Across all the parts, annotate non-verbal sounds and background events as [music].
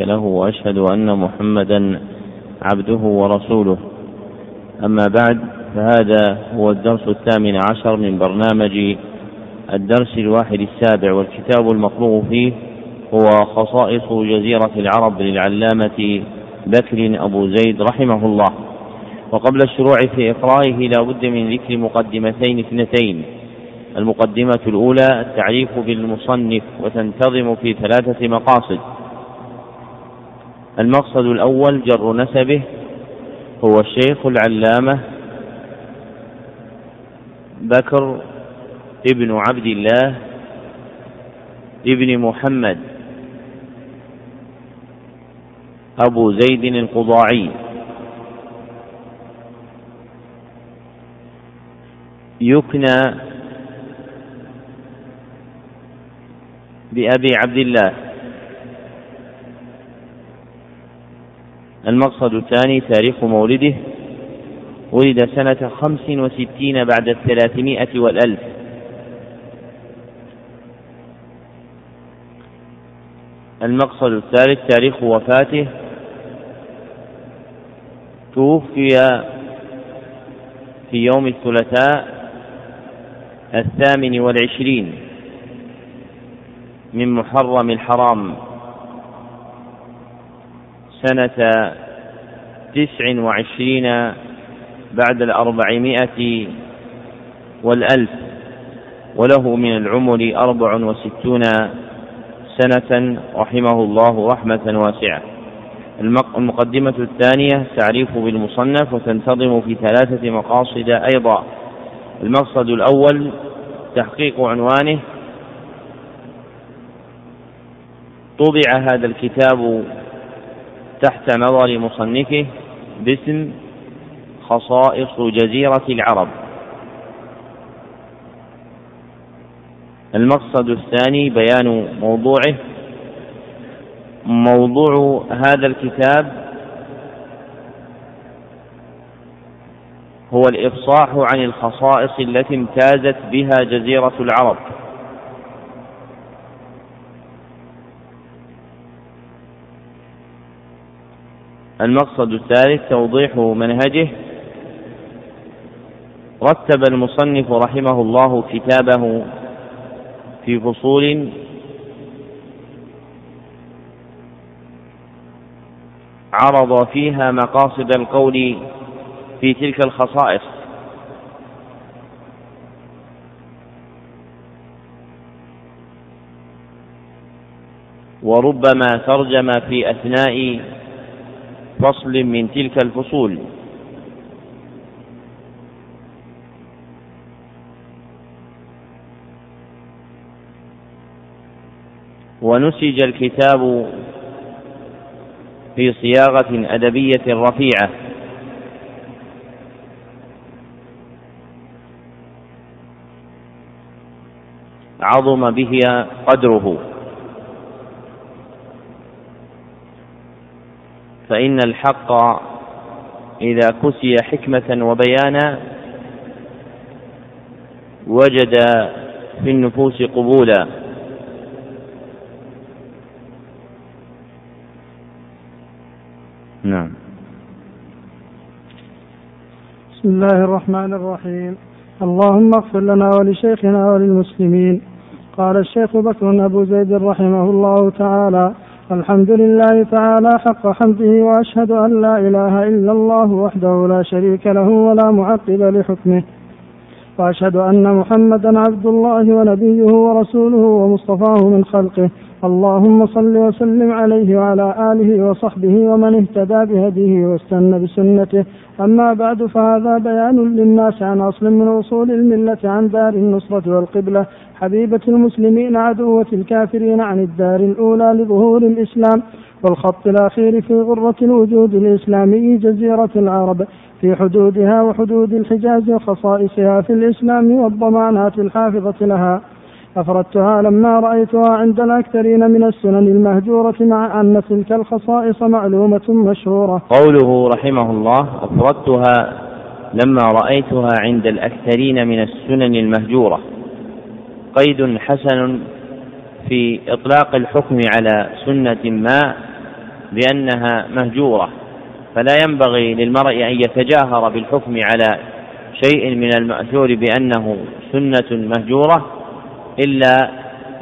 له وأشهد أن محمدا عبده ورسوله. أما بعد فهذا هو الدرس الثامن عشر من برنامج الدرس الواحد السابع والكتاب المقروء فيه هو خصائص جزيرة العرب للعلامة بكر أبو زيد رحمه الله. وقبل الشروع في إقرائه لا بد من ذكر مقدمتين اثنتين. المقدمة الأولى التعريف بالمصنف وتنتظم في ثلاثة مقاصد. المقصد الأول جر نسبه هو الشيخ العلامة بكر ابن عبد الله ابن محمد أبو زيد القضاعي. يكنى بأبي عبد الله. المقصد الثاني تاريخ مولده. ولد سنة خمس وستين بعد الثلاثمائة والألف. المقصد الثالث تاريخ وفاته. توفي في يوم الثلاثاء الثامن والعشرين من محرم الحرام. سنة تسع وعشرين بعد الأربعمائة والألف وله من العمر أربع وستون سنة رحمه الله رحمة واسعة. المقدمة الثانية تعريف بالمصنف وتنتظم في ثلاثة مقاصد أيضا. المقصد الأول تحقيق عنوانه طبع هذا الكتاب تحت نظر مصنفه باسم خصائص جزيرة العرب. المقصد الثاني بيان موضوعه. موضوع هذا الكتاب هو الإفصاح عن الخصائص التي امتازت بها جزيرة العرب. المقصد الثالث توضيح منهجه. رتب المصنف رحمه الله كتابه في فصول عرض فيها مقاصد القول في تلك الخصائص. وربما ترجم في أثناء فصل من تلك الفصول. ونسج الكتاب في صياغة أدبية رفيعة. عظم به قدره. فإن الحق إذا كسي حكمة وبيانا وجد في النفوس قبولا. نعم. بسم الله الرحمن الرحيم. اللهم اغفر لنا ولشيخنا وللمسلمين. قال الشيخ بكر أبو زيد رحمه الله تعالى الحمد لله تعالى حق حمده وأشهد أن لا إله إلا الله وحده لا شريك له ولا معقب لحكمه. وأشهد أن محمدا عبد الله ونبيه ورسوله ومصطفاه من خلقه. اللهم صل وسلم عليه وعلى آله وصحبه ومن اهتدى بهديه واستنى بسنته. أما بعد فهذا بيان للناس عن أصل من أصول الملة عن دار النصرة والقبلة. حبيبة المسلمين عدوة الكافرين عن الدار الأولى لظهور الإسلام. والخط الأخير في غرة الوجود الإسلامي جزيرة العرب. في حدودها وحدود الحجاز وخصائصها في الإسلام والضمانات الحافظة لها. أفردتها لما رأيتها عند الأكثرين من السنن المهجورة مع أن تلك الخصائص معلومة مشهورة. قوله رحمه الله أفردتها لما رأيتها عند الأكثرين من السنن المهجورة. قيد حسن في إطلاق الحكم على سنة ما بأنها مهجورة. فلا ينبغي للمرء أن يتجاهر بالحكم على شيء من المأثور بأنه سنة مهجورة. إلا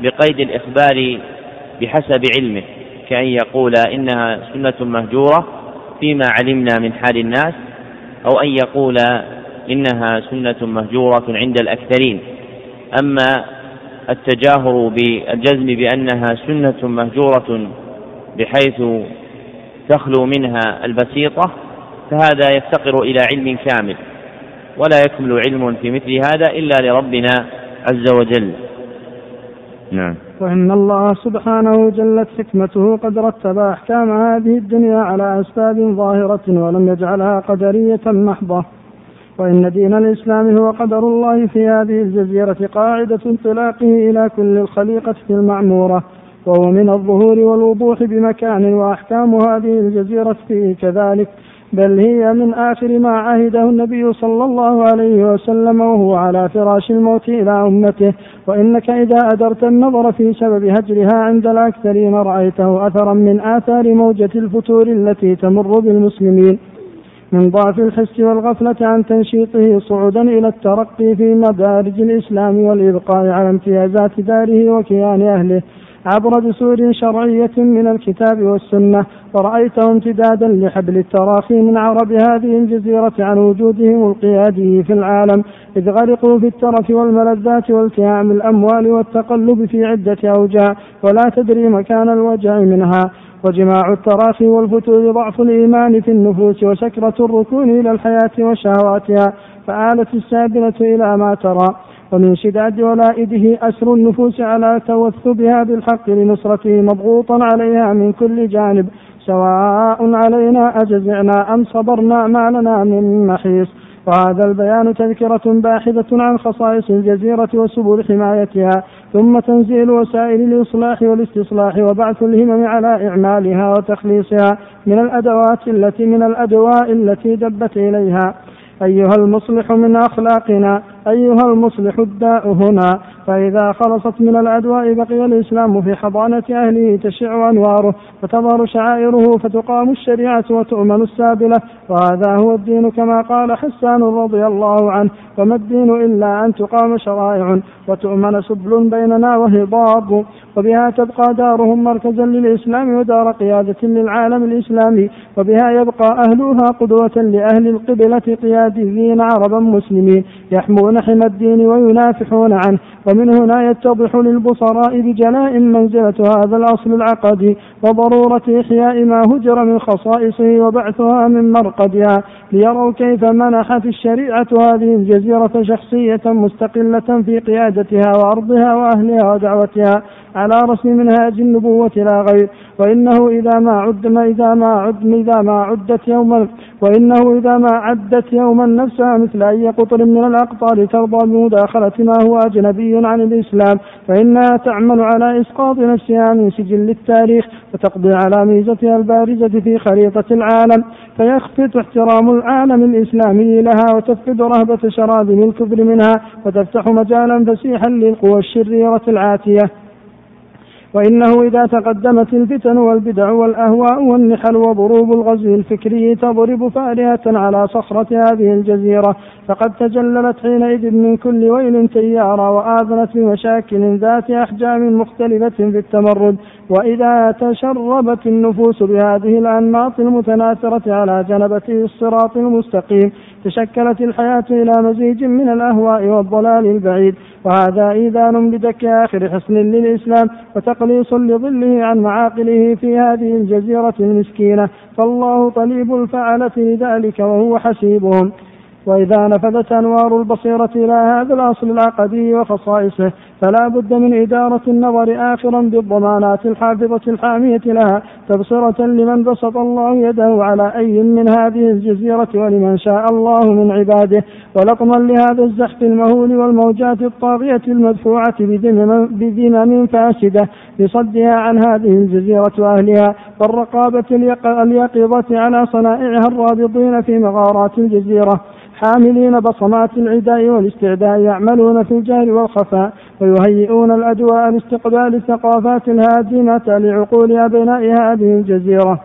بقيد الإخبار بحسب علمه كأن يقول إنها سنة مهجورة فيما علمنا من حال الناس أو أن يقول إنها سنة مهجورة عند الأكثرين. أما التجاهر بالجزم بأنها سنة مهجورة بحيث تخلو منها البسيطة فهذا يفتقر إلى علم كامل ولا يكمل علم في مثل هذا إلا لربنا عز وجل. نعم. وإن الله سبحانه جلت حكمته قد رتب أحكام هذه الدنيا على أسباب ظاهرة ولم يجعلها قدرية محضة. وإن دين الإسلام هو قدر الله في هذه الجزيرة قاعدة انطلاقه إلى كل الخليقة المعمورة وهو من الظهور والوضوح بمكان وأحكام هذه الجزيرة فيه كذلك. بل هي من آخر ما عهده النبي صلى الله عليه وسلم وهو على فراش الموت إلى أمته. وإنك إذا أدرت النظر في سبب هجرها عند الأكثرين رأيته أثرا من آثار موجة الفتور التي تمر بالمسلمين. من ضعف الحس والغفلة عن تنشيطه صعودا إلى الترقي في مدارج الإسلام والإبقاء على امتيازات داره وكيان أهله. عبر دسور شرعية من الكتاب والسنة ورأيته امتدادا لحبل التراخي من عرب هذه الجزيرة عن وجودهم القيادي في العالم إذ غرقوا في الترف والملذات والتهام الأموال والتقلب في عدة أوجاع ولا تدري مكان الوجع منها. وجماع التراخي والفتور ضعف الإيمان في النفوس وسكرة الركون إلى الحياة وشهواتها فآلت السابلة إلى ما ترى. ومن شداد ولائده أسر النفوس على توثبها بالحق لنصرته مضغوطا عليها من كل جانب سواء علينا أجزعنا أم صبرنا ما لنا من محيص. وهذا البيان تذكرة باحثة عن خصائص الجزيرة وسبل حمايتها ثم تنزيل وسائل الإصلاح والاستصلاح وبعث الهمم على إعمالها وتخليصها من الأدوات التي من الأدواء التي دبت إليها. أيها المصلح من أخلاقنا أيها المصلح الداء هنا فإذا خلصت من الأدواء بقي الإسلام في حضانة أهله تشع أنواره وتظهر شعائره فتقام الشريعة وتؤمن السابلة وهذا هو الدين كما قال حسان رضي الله عنه وما الدين إلا أن تقام شرائع وتؤمن سبل بيننا وهضاب وبها تبقى دارهم مركزا للإسلام ودار قيادة للعالم الإسلامي وبها يبقى أهلها قدوة لأهل القبلة قياديين عربا مسلمين يحمون حمى الدين وينافحون عنه. ومن هنا يتضح للبصراء بجلاء منزلة هذا الأصل العقدي وضرورة إحياء ما هجر من خصائصه وبعثها من مرقدها. ليروا كيف منحت الشريعة هذه الجزيرة شخصية مستقلة في قيادتها وأرضها وأهلها ودعوتها على رسم منهاج النبوة لا غير. وإنه إذا ما عد ما إذا ما عد إذا ما عدت يوما وإنه إذا ما عدت يوما نفسها مثل أي قطر من الأقطار ترضى بمداخلة ما هو أجنبي عن الإسلام. فإنها تعمل على إسقاط نفسها من سجل التاريخ وتقضي على ميزتها البارزة في خريطة العالم. فيخفت احترام العالم الإسلامي لها وتفقد رهبة شراب الكفر منها وتفتح مجالا فسيحا للقوى الشريرة العاتية. وإنه إذا تقدمت الفتن والبدع والأهواء والنحل وضروب الغزو الفكري تضرب فارهة على صخرة هذه الجزيرة فقد تجللت حينئذ من كل ويل تيارا وآذنت بمشاكل ذات أحجام مختلفة في التمرد. وإذا تشربت النفوس بهذه الأنماط المتناثرة على جنبته الصراط المستقيم تشكلت الحياة إلى مزيج من الأهواء والضلال البعيد. وهذا إيذان بدك آخر حصن للإسلام وتقليص لظله عن معاقله في هذه الجزيرة المسكينة. فالله طليب الفعلة لذلك وهو حسيبهم. وإذا نفذت أنوار البصيرة إلى هذا الأصل العقدي وخصائصه فلا بد من إدارة النظر آخرا بالضمانات الحافظة الحامية لها تبصرة لمن بسط الله يده على أي من هذه الجزيرة ولمن شاء الله من عباده ولطما لهذا الزحف المهول والموجات الطاغية المدفوعة بذمم فاسدة لصدها عن هذه الجزيرة وأهلها والرقابة اليقظة على صنائعها الرابطين في مغارات الجزيرة. حاملين بصمات العداء والاستعداء يعملون في الجهل والخفاء ويهيئون الأجواء لاستقبال الثقافات الهادمة لعقول أبناء هذه الجزيرة.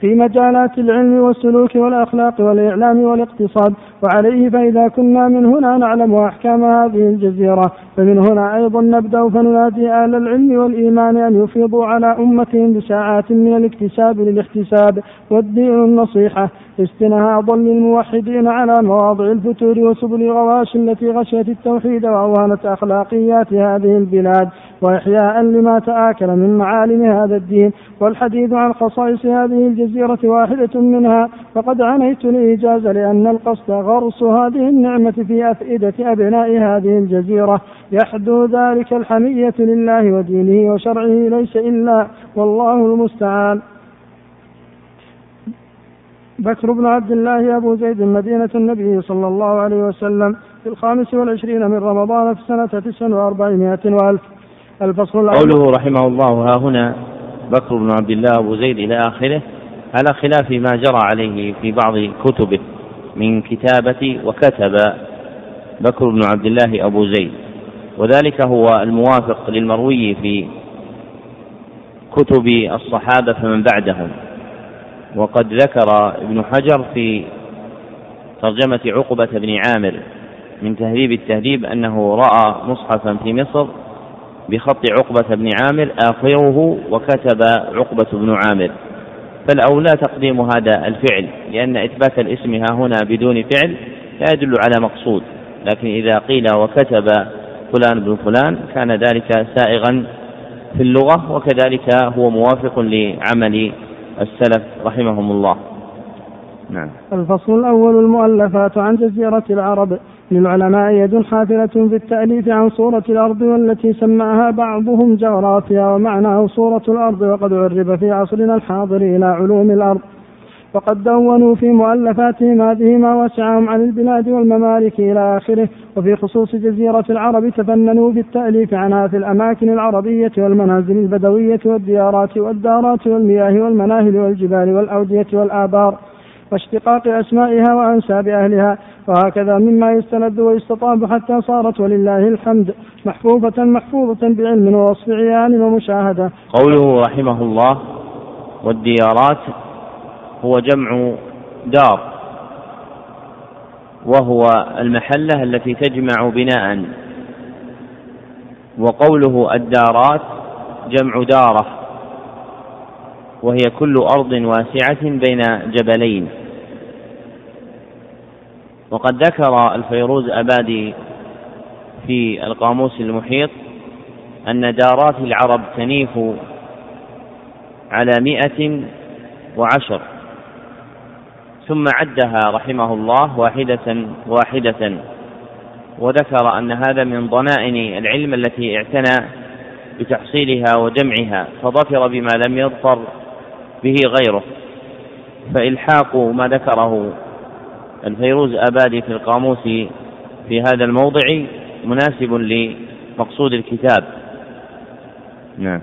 في مجالات العلم والسلوك والأخلاق والإعلام والاقتصاد وعليه فإذا كنا من هنا نعلم أحكام هذه الجزيرة. فمن هنا أيضا نبدأ فننادي أهل العلم والإيمان أن يفيضوا على أمتهم بساعات من الاكتساب للاحتساب والدين النصيحة استنهاضا للموحدين على مواضع الفتور وسبل الغواش التي غشيت التوحيد وأوهنت أخلاقيات هذه البلاد وإحياء لما تآكل من معالم هذا الدين. والحديث عن خصائص هذه الجزيرة واحدة منها فقد عنيت الإيجاز لأن القصد غرس هذه النعمة في أفئدة أبناء هذه الجزيرة. يحدو ذلك الحمية لله ودينه وشرعه ليس إلا والله المستعان. بكر بن عبد الله أبو زيد مدينة النبي صلى الله عليه وسلم في الخامس والعشرين من رمضان في سنة تسع وأربعمائة وألف. الفصل الأول. قوله رحمه الله ها هنا بكر بن عبد الله أبو زيد إلى آخره على خلاف ما جرى عليه في بعض كتبه. من كتابة وكتب بكر بن عبد الله أبو زيد. وذلك هو الموافق للمروي في كتب الصحابة فمن بعدهم. وقد ذكر ابن حجر في ترجمة عقبة بن عامر من تهذيب التهذيب أنه رأى مصحفا في مصر بخط عقبة بن عامر آخره وكتب عقبة بن عامر. فالأولى تقديم هذا الفعل لأن إثبات الاسم ها هنا بدون فعل لا يدل على مقصود. لكن إذا قيل وكتب فلان بن فلان كان ذلك سائغا في اللغة وكذلك هو موافق لعمل السلف رحمهم الله. نعم. الفصل الأول المؤلفات عن جزيرة العرب. للعلماء يد حافلة في التأليف عن صورة الأرض والتي سماها بعضهم جغرافيا ومعناه صورة الأرض وقد عرب في عصرنا الحاضر إلى علوم الأرض. وقد دونوا في مؤلفاتهم هذه ما وسعهم عن البلاد والممالك إلى آخره. وفي خصوص جزيرة العرب تفننوا في التأليف عنها في الأماكن العربية والمنازل البدوية والديارات والدارات والمياه والمناهل والجبال والأودية والآبار. واشتقاق أسمائها وأنساب أهلها وهكذا مما يستند ويستطاب حتى صارت ولله الحمد محفوظة محفوظة بعلم ووصف عيان ومشاهدة. قوله رحمه الله والديارات هو جمع دار وهو المحلة التي تجمع بناء وقوله الدارات جمع دارة وهي كل أرض واسعة بين جبلين. وقد ذكر الفيروز أبادي في القاموس المحيط أن دارات العرب تنيف على مئة وعشر. ثم عدها رحمه الله واحدة واحدة وذكر أن هذا من ضنائن العلم التي اعتنى بتحصيلها وجمعها فظفر بما لم يظفر به غيره. فإلحاق ما ذكره الفيروز أبادي في القاموس في هذا الموضع مناسب لمقصود الكتاب. نعم.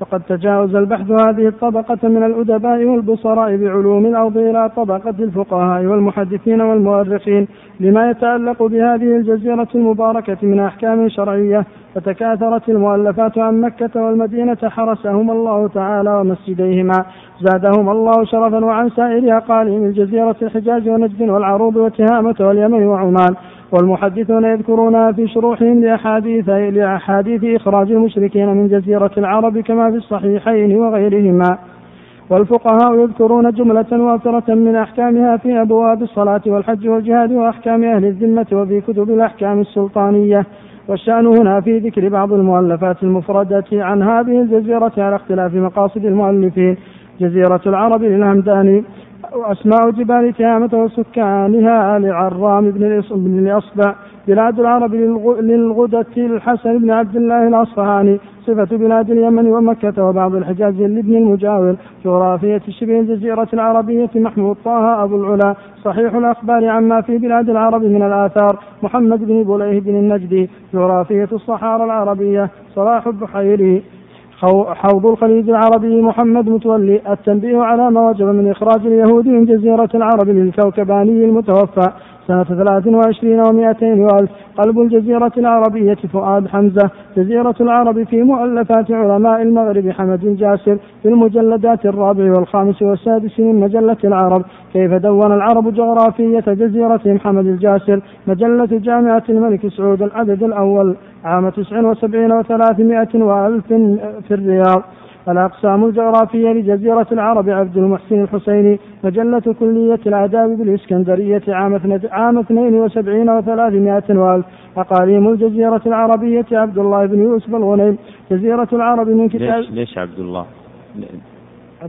وقد تجاوز البحث هذه الطبقة من الأدباء والبصراء بعلوم الأرض إلى طبقة الفقهاء والمحدثين والمؤرخين لما يتعلق بهذه الجزيرة المباركة من أحكام شرعية فتكاثرت المؤلفات عن مكة والمدينة حرسهم الله تعالى ومسجديهما. زادهم الله شرفا وعن سائر أقاليم الجزيرة الحجاز ونجد والعروض وتهامة واليمن وعمان. والمحدثون يذكرونها في شروحهم لأحاديث لأحاديث إخراج المشركين من جزيرة العرب كما في الصحيحين وغيرهما. والفقهاء يذكرون جملة وافرة من أحكامها في أبواب الصلاة والحج والجهاد وأحكام أهل الذمة وفي كتب الأحكام السلطانية. والشأن هنا في ذكر بعض المؤلفات المفردة عن هذه الجزيرة على اختلاف مقاصد المؤلفين. جزيرة العرب للهمداني وأسماء جبال تهامة وسكانها لعرام بن الأصبع بلاد العرب للغدة الحسن بن عبد الله الأصفهاني صفة بلاد اليمن ومكة وبعض الحجاز لابن المجاور جغرافية شبه الجزيرة العربية محمود طه أبو العلا صحيح الأخبار عما في بلاد العرب من الآثار محمد بن بليه بن النجدي جغرافية الصحارى العربية صلاح البحيري. حوض الخليج العربي محمد متولي التنبيه على ما وجب من إخراج اليهود من جزيرة العرب للكوكباني المتوفى. سنة ثلاث وعشرين ومائتين وألف. قلب الجزيرة العربية فؤاد حمزة. جزيرة العرب في مؤلفات علماء المغرب حمد الجاسر في المجلدات الرابع والخامس والسادس من مجلة العرب. كيف دون العرب جغرافية جزيرتهم حمد الجاسر؟ مجلة جامعة الملك سعود العدد الأول. عام تسع وسبعين وثلاثمائة وألف في الرياض. الأقسام الجغرافية لجزيرة العرب عبد المحسن الحسيني مجلة كلية الآداب بالإسكندرية عام عام 72 و300 وألف. أقاليم الجزيرة العربية عبد الله بن يوسف الغنيم جزيرة العرب من كتاب ليش ليش عبد الله؟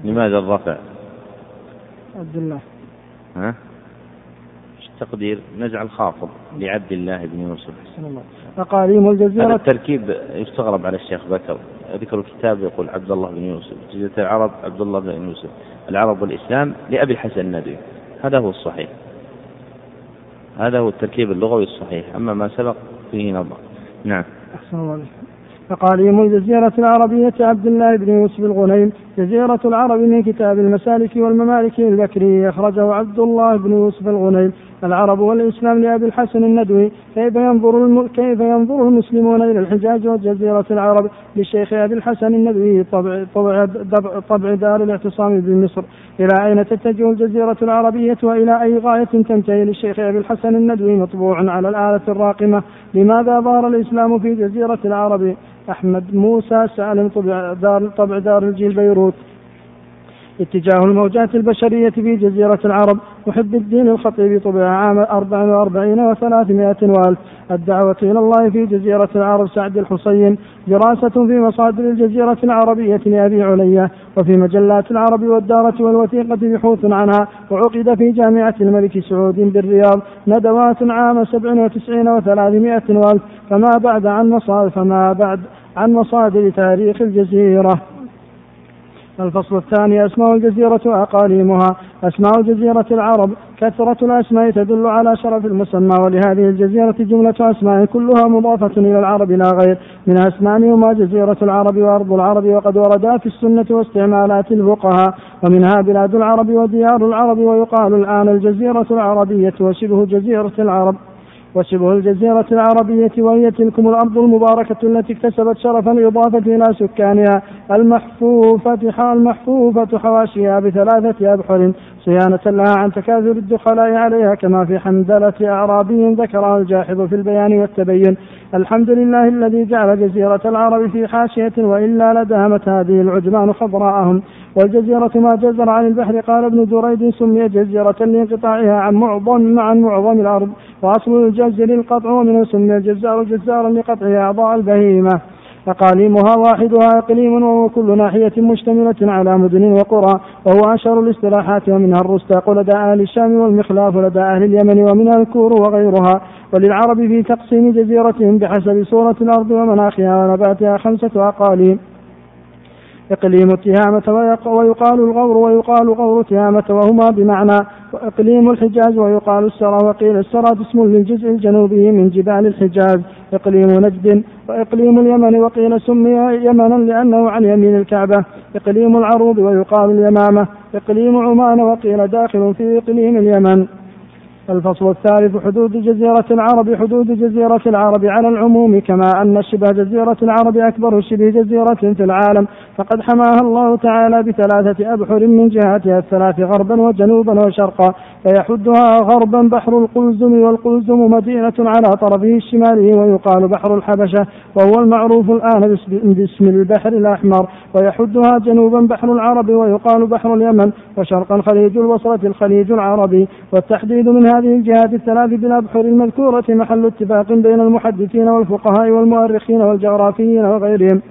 لماذا الرفع؟ عبد الله. ها؟ التقدير نجعل خافض لعبد الله بن يوسف. أقاليم الجزيرة هذا التركيب يستغرب على الشيخ بكر. ذكر الكتاب يقول عبد الله بن يوسف جزيرة العرب عبد الله بن يوسف العرب والإسلام لأبي الحسن الندوي. هذا هو الصحيح. هذا هو التركيب اللغوي الصحيح. أما ما سبق فيه نظر. نعم. أحسن الله فقاليم الجزيرة العربية عبد الله بن يوسف الغنيم جزيرة العرب من كتاب المسالك والممالك البكري أخرجه عبد الله بن يوسف الغنيم. العرب والإسلام لأبي الحسن الندوي كيف ينظر الم... كيف ينظر المسلمون إلى الحجاز وجزيرة العرب للشيخ أبي الحسن الندوي طبع طبع, طبع دار الاعتصام بمصر؟ إلى أين تتجه الجزيرة العربية وإلى أي غاية تنتهي للشيخ أبي الحسن الندوي مطبوع على الآلة الراقمة؟ لماذا ظهر الإسلام في جزيرة العرب؟ أحمد موسى سالم طبع دار, طبع دار الجيل بيروت. اتجاه الموجات البشرية في جزيرة العرب محب الدين الخطيب طبع عام 44 و300 وألف. الدعوة إلى الله في جزيرة العرب سعد الحصين دراسة في مصادر الجزيرة العربية لأبي علية وفي مجلات العرب والدارة والوثيقة بحوث عنها وعقد في جامعة الملك سعود بالرياض ندوات عام 97 و300 وألف. فما بعد عن مصادر فما بعد عن مصادر تاريخ الجزيرة. الفصل الثاني أسماء الجزيرة وأقاليمها. أسماء جزيرة العرب كثرة الأسماء تدل على شرف المسمى ولهذه الجزيرة جملة أسماء كلها مضافة إلى العرب لا غير. من أسمائهما جزيرة العرب وأرض العرب وقد وردا في السنة واستعمالات الفقهاء. ومنها بلاد العرب وديار العرب ويقال الآن الجزيرة العربية وشبه جزيرة العرب. وشبه الجزيرة العربية وهي تلكم الأرض المباركة التي اكتسبت شرف الإضافة إلى سكانها المحفوفة المحفوفة حواشيها بثلاثة أبحر صيانة لها عن تكاثر الدخلاء عليها كما في حمدلة أعرابي ذكرها الجاحظ في البيان والتبين. الحمد لله الذي جعل جزيرة العرب في حاشية وإلا لدامت هذه العجمان خضراءهم. والجزيرة ما جزر عن البحر قال ابن دريد سمي جزيرة لانقطاعها عن معظم عن معظم الأرض. وأصل الجزر القطع ومنه سمي الجزار جزارا لقطع أعضاء البهيمة. أقاليمها واحدها إقليم وهو كل ناحية مشتملة على مدن وقرى وهو أشهر الاصطلاحات ومنها الرستاق لدى أهل الشام والمخلاف لدى أهل اليمن ومنها الكور وغيرها. وللعرب في تقسيم جزيرتهم بحسب صورة الأرض ومناخها ونباتها خمسة أقاليم. إقليم تهامة ويقال الغور ويقال غور تهامة وهما بمعنى إقليم الحجاز ويقال السرى وقيل السرى اسم للجزء الجنوبي من جبال الحجاز. إقليم نجد وإقليم اليمن وقيل سمي يمنا لأنه عن يمين الكعبة. إقليم العروض ويقال اليمامة. إقليم عمان وقيل داخل في إقليم اليمن. الفصل الثالث حدود جزيرة العرب حدود جزيرة العرب على العموم كما أن شبه جزيرة العرب أكبر شبه جزيرة في العالم. فقد حماها الله تعالى بثلاثة أبحر من جهاتها الثلاث غربا وجنوبا وشرقا. فيحدها غربا بحر القلزم والقلزم مدينة على طرفه الشمالي ويقال بحر الحبشة وهو المعروف الآن باسم البحر الأحمر. ويحدها جنوبا بحر العرب ويقال بحر اليمن وشرقا خليج الوصلة الخليج العربي. والتحديد من هذه الجهات الثلاث بالأبحر المذكورة محل اتفاق بين المحدثين والفقهاء والمؤرخين والجغرافيين وغيرهم.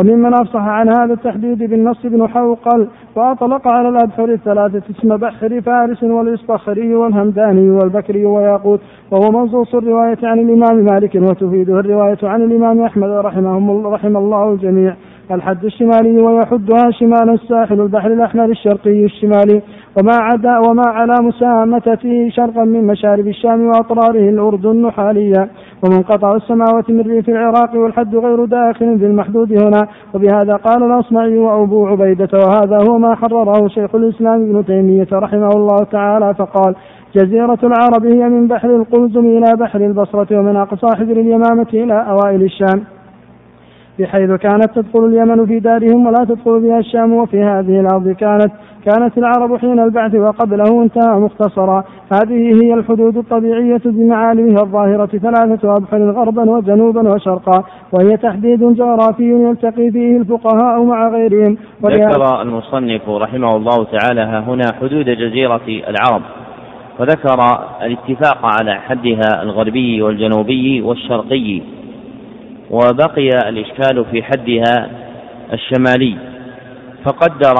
وممن أفصح عن هذا التحديد بالنص بن حوقل وأطلق على الأبحر الثلاثة اسم بحر فارس والإصطخري والهمداني والبكري وياقوت وهو منصوص الرواية عن الإمام مالك وتفيده الرواية عن الإمام أحمد رحمهم رحم الله الجميع. الحد الشمالي ويحدها شمال الساحل البحر الأحمر الشرقي الشمالي. وما عدا وما على مسامة فيه شرقا من مشارب الشام وأطراره الأردن حاليا ومنقطع السماوات من ريف العراق والحد غير داخل في المحدود هنا. وبهذا قال الأصمعي وأبو عبيدة. وهذا هو ما حرره شيخ الإسلام ابن تيمية رحمه الله تعالى. فقال جزيرة العرب هي من بحر القلزم إلى بحر البصرة ومن أقصى حجر اليمامة إلى أوائل الشام. بحيث كانت تدخل اليمن في دارهم ولا تدخل بها الشام وفي هذه الأرض كانت كانت العرب حين البعث وقبله انتهى مختصرا. هذه هي الحدود الطبيعية بمعالمها الظاهرة. ثلاثة أبحر غربا وجنوبا وشرقا. وهي تحديد جغرافي يلتقي فيه الفقهاء مع غيرهم. ذكر المصنف رحمه الله تعالى هنا حدود جزيرة العرب. وذكر الاتفاق على حدها الغربي والجنوبي والشرقي. وبقي الإشكال في حدها الشمالي. فقدر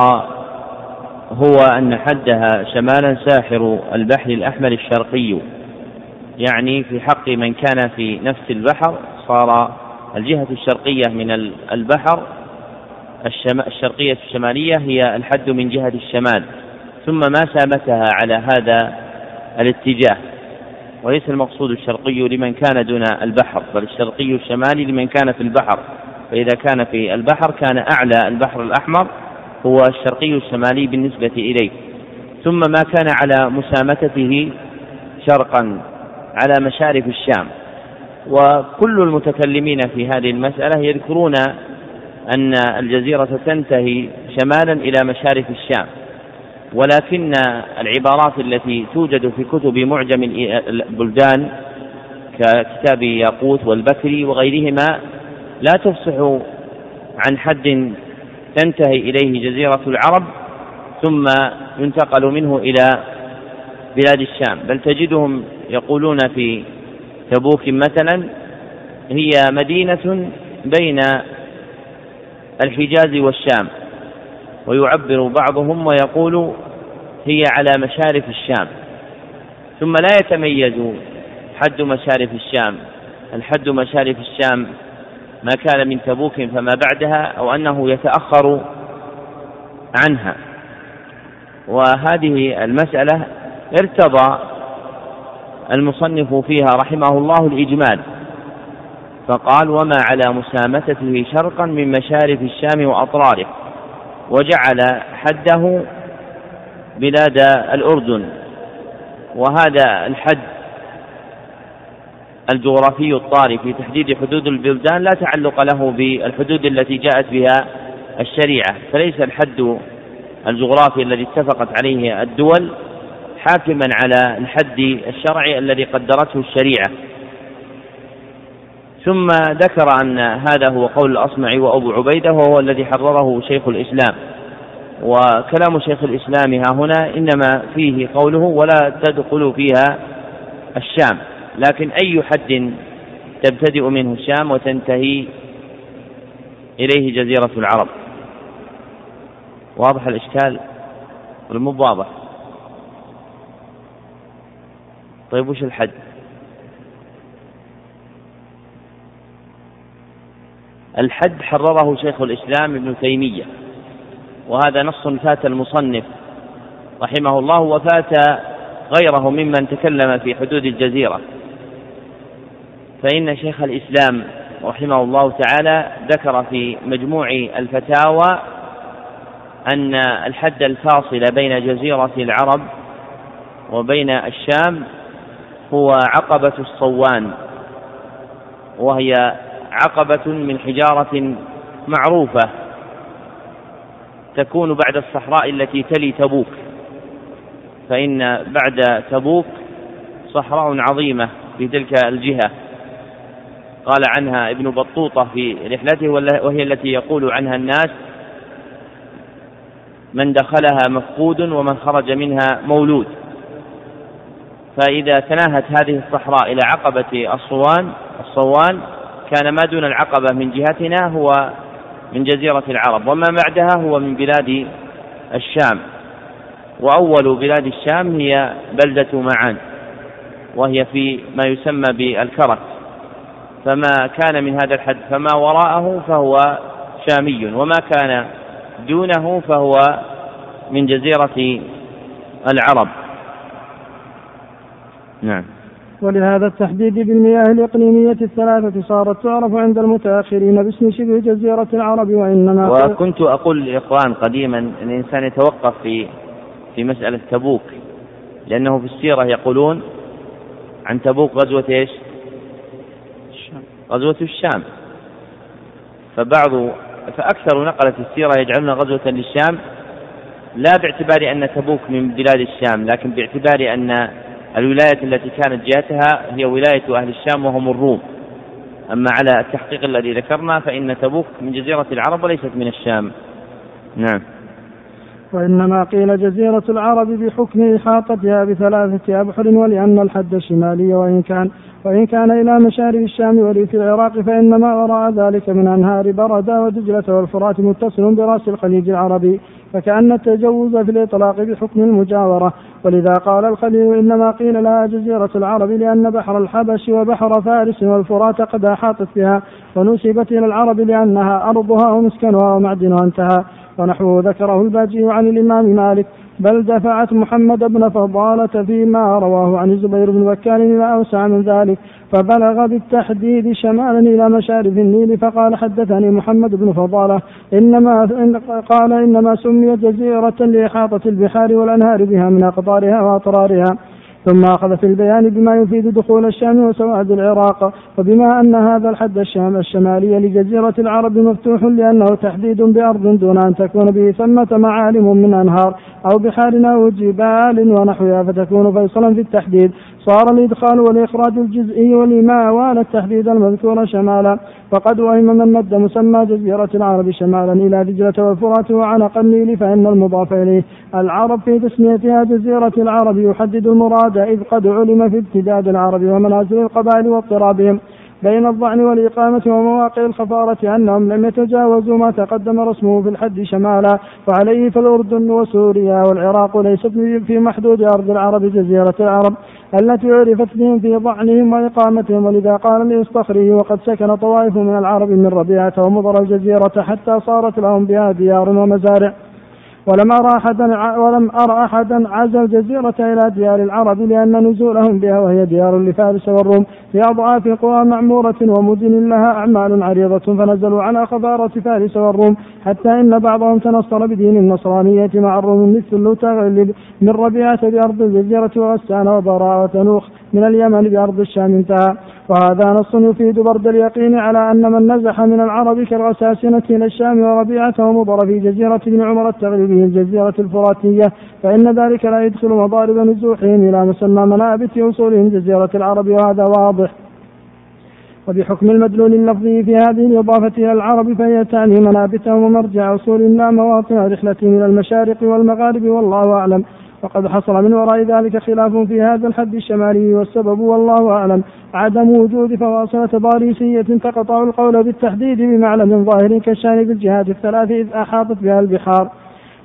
هو أن حدها شمالا ساحر البحر الأحمر الشرقي. يعني في حق من كان في نفس البحر صار الجهة الشرقية من البحر الشرقية الشمالية هي الحد من جهة الشمال. ثم ما سامتها على هذا الاتجاه. وليس المقصود الشرقي لمن كان دون البحر بل الشرقي الشمالي لمن كان في البحر. فإذا كان في البحر كان أعلى البحر الأحمر هو الشرقي الشمالي بالنسبة إليه. ثم ما كان على مسامتته شرقا على مشارف الشام. وكل المتكلمين في هذه المسألة يذكرون أن الجزيرة تنتهي شمالا إلى مشارف الشام. ولكن العبارات التي توجد في كتب معجم البلدان ككتاب ياقوت والبكري وغيرهما لا تفصح عن حد تنتهي إليه جزيرة العرب ثم ينتقل منه إلى بلاد الشام. بل تجدهم يقولون في تبوك مثلا هي مدينة بين الحجاز والشام. ويعبر بعضهم ويقول هي على مشارف الشام. ثم لا يتميز حد مشارف الشام. الحد مشارف الشام ما كان من تبوك فما بعدها أو أنه يتأخر عنها. وهذه المسألة ارتضى المصنف فيها رحمه الله الإجمال. فقال وما على مسامتته شرقا من مشارف الشام وأطراره. وجعل حده بلاد الأردن. وهذا الحد الجغرافي الطاري في تحديد حدود البلدان لا تعلق له بالحدود التي جاءت بها الشريعة. فليس الحد الجغرافي الذي اتفقت عليه الدول حاكما على الحد الشرعي الذي قدرته الشريعة. ثم ذكر أن هذا هو قول الأصمع وأبو عبيدة وهو الذي حرره شيخ الإسلام. وكلام شيخ الإسلام ها هنا إنما فيه قوله ولا تدخل فيها الشام. لكن أي حد تبتدئ منه الشام وتنتهي إليه جزيرة العرب. واضح الإشكال؟ ولا مو طيب وش الحد؟ الحد حرره شيخ الإسلام ابن تيمية وهذا نص فات المصنف رحمه الله وفات غيره ممن تكلم في حدود الجزيرة. فإن شيخ الإسلام رحمه الله تعالى ذكر في مجموع الفتاوى أن الحد الفاصل بين جزيرة العرب وبين الشام هو عقبة الصوان وهي عقبة من حجارة معروفة تكون بعد الصحراء التي تلي تبوك فإن بعد تبوك صحراء عظيمة في تلك الجهة. قال عنها ابن بطوطة في رحلته وهي التي يقول عنها الناس من دخلها مفقود ومن خرج منها مولود. فإذا تناهت هذه الصحراء إلى عقبة الصوان الصوان كان ما دون العقبة من جهتنا هو من جزيرة العرب وما بعدها هو من بلاد الشام. وأول بلاد الشام هي بلدة معان وهي في ما يسمى بالكرك. فما كان من هذا الحد فما وراءه فهو شامي وما كان دونه فهو من جزيرة العرب. نعم. ولهذا التحديد بالمياه الإقليمية الثلاثة صارت تعرف عند المتأخرين باسم شبه جزيرة العرب وإنما وكنت أقول للإخوان قديما أن الإنسان يتوقف في في مسألة تبوك لأنه في السيرة يقولون عن تبوك غزوة إيش؟ غزوة الشام. فبعض فأكثر نقلة السيرة يجعلون غزوة للشام لا باعتبار أن تبوك من بلاد الشام لكن باعتبار أن الولاية التي كانت جهتها هي ولاية أهل الشام وهم الروم. أما على التحقيق الذي ذكرنا فإن تبوك من جزيرة العرب وليست من الشام. نعم. وإنما قيل جزيرة العرب بحكم إحاطتها بثلاثة أبحر ولأن الحد الشمالي وإن كان وإن كان إلى مشارف الشام وريف العراق فإنما وراء ذلك من أنهار بردة ودجلة والفرات متصل برأس الخليج العربي فكأن التجوز في الإطلاق بحكم المجاورة. ولذا قال الخليل إنما قيل لها جزيرة العرب لأن بحر الحبش وبحر فارس والفرات قد أحاطت بها ونسبت إلى العرب لأنها أرضها ومسكنها ومعدنها انتهى. ونحوه ذكره الباجي عن الإمام مالك. بل دفعت محمد بن فضالة فيما رواه عن الزبير بن بكار إلى أوسع من ذلك فبلغ بالتحديد شمالا إلى مشارف النيل فقال حدثني محمد بن فضالة إنما قال إنما سميت جزيرة لإحاطة البحار والأنهار بها من أقطارها وأطرارها. ثم أخذ في البيان بما يفيد دخول الشام وسواد العراق وبما أن هذا الحد الشام الشمالي لجزيرة العرب مفتوح لأنه تحديد بأرض دون أن تكون به ثمة معالم من أنهار أو بحار أو جبال ونحوها فتكون فيصلا في التحديد. صار الإدخال والإخراج الجزئي والإيماء وعلى التحديد المذكور شمالا. فقد وهم من مد مسمى جزيرة العرب شمالا إلى دجلة والفرات وعنق النيل فإن المضاف إليه العرب في تسميتها جزيرة العرب يحدد المراد إذ قد علم في ابتداد العرب ومنازل القبائل واضطرابهم. بين الضعن والإقامة ومواقع الخفارة أنهم لم يتجاوزوا ما تقدم رسمه في الحد شمالا وعليه فالأردن وسوريا والعراق ليست في محدود أرض العرب جزيرة العرب التي عرفت بهم في ضعنهم وإقامتهم ولذا قال الإصطخري وقد سكن طوائف من العرب من ربيعة ومضر الجزيرة حتى صارت لهم بها ديار ومزارع. ولم أرى أحدا ولم أرى أحدا عزى الجزيرة إلى ديار العرب لأن نزولهم بها وهي ديار لفارس والروم في أضعاف قرى معمورة ومدن لها أعمال عريضة فنزلوا على خفارة فارس والروم حتى إن بعضهم تنصر بدين النصرانية مع الروم مثل لوتغلب من ربيعة بأرض الجزيرة وغسان وبراء وتنوخ من اليمن بأرض الشام انتهى. وهذا نص يفيد برد اليقين على أن من نزح من العرب كالغساسنة إلى الشام وربيعة ومضر في جزيرة ابن عمر التغلبي الجزيرة الفراتية. فإن ذلك لا يدخل مضارب نزوحهم إلى مسمى منابت وصولهم جزيرة العرب وهذا واضح. وبحكم المدلول اللفظي في هذه الإضافة إلى العرب فهي تعني منابتهم ومرجع أصول لا مواطن رحلتهم إلى المشارق والمغارب والله أعلم. وقد حصل من وراء ذلك خلاف في هذا الحد الشمالي والسبب والله أعلم. عدم وجود فواصل تضاريسية تقطع القول بالتحديد بمعلم ظاهر كالشان بالجهات الثلاث إذ أحاطت بها البحار.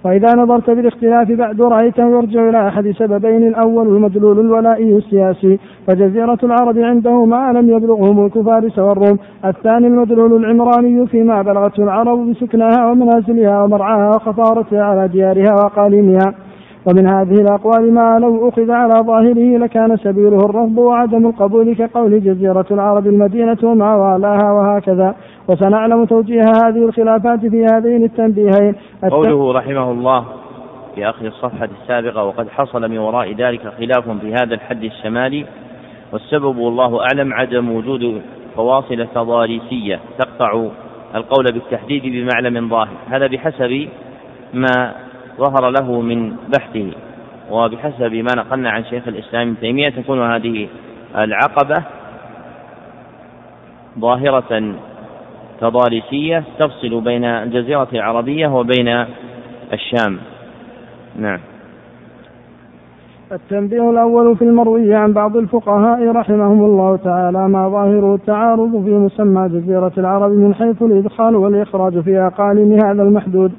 وإذا نظرت بالاختلاف بعد رأيته يرجع إلى أحد سببين الأول المدلول الولائي السياسي. فجزيرة العرب عنده ما لم يبلغه ملك فارس والروم الثاني المدلول العمراني فيما بلغته العرب بسكنها ومنازلها ومرعاها وخطارتها على ديارها وأقاليمها. ومن هذه الأقوال ما لو أخذ على ظاهره لكان سبيله الرفض وعدم القبول كقول جزيرة العرب المدينة وما والاها وهكذا. وسنعلم توجيه هذه الخلافات في هذين التنبيهين. قوله رحمه الله في آخر الصفحة السابقة وقد حصل من وراء ذلك خلاف في هذا الحد الشمالي والسبب والله أعلم عدم وجود فواصل تضاريسية تقطع القول بالتحديد بمعلم ظاهر. هذا بحسب ما ظهر له من بحثه وبحسب ما نقلنا عن شيخ الإسلام ابن تيمية تكون هذه العقبة ظاهرة تضاريسية تفصل بين الجزيرة العربية وبين الشام. نعم. التنبيه الأول في المروي عن بعض الفقهاء رحمهم الله تعالى ما ظاهر التعارض في مسمى جزيرة العرب من حيث الإدخال والإخراج في أقاليم هذا المحدود.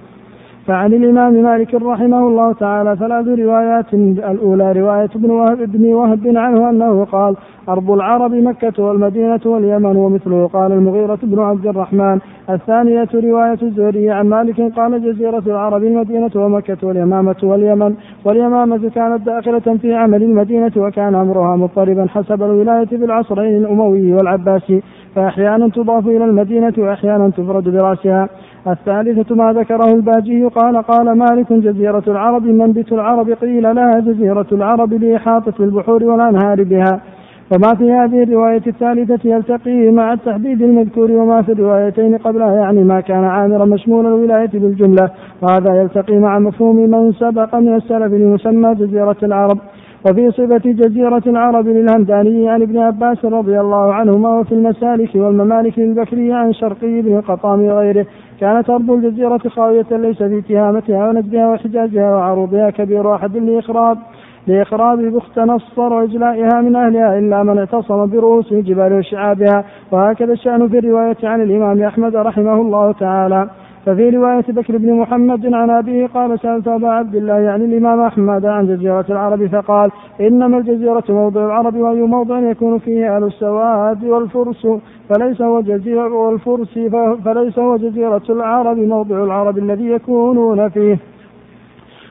فعن الإمام مالك رحمه الله تعالى ثلاث روايات. الأولى رواية ابن وهب بن وهب عنه أنه قال أرض العرب مكة والمدينة واليمن ومثله. قال المغيرة بن عبد الرحمن. الثانية رواية الزهري عن مالك قال جزيرة العرب المدينة ومكة واليمامة واليمن. واليمامة كانت داخلة في عمل المدينة وكان أمرها مضطربا حسب الولاية في العصرين الأموي والعباسي. فأحيانا تضاف إلى المدينة وأحيانا تفرد برأسها. الثالثة ما ذكره الباجي قال قال مالك جزيرة العرب منبت العرب قيل لها جزيرة العرب لإحاطة البحور والأنهار بها. وما في هذه الرواية الثالثة يلتقي مع التحديد المذكور وما في الروايتين قبلها يعني ما كان عامرا مشمول الولاية بالجملة. وهذا يلتقي مع مفهوم من سبق من السلف المسمى جزيرة العرب. وفي صفة جزيرة العرب للهمداني عن ابن عباس رضي الله عنهما وفي المسالك والممالك للبكري عن شرقي بن القطام وغيره كانت أرض الجزيرة خاوية ليس في تهامتها ونجدها وحجازها وعروضها كبير أحد لإخراج لإخراج بخت نصر وإجلائها من أهلها إلا من اعتصم برؤوس الجبال وشعابها وهكذا الشأن في الرواية عن الإمام أحمد رحمه الله تعالى. ففي رواية بكر بن محمد عن أبيه قال سألت أبا عبد الله يعني الإمام أحمد عن جزيرة العرب فقال إنما الجزيرة موضع العرب وأي موضع يكون فيه أهل السواد والفرس فليس هو جزيرة والفرس فليس هو جزيرة العرب موضع العرب الذي يكونون فيه.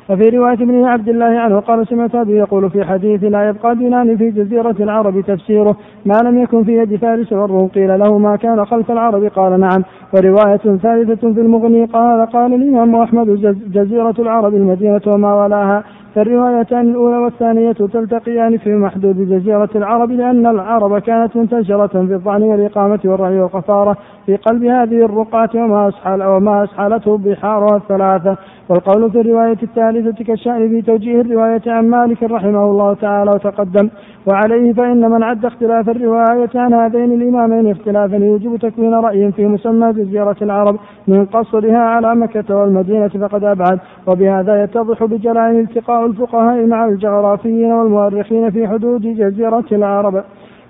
وفي رواية ابن عبد الله عنه قال سمعت أبي يقول في حديث لا يبقى دينان في جزيرة العرب تفسيره ما لم يكن في يد فارس والروم قيل له ما كان خلف العرب قال نعم ورواية ثالثة في المغني قال قال الإمام أحمد جزيرة العرب المدينة وما ولاها فالروايتان الأولى والثانية تلتقيان في محدود جزيرة العرب لأن العرب كانت منتشرة في الظعن والإقامة والرعي والقفارة في قلب هذه الرقعة وما أسحل وما أسحلته بحارها الثلاثة. والقول في الرواية الثالثة كالشأن في توجيه الرواية عن مالك رحمه الله تعالى وتقدم. وعليه فإن من عد اختلاف الرواية عن هذين الإمامين اختلافا يوجب تكوين رأي في مسمى جزيرة العرب من قصرها على مكة والمدينة فقد أبعد. وبهذا يتضح بجلاء التقاء الفقهاء مع الجغرافيين والمؤرخين في حدود جزيرة العرب.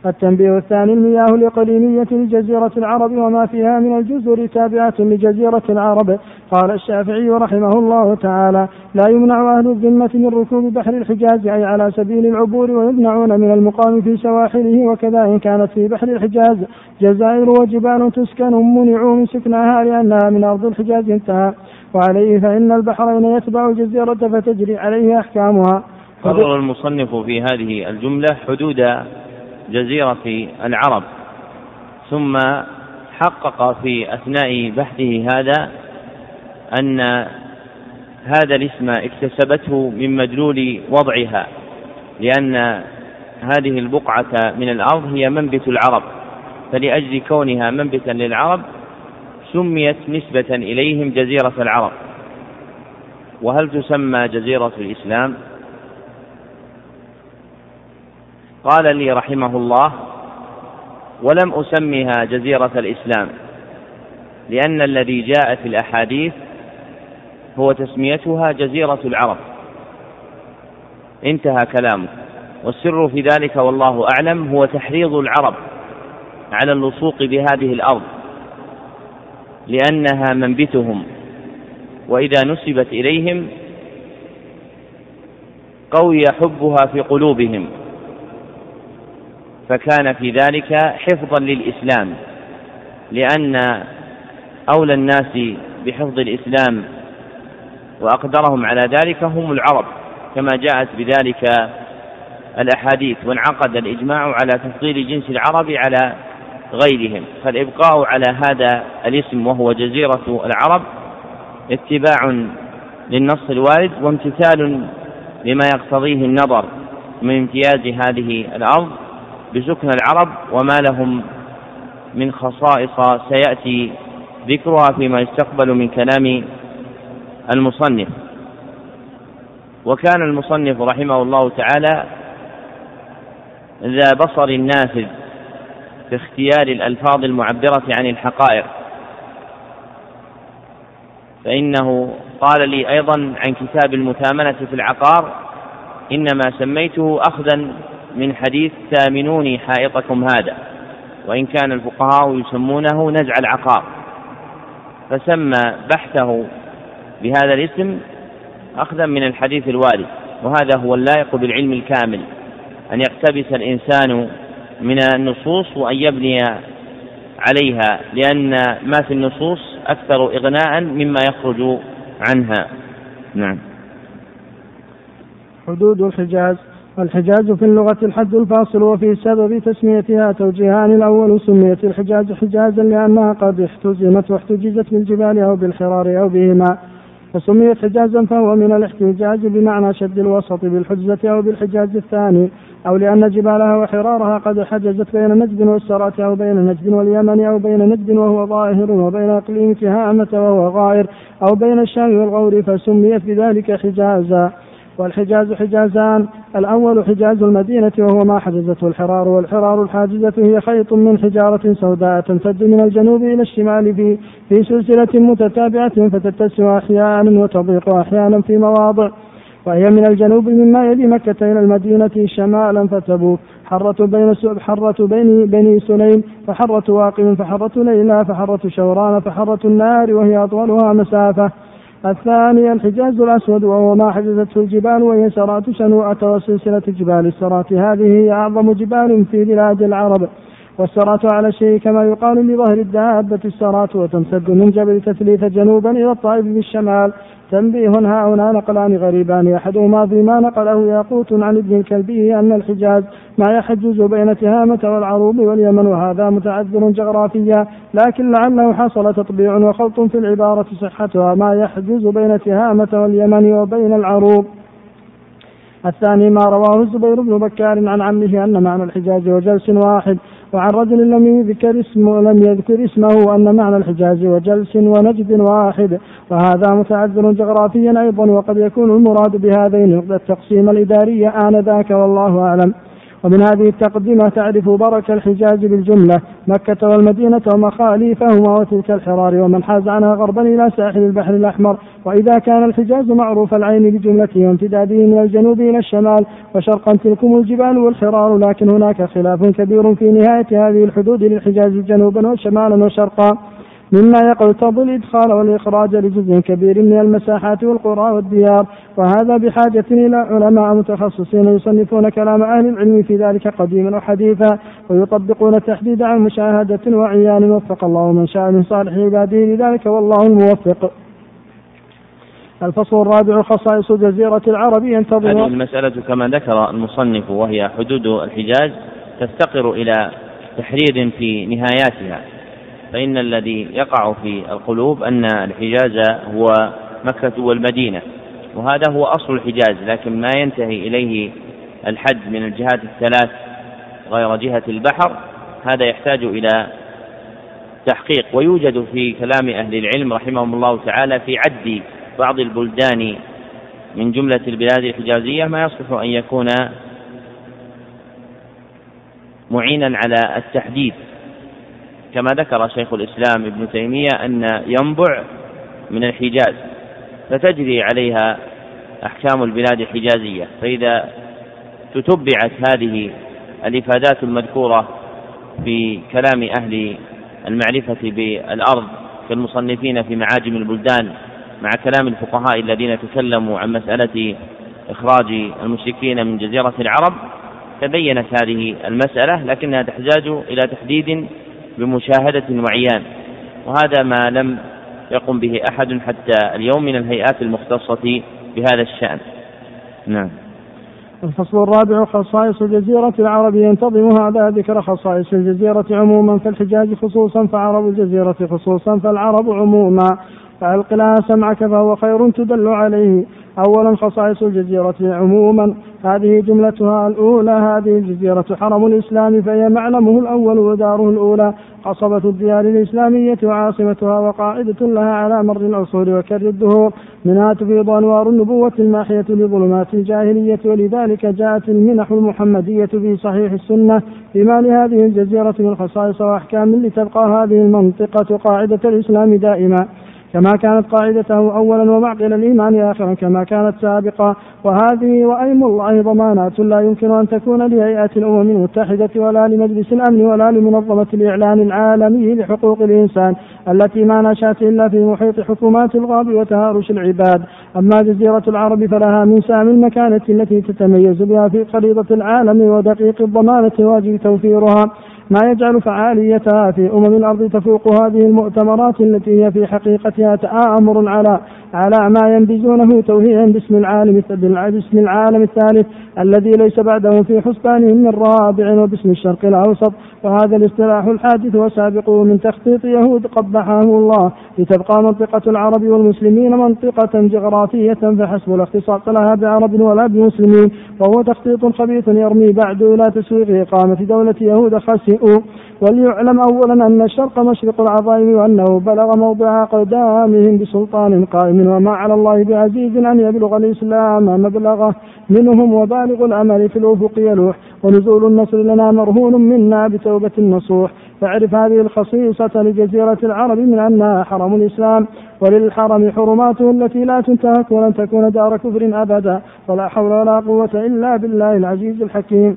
التنبيه الثاني المياه الإقليمية لجزيرة العرب وما فيها من الجزر تابعة لجزيرة العرب. قال الشافعي رحمه الله تعالى لا يمنع أهل الذمة من ركوب بحر الحجاز أي على سبيل العبور ويمنعون من المقام في سواحله وكذا إن كانت في بحر الحجاز. جزائر وجبال تسكن منعوا من سكنها لأنها من أرض الحجاز انتهى. وعليه فإن البحرين يتبع الجزيرة فتجري عليه أحكامها. قرر المصنف في هذه الجملة حدود جزيرة العرب ثم حقق في أثناء بحثه هذا أن هذا الاسم اكتسبته من مدلول وضعها لأن هذه البقعة من الأرض هي منبت العرب فلأجل كونها منبتا للعرب سميت نسبة إليهم جزيرة العرب. وهل تسمى جزيرة الإسلام؟ قال لي رحمه الله ولم أسمها جزيرة الإسلام لأن الذي جاء في الأحاديث هو تسميتها جزيرة العرب. انتهى كلامه والسر في ذلك والله أعلم هو تحريض العرب على اللصوق بهذه الأرض لأنها منبتهم وإذا نسبت إليهم قوي حبها في قلوبهم. فكان في ذلك حفظا للإسلام لأن أولى الناس بحفظ الإسلام وأقدرهم على ذلك هم العرب كما جاءت بذلك الأحاديث وانعقد الإجماع على تفضيل جنس العرب على غيرهم. فالإبقاء على هذا الاسم وهو جزيرة العرب اتباع للنص الوارد وامتثال لما يقتضيه النظر من امتياز هذه الأرض. بسكن العرب وما لهم من خصائص سيأتي ذكرها فيما يستقبل من كلام المصنف. وكان المصنف رحمه الله تعالى ذا بصر نافذ في اختيار الألفاظ المعبرة عن الحقائق. فإنه قال لي أيضا عن كتاب المثامنة في العقار إنما سميته أخذا من حديث ثامنوني حائطكم هذا وإن كان الفقهاء يسمونه نزع العقار. فسمى بحثه بهذا الاسم أخذا من الحديث الوارد وهذا هو اللائق بالعلم الكامل أن يقتبس الإنسان من النصوص وأن يبني عليها لأن ما في النصوص أكثر إغناء مما يخرج عنها. نعم. حدود الحجاز. والحجاز في اللغة الحد الفاصل وفي سبب تسميتها توجيهان. الأول سميت الحجاز حجازا لأنها قد احتزمت واحتجزت بالجبال أو بالحرار أو بهما. فسميت حجازا فهو من الاحتجاج بمعنى شد الوسط بالحجزة أو بالحجاز الثاني أو لأن جبالها وحرارها قد حجزت بين نجد والسرة أو بين نجد واليمن أو بين نجد وهو ظاهر وبين إقليم تهامة وهو غائر أو بين الشام والغور فسميت بذلك حجازا والحجاز حجازان. الأول حجاز المدينة وهو ما حجزته الحرار والحرار الحاجزة هي خيط من حجارة سوداء تمتد من الجنوب إلى الشمال في في سلسلة متتابعة فتتسع أحيانا وتضيق أحيانا في مواضع وهي من الجنوب مما يلي مكة إلى المدينة شمالا فتبوك حرة بين حرة بين بني سليم فحرة واقم فحرة ليلى فحرة شوران فحرة النار وهي أطولها مسافة. الثاني الحجاز الأسود وهو ما حجزته الجبال وهي سرات شنوءة وسلسلة جبال السرات. هذه هي أعظم جبال في بلاد العرب. والسرات على الشيء كما يقال لظهر الدابة. السرات وتمتد من جبل تثليث جنوبا إلى الطائف بالشمال. تنبيه ها هنا نقلان غريبان. أحدهما فيما نقله ياقوت عن ابن الكلبي أن الحجاز ما يحجز بين تهامة والعروب واليمن وهذا متعذر جغرافيا. لكن لعله حصل تطبيع وخلط في العبارة صحتها. ما يحجز بين تهامة واليمن وبين العروب. الثاني ما رواه الزبير بن بكار عن عمه أن معنى الحجاز وجلس واحد. وعن رجل لم يذكر اسمه لم يذكر اسمه أن معنى الحجاز وجلس ونجد واحد. وهذا متعذر جغرافيا أيضا وقد يكون المراد بهذين التقسيم الإداري آنذاك والله أعلم. ومن هذه التقدمة تعرف برك الحجاز بالجملة مكة والمدينة ومخاليفهما وتلك الحرار ومن حاز عنها غربا إلى ساحل البحر الأحمر. وإذا كان الحجاز معروف العين بجملته وامتداده من الجنوب إلى الشمال وشرقا تلكم الجبال والحرار لكن هناك خلاف كبير في نهاية هذه الحدود للحجاز جنوبا وشمالا وشرقا. مما يقتضي الإدخال والإخراج لجزء كبير من المساحات والقرى والديار. وهذا بحاجة إلى علماء متخصصين يصنفون كلام أهل العلم في ذلك قديما وحديثا ويطبقون التحديد عن مشاهدة وعيان. وفق الله من شاء من صالح عباده لذلك والله الموفق. الفصل الرابع خصائص جزيرة العرب ينتظر هذه المسألة كما ذكر المصنف وهي حدود الحجاز تفتقر إلى تحرير في نهاياتها. فإن الذي يقع في القلوب أن الحجاز هو مكة والمدينة وهذا هو أصل الحجاز لكن ما ينتهي إليه الحد من الجهات الثلاث غير جهة البحر هذا يحتاج إلى تحقيق ويوجد في كلام أهل العلم رحمهم الله تعالى في عد بعض البلدان من جملة البلاد الحجازية ما يصلح أن يكون معينا على التحديد. كما ذكر شيخ الإسلام ابن تيمية أن ينبع من الحجاز فتجري عليها أحكام البلاد الحجازية فإذا تتبعت هذه الإفادات المذكورة في كلام أهل المعرفة بالأرض كالمصنفين في معاجم البلدان مع كلام الفقهاء الذين تكلموا عن مسألة إخراج المشركين من جزيرة العرب تبينت هذه المسألة لكنها تحتاج إلى تحديد بمشاهدة وعيان. وهذا ما لم يقم به أحد حتى اليوم من الهيئات المختصة بهذا الشأن. نعم. الفصل الرابع خصائص الجزيرة العرب ينتظم هذا ذكر خصائص الجزيرة عموما فالحجاز خصوصا فعرب الجزيرة خصوصا فالعرب عموما. فألق لها سمعك فهو خير تدل عليه. أولا خصائص الجزيرة عموما. هذه جملتها الأولى. هذه الجزيرة حرم الإسلام فهي معلمه الأول وداره الأولى. قصبة الديار الإسلامية وعاصمتها وقاعدة لها على مر العصور وكر الدهور. منها تفيض أنوار النبوة الماحية لظلمات الجاهلية. ولذلك جاءت المنح المحمدية في صحيح السنة. بما لهذه الجزيرة من خصائص وأحكام لتبقى هذه المنطقة قاعدة الإسلام دائما. كما كانت قاعدته أولا ومعقل الإيمان آخرا كما كانت سابقا. وهذه وأيم الله ضمانات لا يمكن أن تكون لهيئة الأمم المتحدة ولا لمجلس الأمن ولا لمنظمة الإعلان العالمي لحقوق الإنسان التي ما نشأت إلا في محيط حكومات الغاب وتهارش العباد. أما جزيرة العرب فلها من سام المكانة التي تتميز بها في خريطة العالم ودقيق الضمانة واجب توفيرها. ما يجعل فعاليتها في أمم الأرض تفوق هذه المؤتمرات التي هي في حقيقتها تآمر على على ما ينبذونه توهيعا باسم العالم باسم العالم الثالث. الذي ليس بعده في حسبانهم من رابع وباسم الشرق الأوسط وهذا الاصطلاح الحادث وسابقه من تخطيط يهود قبحهم الله لتبقى منطقة العرب والمسلمين منطقة جغرافية فحسب الاختصاص لها بعرب ولا بمسلمين وهو تخطيط خبيث يرمي بعد إلى تسويق إقامة دولة يهود خسئوا وليعلم أولا أن الشرق مشرق العظائم وأنه بلغ موضع أقدامهم بسلطان قائم وما على الله بعزيز أن يبلغ الإسلام مبلغه منهم وبالغ الأمل في الأفق يلوح ونزول النصر لنا مرهون منا بتوبة النصوح. فاعرف هذه الخصيصة لجزيرة العرب من أنها حرم الإسلام. وللحرم حرماته التي لا تنتهك ولن تكون دار كفر أبدا. ولا حول ولا قوة إلا بالله العزيز الحكيم.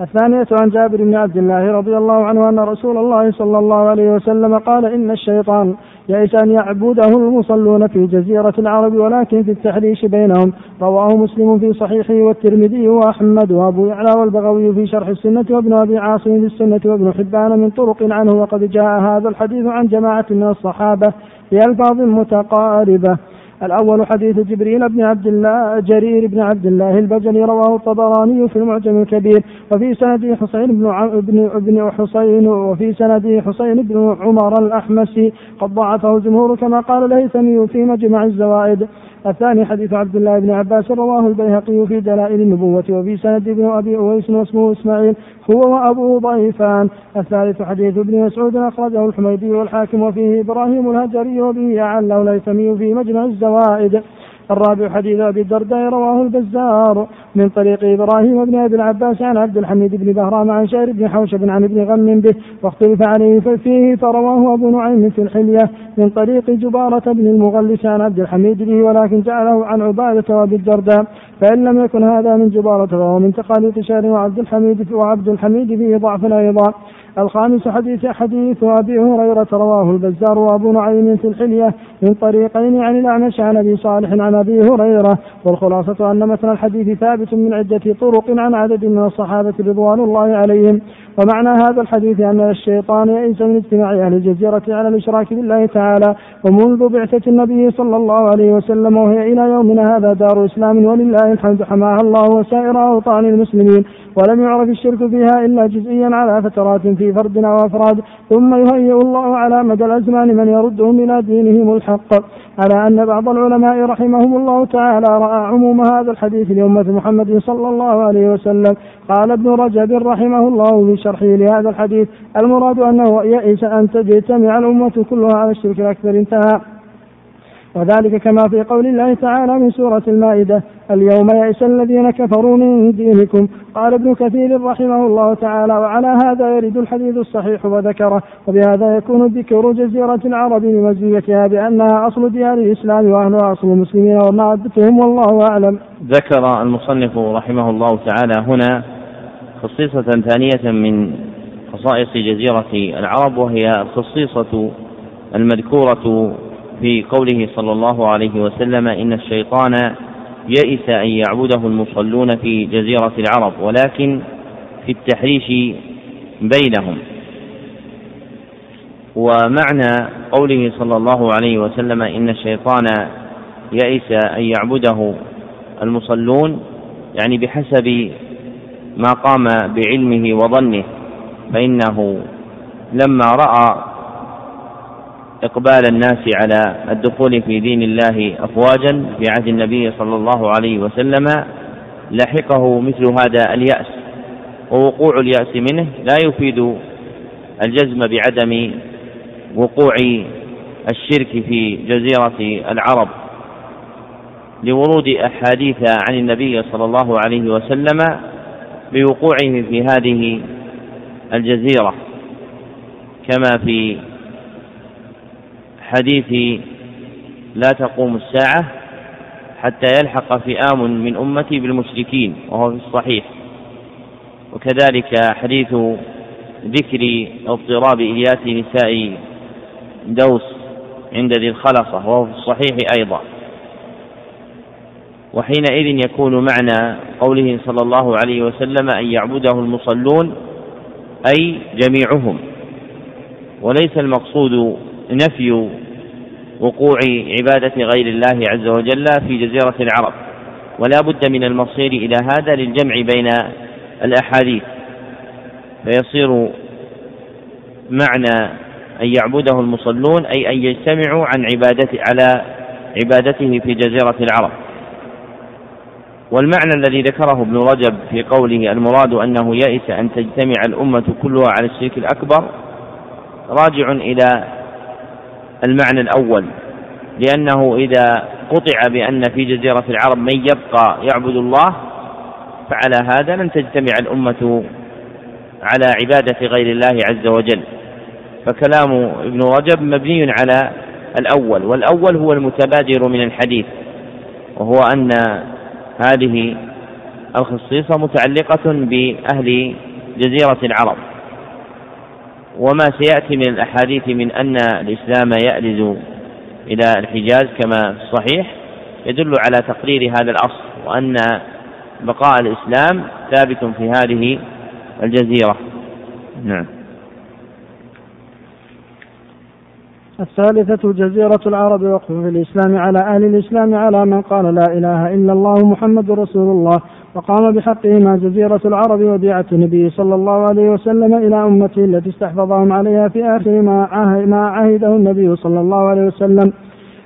الثانية عن جابر بن عبد الله رضي الله عنه أن رسول الله صلى الله عليه وسلم قال إن الشيطان يئس أن يعبده المصلون في جزيرة العرب ولكن في التحريش بينهم. رواه مسلم في صحيحه والترمذي وأحمد وأبو يعلى والبغوي في شرح السنة وابن أبي عاصم في السنة وابن حبان من طرق عنه وقد جاء هذا الحديث عن جماعة من الصحابة بألفاظ متقاربة. الأول حديث جبريل بن عبد الله جرير بن عبد الله البجلي رواه الطبراني في المعجم الكبير. وفي سنده حسين بن ابن ابن حسين وفي سنده حسين بن عمر الأحمسي. قد ضعفه الجمهور كما قال الهيثمي في مجمع الزوائد. الثاني حديث عبد الله بن عباس رواه البيهقي في دلائل النبوة. وفي سند ابن أبي أويس واسمه إسماعيل. هو وأبوه ضعيفان الثالث حديث ابن مسعود أخرجه الحميدي والحاكم وفيه إبراهيم الهجري وبه أعله الهيثمي في مجمع الزوائد. الرابع حديث أبي الدرداء رواه البزار من طريق إبراهيم بن أبي العباس عن عبد الحميد بن بهرام عن شعر بن حوشب عن ابن غم به واختلف عليه فيه فرواه أبو نعيم في الحلية من طريق جبارة بن المغلس عن عبد الحميد به ولكن جعله عن عبادة وأبي الدرداء فإن لم يكن هذا من جبارة فهو من تقاليد شعر وعبد الحميد وعبد الحميد فيه ضعف أيضا. الخامس حديث حديث أبي هريرة رواه البزار وأبو نعيم في الحلية من طريقين عن الأعمش عن أبي صالح عن أبي هريرة والخلاصة أن مثل الحديث ثابت من عدة طرق عن عدد من الصحابة رضوان الله عليهم. ومعنى هذا الحديث أن الشيطان يئس من اجتماع أهل الجزيرة على الإشراك بالله تعالى ومنذ بعثة النبي صلى الله عليه وسلم وهي إلى يومنا هذا دار إسلام ولله الحمد حماها الله وسائر أوطان المسلمين ولم يعرف الشرك فيها إلا جزئيا على فترات في فرد أو أفراد ثم يهيئ الله على مدى الأزمان من يردهم إلى دينهم الحق. على أن بعض العلماء رحمهم الله تعالى رأى عموم هذا الحديث لأمة محمد صلى الله عليه وسلم. قال ابن رجب رحمه الله في شرحه لهذا الحديث. المراد أنه يئس أن تجتمع الأمة كلها على الشرك الأكبر انتهى. وذلك كما في قول الله تعالى من سورة المائدة اليوم يئس الذين كفروا من دينكم. قال ابن كثير رحمه الله تعالى وعلى هذا يرد الحديث الصحيح وذكره وبهذا يكون ذكر جزيرة العرب لمزيتها بأنها أصل ديار الإسلام وأهلها أصل المسلمين ومعدتهم والله أعلم. ذكر المصنف رحمه الله تعالى هنا خصيصة ثانية من خصائص جزيرة العرب وهي الخصيصة المذكورة في قوله صلى الله عليه وسلم إن الشيطان يئس أن يعبده المصلون في جزيرة العرب ولكن في التحريش بينهم. ومعنى قوله صلى الله عليه وسلم إن الشيطان يئس أن يعبده المصلون يعني بحسب ما قام بعلمه وظنه فإنه لما رأى إقبال الناس على الدخول في دين الله أفواجا في عهد النبي صلى الله عليه وسلم لحقه مثل هذا اليأس. ووقوع اليأس منه لا يفيد الجزم بعدم وقوع الشرك في جزيرة العرب. لورود أحاديث عن النبي صلى الله عليه وسلم بوقوعه في هذه الجزيرة كما في حديث لا تقوم الساعة حتى يلحق فئام من أمتي بالمشركين وهو في الصحيح. وكذلك حديث ذكر اضطراب إلياس نساء دوس عند ذي الخلصة وهو في الصحيح أيضا. وحينئذ يكون معنى قوله صلى الله عليه وسلم أن يعبده المصلون أي جميعهم. وليس المقصود نفي وقوع عبادة غير الله عز وجل في جزيرة العرب. ولا بد من المصير إلى هذا للجمع بين الأحاديث. فيصير معنى أن يعبده المصلون أي أن يجتمعوا عن عبادته على عبادته في جزيرة العرب. والمعنى الذي ذكره ابن رجب في قوله المراد أنه يئس أن تجتمع الأمة كلها على الشرك الأكبر راجع إلى المعنى الأول لأنه إذا قطع بأن في جزيرة العرب من يبقى يعبد الله فعلى هذا لن تجتمع الأمة على عبادة غير الله عز وجل. فكلام ابن رجب مبني على الأول والأول هو المتبادر من الحديث وهو أن هذه الخصيصة متعلقة بأهل جزيرة العرب. وما سيأتي من الأحاديث من أن الإسلام يألز إلى الحجاز كما في الصحيح يدل على تقرير هذا الأصل وأن بقاء الإسلام ثابت في هذه الجزيرة. نعم. الثالثة جزيرة العرب وقف في الإسلام على أهل الإسلام على من قال لا إله إلا الله محمد رسول الله وقام بحقهما جزيرة العرب وديعة النبي صلى الله عليه وسلم إلى أمته التي استحفظهم عليها في آخر ما عهده النبي صلى الله عليه وسلم.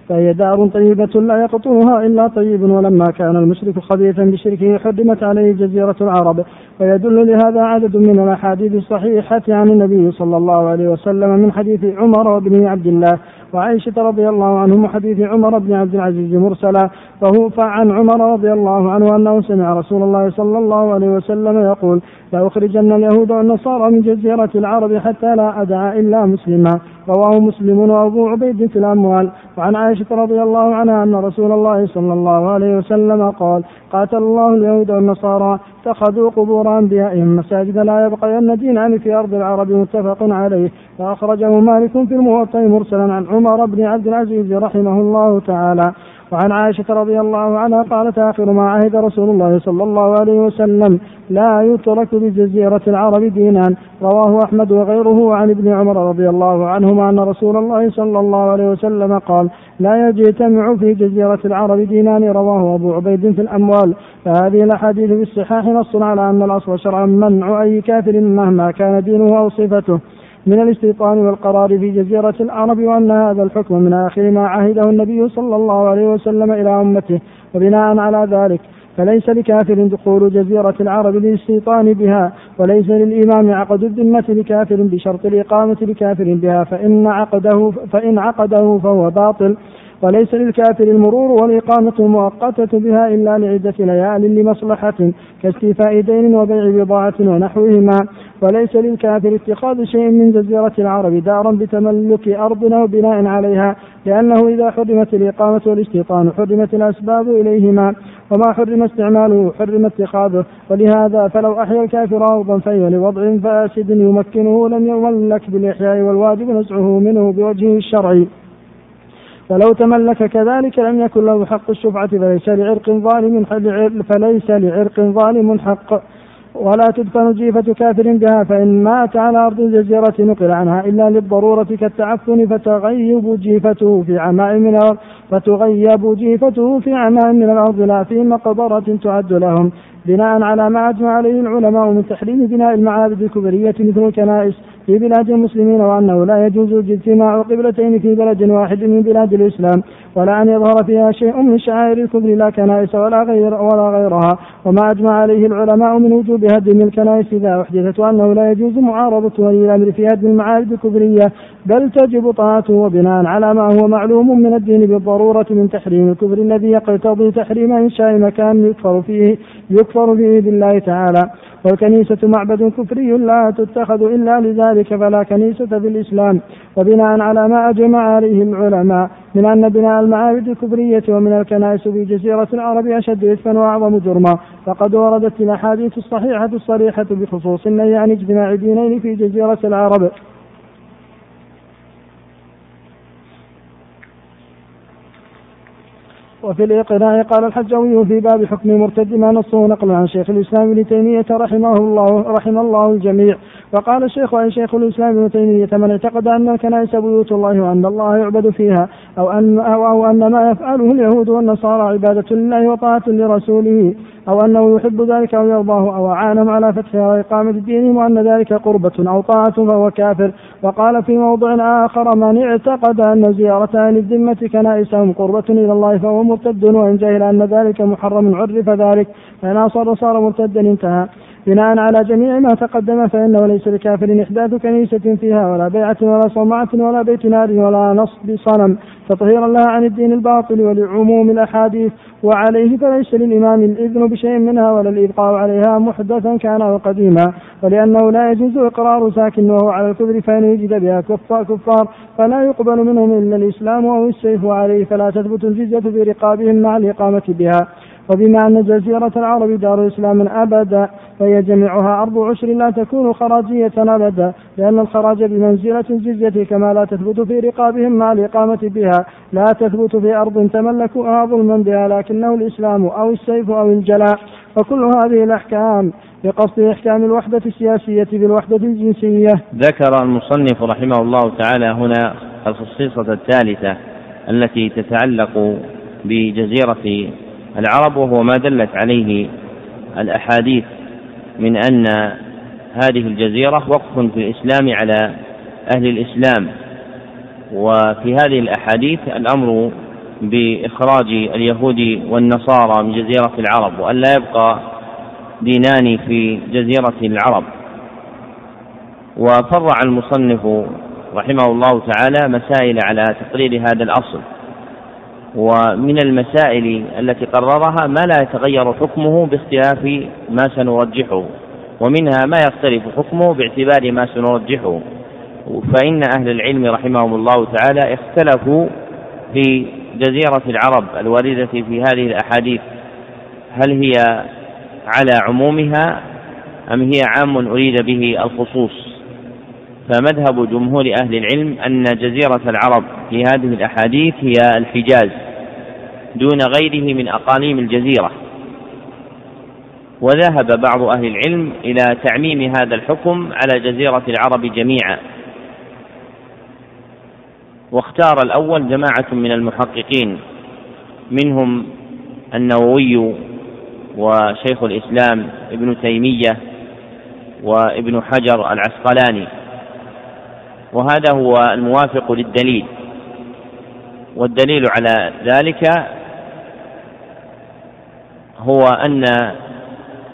فهي دار طيبة لا يقطعها إلا طيب ولما كان المشرك خبيثا بشركه حرمت عليه جزيرة العرب. ويدل لهذا عدد من الأحاديث الصحيحة عن النبي صلى الله عليه وسلم من حديث عمر وابن عبد الله وعائشة رضي الله عنهم وحديث عمر بن عبد العزيز مرسلا فهو فعن عمر رضي الله عنه أنه سمع رسول الله صلى الله عليه وسلم يقول لأخرجن اليهود والنصارى من جزيرة العرب حتى لا أدع إلا مسلما. رواه مسلم وأبو عبيد في الأموال. وعن عائشة رضي الله عنها أن رسول الله صلى الله عليه وسلم قال قاتل الله اليهود والنصارى اتخذوا قبور أنبيائهم. مساجد لا يبقين دينان في أرض العرب متفق عليه. وأخرجه مالك في الموطأ مرسلا عن عمر بن عبد العزيز رحمه الله تعالى. وعن عائشة رضي الله عنها قالت آخر ما عهد رسول الله صلى الله عليه وسلم لا يترك بجزيرة العرب دينان رواه أحمد وغيره عن ابن عمر رضي الله عنهما أن رسول الله صلى الله عليه وسلم قال لا يجتمع في جزيرة العرب دينان. رواه أبو عبيد في الأموال. فهذه الأحاديث في الصحاح نص على أن الأصل شرعا منع أي كافر مهما كان دينه أو صفته. من الاستيطان والقرار في جزيرة العرب وأن هذا الحكم من آخر ما عهده النبي صلى الله عليه وسلم إلى أمته وبناء على ذلك فليس لكافر دخول جزيرة العرب للاستيطان بها وليس للإمام عقد الذمة لكافر بشرط الإقامة لكافر بها فإن عقده فإن عقده فهو باطل. وليس للكافر المرور والإقامة المؤقتة بها إلا لعدة ليال لمصلحة كاستيفاء دين وبيع بضاعة ونحوهما. وليس للكافر اتخاذ شيء من جزيرة العرب دارا بتملك أرض أو بناء عليها لأنه إذا حرمت الإقامة والاستيطان حرمت الأسباب إليهما. وما حرم استعماله حرم اتخاذه. ولهذا فلو أحيا الكافر أرضا فهي لوضع فاسد يمكنه لم يملك بالإحياء والواجب نزعه منه بوجهه الشرعي فلو تملك كذلك لم يكن له حق الشفعة فليس لعرق ظالم فليس لعرق ظالم حق. ولا تدفن جيفة كافر بها فإن مات على أرض الجزيرة نقل عنها إلا للضرورة كالتعفن فتغيب جيفته في عماء من الأرض فتغيب جيفته في عماء من الأرض. لا في مقبرة تعد لهم. بناء على ما أجمع عليه العلماء من تحريم بناء المعابد الكبرية مثل الكنائس. في بلاد المسلمين وأنه لا يجوز اجتماع قبلتين في بلد واحد من بلاد الإسلام ولا أن يظهر فيها شيء من شعائر الكفر لا كنائس ولا غير ولا غيرها. وما أجمع عليه العلماء من وجوب هدم الكنائس إذا أحدثت وأنه لا يجوز معارضة ولي الأمر في هدم المعابد الكفرية بل تجب طاعته وبناء على ما هو معلوم من الدين بالضرورة من تحريم الكفر الذي يقتضي تحريم إنشاء مكان يكفر فيه يكفر فيه بالله تعالى. والكنيسة معبد كفري لا تتخذ إلا لذلك فلا كنيسة في الإسلام وبناء على ما أجمع عليه العلماء من أن بناء المعابد الكفرية ومن الكنائس في جزيرة العرب أشد إثما وأعظم جرما. فقد وردت الأحاديث الصحيحة الصريحة بخصوص النهي عن اجتماع دينين في جزيرة العرب. وفي الإقناع قال الحجوي في باب حكم مرتد ما نصه نقل عن شيخ الإسلام ابن تيمية رحمه الله رحم الله الجميع. وقال الشيخ أي شيخ الإسلام ابن تيمية من اعتقد أن الكنائس بيوت الله وأن الله يعبد فيها أو أن أو أن ما يفعله اليهود والنصارى عبادة لله وطاعة لرسوله. أو أنه يحب ذلك أو يرضاه أو أعانهم على فتحها وإقامة دينهم وأن ذلك قربة أو طاعة فهو كافر. وقال في موضع آخر من اعتقد أن زيارة أهل الذمة كنائسهم قربة إلى الله فهو مرتد وإن جهل أن ذلك محرم عرف ذلك. فإن أصر صار مرتدا انتهى. بناء على جميع ما تقدم فإنه ليس بكافر إحداث كنيسة فيها ولا بيعة ولا صومعة ولا بيت نار ولا نصب صنم. تطهيرا لها عن الدين الباطل ولعموم الأحاديث. وعليه فليس للإمام الإذن بشيء منها ولا الإبقاء عليها محدثا كان أو قديما. ولأنه لا يجوز إقرار ساكن وهو على الكفر فإن وجد بها كفار كفار فلا يقبل منهم إلا الإسلام أو السيف عليه. فلا تثبت الجزية في رقابهم مع الإقامة بها. وبما أن جزيرة العرب دار إسلام أبدا فهي جميعها أرض عشر لا تكون خراجية أبدا لأن الخراج بمنزلة الجزية كما لا تثبت في رقابهم مع الإقامة بها. لا تثبت في أرض تملكها ظلما بها لكنه الإسلام أو السيف أو الجلاء. وكل هذه الأحكام بقصد إحكام الوحدة السياسية بالوحدة الجنسية. ذكر المصنف رحمه الله تعالى هنا الخصيصة الثالثة التي تتعلق بجزيرة العرب وهو ما دلت عليه الأحاديث من أن هذه الجزيرة وقف في الإسلام على أهل الإسلام. وفي هذه الأحاديث الأمر بإخراج اليهود والنصارى من جزيرة العرب وأن لا يبقى دينان في جزيرة العرب. وفرع المصنف رحمه الله تعالى مسائل على تقرير هذا الأصل. ومن المسائل التي قررها ما لا يتغير حكمه باختلاف ما سنرجحه ومنها ما يختلف حكمه باعتبار ما سنرجحه. فإن أهل العلم رحمهم الله تعالى اختلفوا في جزيرة العرب الواردة في هذه الأحاديث هل هي على عمومها أم هي عام أريد به الخصوص. فمذهب جمهور أهل العلم أن جزيرة العرب في هذه الأحاديث هي الحجاز. دون غيره من أقاليم الجزيرة. وذهب بعض أهل العلم إلى تعميم هذا الحكم على جزيرة العرب جميعا. واختار الأول جماعة من المحققين منهم النووي وشيخ الإسلام ابن تيمية وابن حجر العسقلاني. وهذا هو الموافق للدليل. والدليل على ذلك هو أن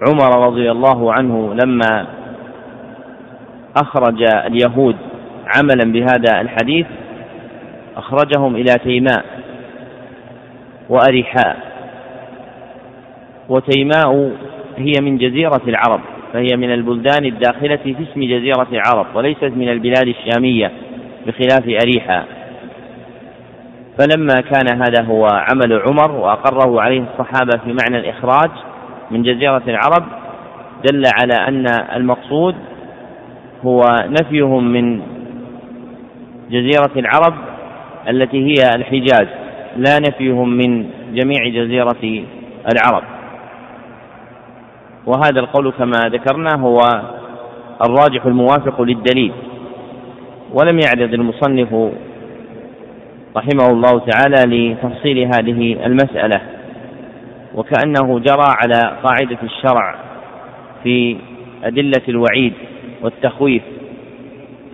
عمر رضي الله عنه لما أخرج اليهود عملا بهذا الحديث أخرجهم إلى تيماء وأريحاء. وتيماء هي من جزيرة العرب فهي من البلدان الداخلة في اسم جزيرة العرب وليست من البلاد الشامية بخلاف أريحا فلما كان هذا هو عمل عمر وأقره عليه الصحابة في معنى الإخراج من جزيرة العرب دل على أن المقصود هو نفيهم من جزيرة العرب التي هي الحجاز لا نفيهم من جميع جزيرة العرب. وهذا القول كما ذكرنا هو الراجح الموافق للدليل. ولم يعرض المصنف رحمه الله تعالى لتفصيل هذه المسألة وكأنه جرى على قاعدة الشرع في أدلة الوعيد والتخويف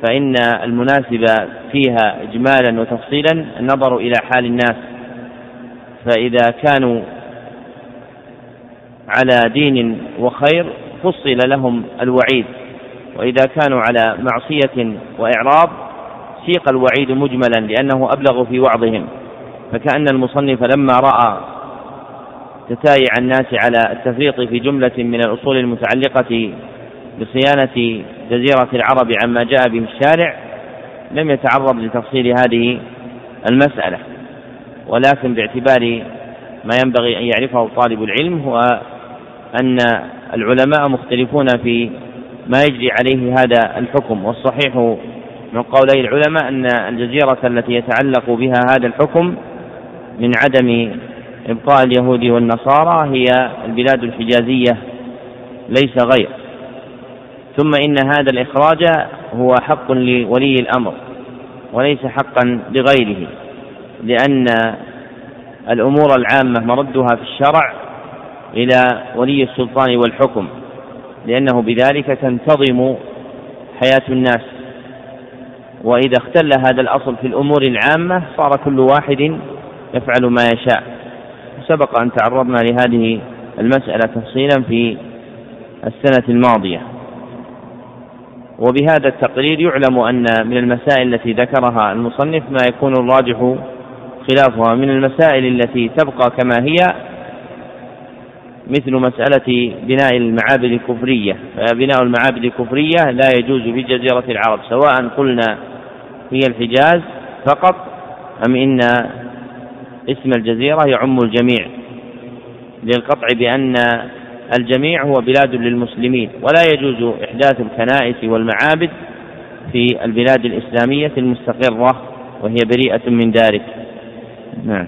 فإن المناسب فيها إجمالا وتفصيلا النظر إلى حال الناس فإذا كانوا على دين وخير فصل لهم الوعيد وإذا كانوا على معصية وإعراض سيق الوعيد مجملا لأنه أبلغ في وعظهم. فكأن المصنف لما رأى تتايع الناس على التفريط في جملة من الأصول المتعلقة بصيانة جزيرة العرب عما جاء به الشارع لم يتعرض لتفصيل هذه المسألة. ولكن باعتبار ما ينبغي أن يعرفه طالب العلم هو أن العلماء مختلفون في ما يجري عليه هذا الحكم والصحيح من قولي العلماء أن الجزيرة التي يتعلق بها هذا الحكم من عدم إبقاء اليهود والنصارى هي البلاد الحجازية ليس غير. ثم إن هذا الإخراج هو حق لولي الأمر وليس حقا لغيره لأن الأمور العامة مردها في الشرع إلى ولي السلطان والحكم لأنه بذلك تنتظم حياة الناس. وإذا اختل هذا الأصل في الأمور العامة صار كل واحد يفعل ما يشاء. سبق أن تعرضنا لهذه المسألة تفصيلا في السنة الماضية. وبهذا التقرير يعلم أن من المسائل التي ذكرها المصنف ما يكون الراجح خلافها. من المسائل التي تبقى كما هي مثل مسألة بناء المعابد الكفرية. فبناء المعابد الكفرية لا يجوز في جزيرة العرب سواء قلنا هي الحجاز فقط أم إن اسم الجزيرة يعم الجميع. للقطع بأن الجميع هو بلاد للمسلمين ولا يجوز إحداث الكنائس والمعابد في البلاد الإسلامية المستقرة وهي بريئة من ذلك. نعم.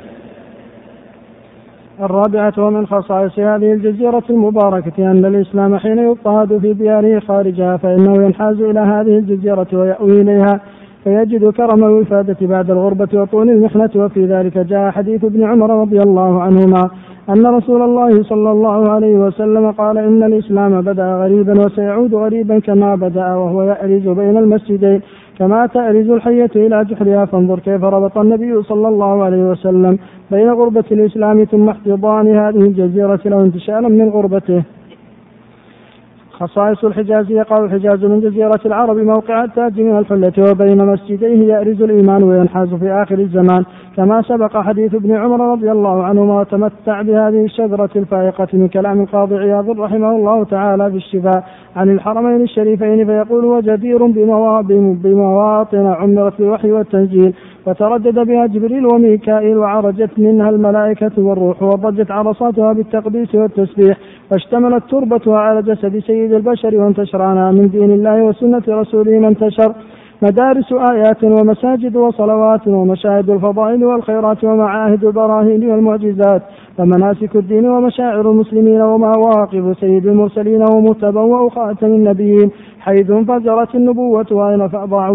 الرابعة ومن خصائص هذه الجزيرة المباركة أن الإسلام حين يضطهد في دياره خارجها فإنه ينحاز إلى هذه الجزيرة ويأوي إليها فيجد كرم الوفادة بعد الغربة وطول المحنة وفي ذلك جاء حديث ابن عمر رضي الله عنهما أن رسول الله صلى الله عليه وسلم قال إن الإسلام بدأ غريبا وسيعود غريبا كما بدأ وهو يأرز بين المسجدين. كما تأرز الحية إلى جحرها فانظر كيف ربط النبي صلى الله عليه وسلم بين غربة الإسلام ثم احتضان هذه الجزيرة له انتشالا من غربته. خصائص الحجاز يقع الحجاز من جزيرة العرب موقع التاج من الحلة وبين مسجديه يأرز الإيمان وينحاز في آخر الزمان. كما سبق حديث ابن عمر رضي الله عنهما وتمتع بهذه الشجرة الفائقة من كلام القاضي عياض رحمه الله تعالى في الشفاء عن الحرمين الشريفين فيقول وجدير بمواطن عمرت بالوحي والتنزيل وتردد بها جبريل وميكائيل وعرجت منها الملائكة والروح وضجت عرصاتها بالتقديس والتسبيح واشتملت تربتها على جسد سيد البشر وانتشر عنها من دين الله وسنة رسوله ما انتشر. مدارس آيات ومساجد وصلوات ومشاهد الفضائل والخيرات ومعاهد البراهين والمعجزات ومناسك الدين ومشاعر المسلمين ومواقف سيد المرسلين ومتبوأ خاتم النبيين. حيث انفجرت النبوة وأين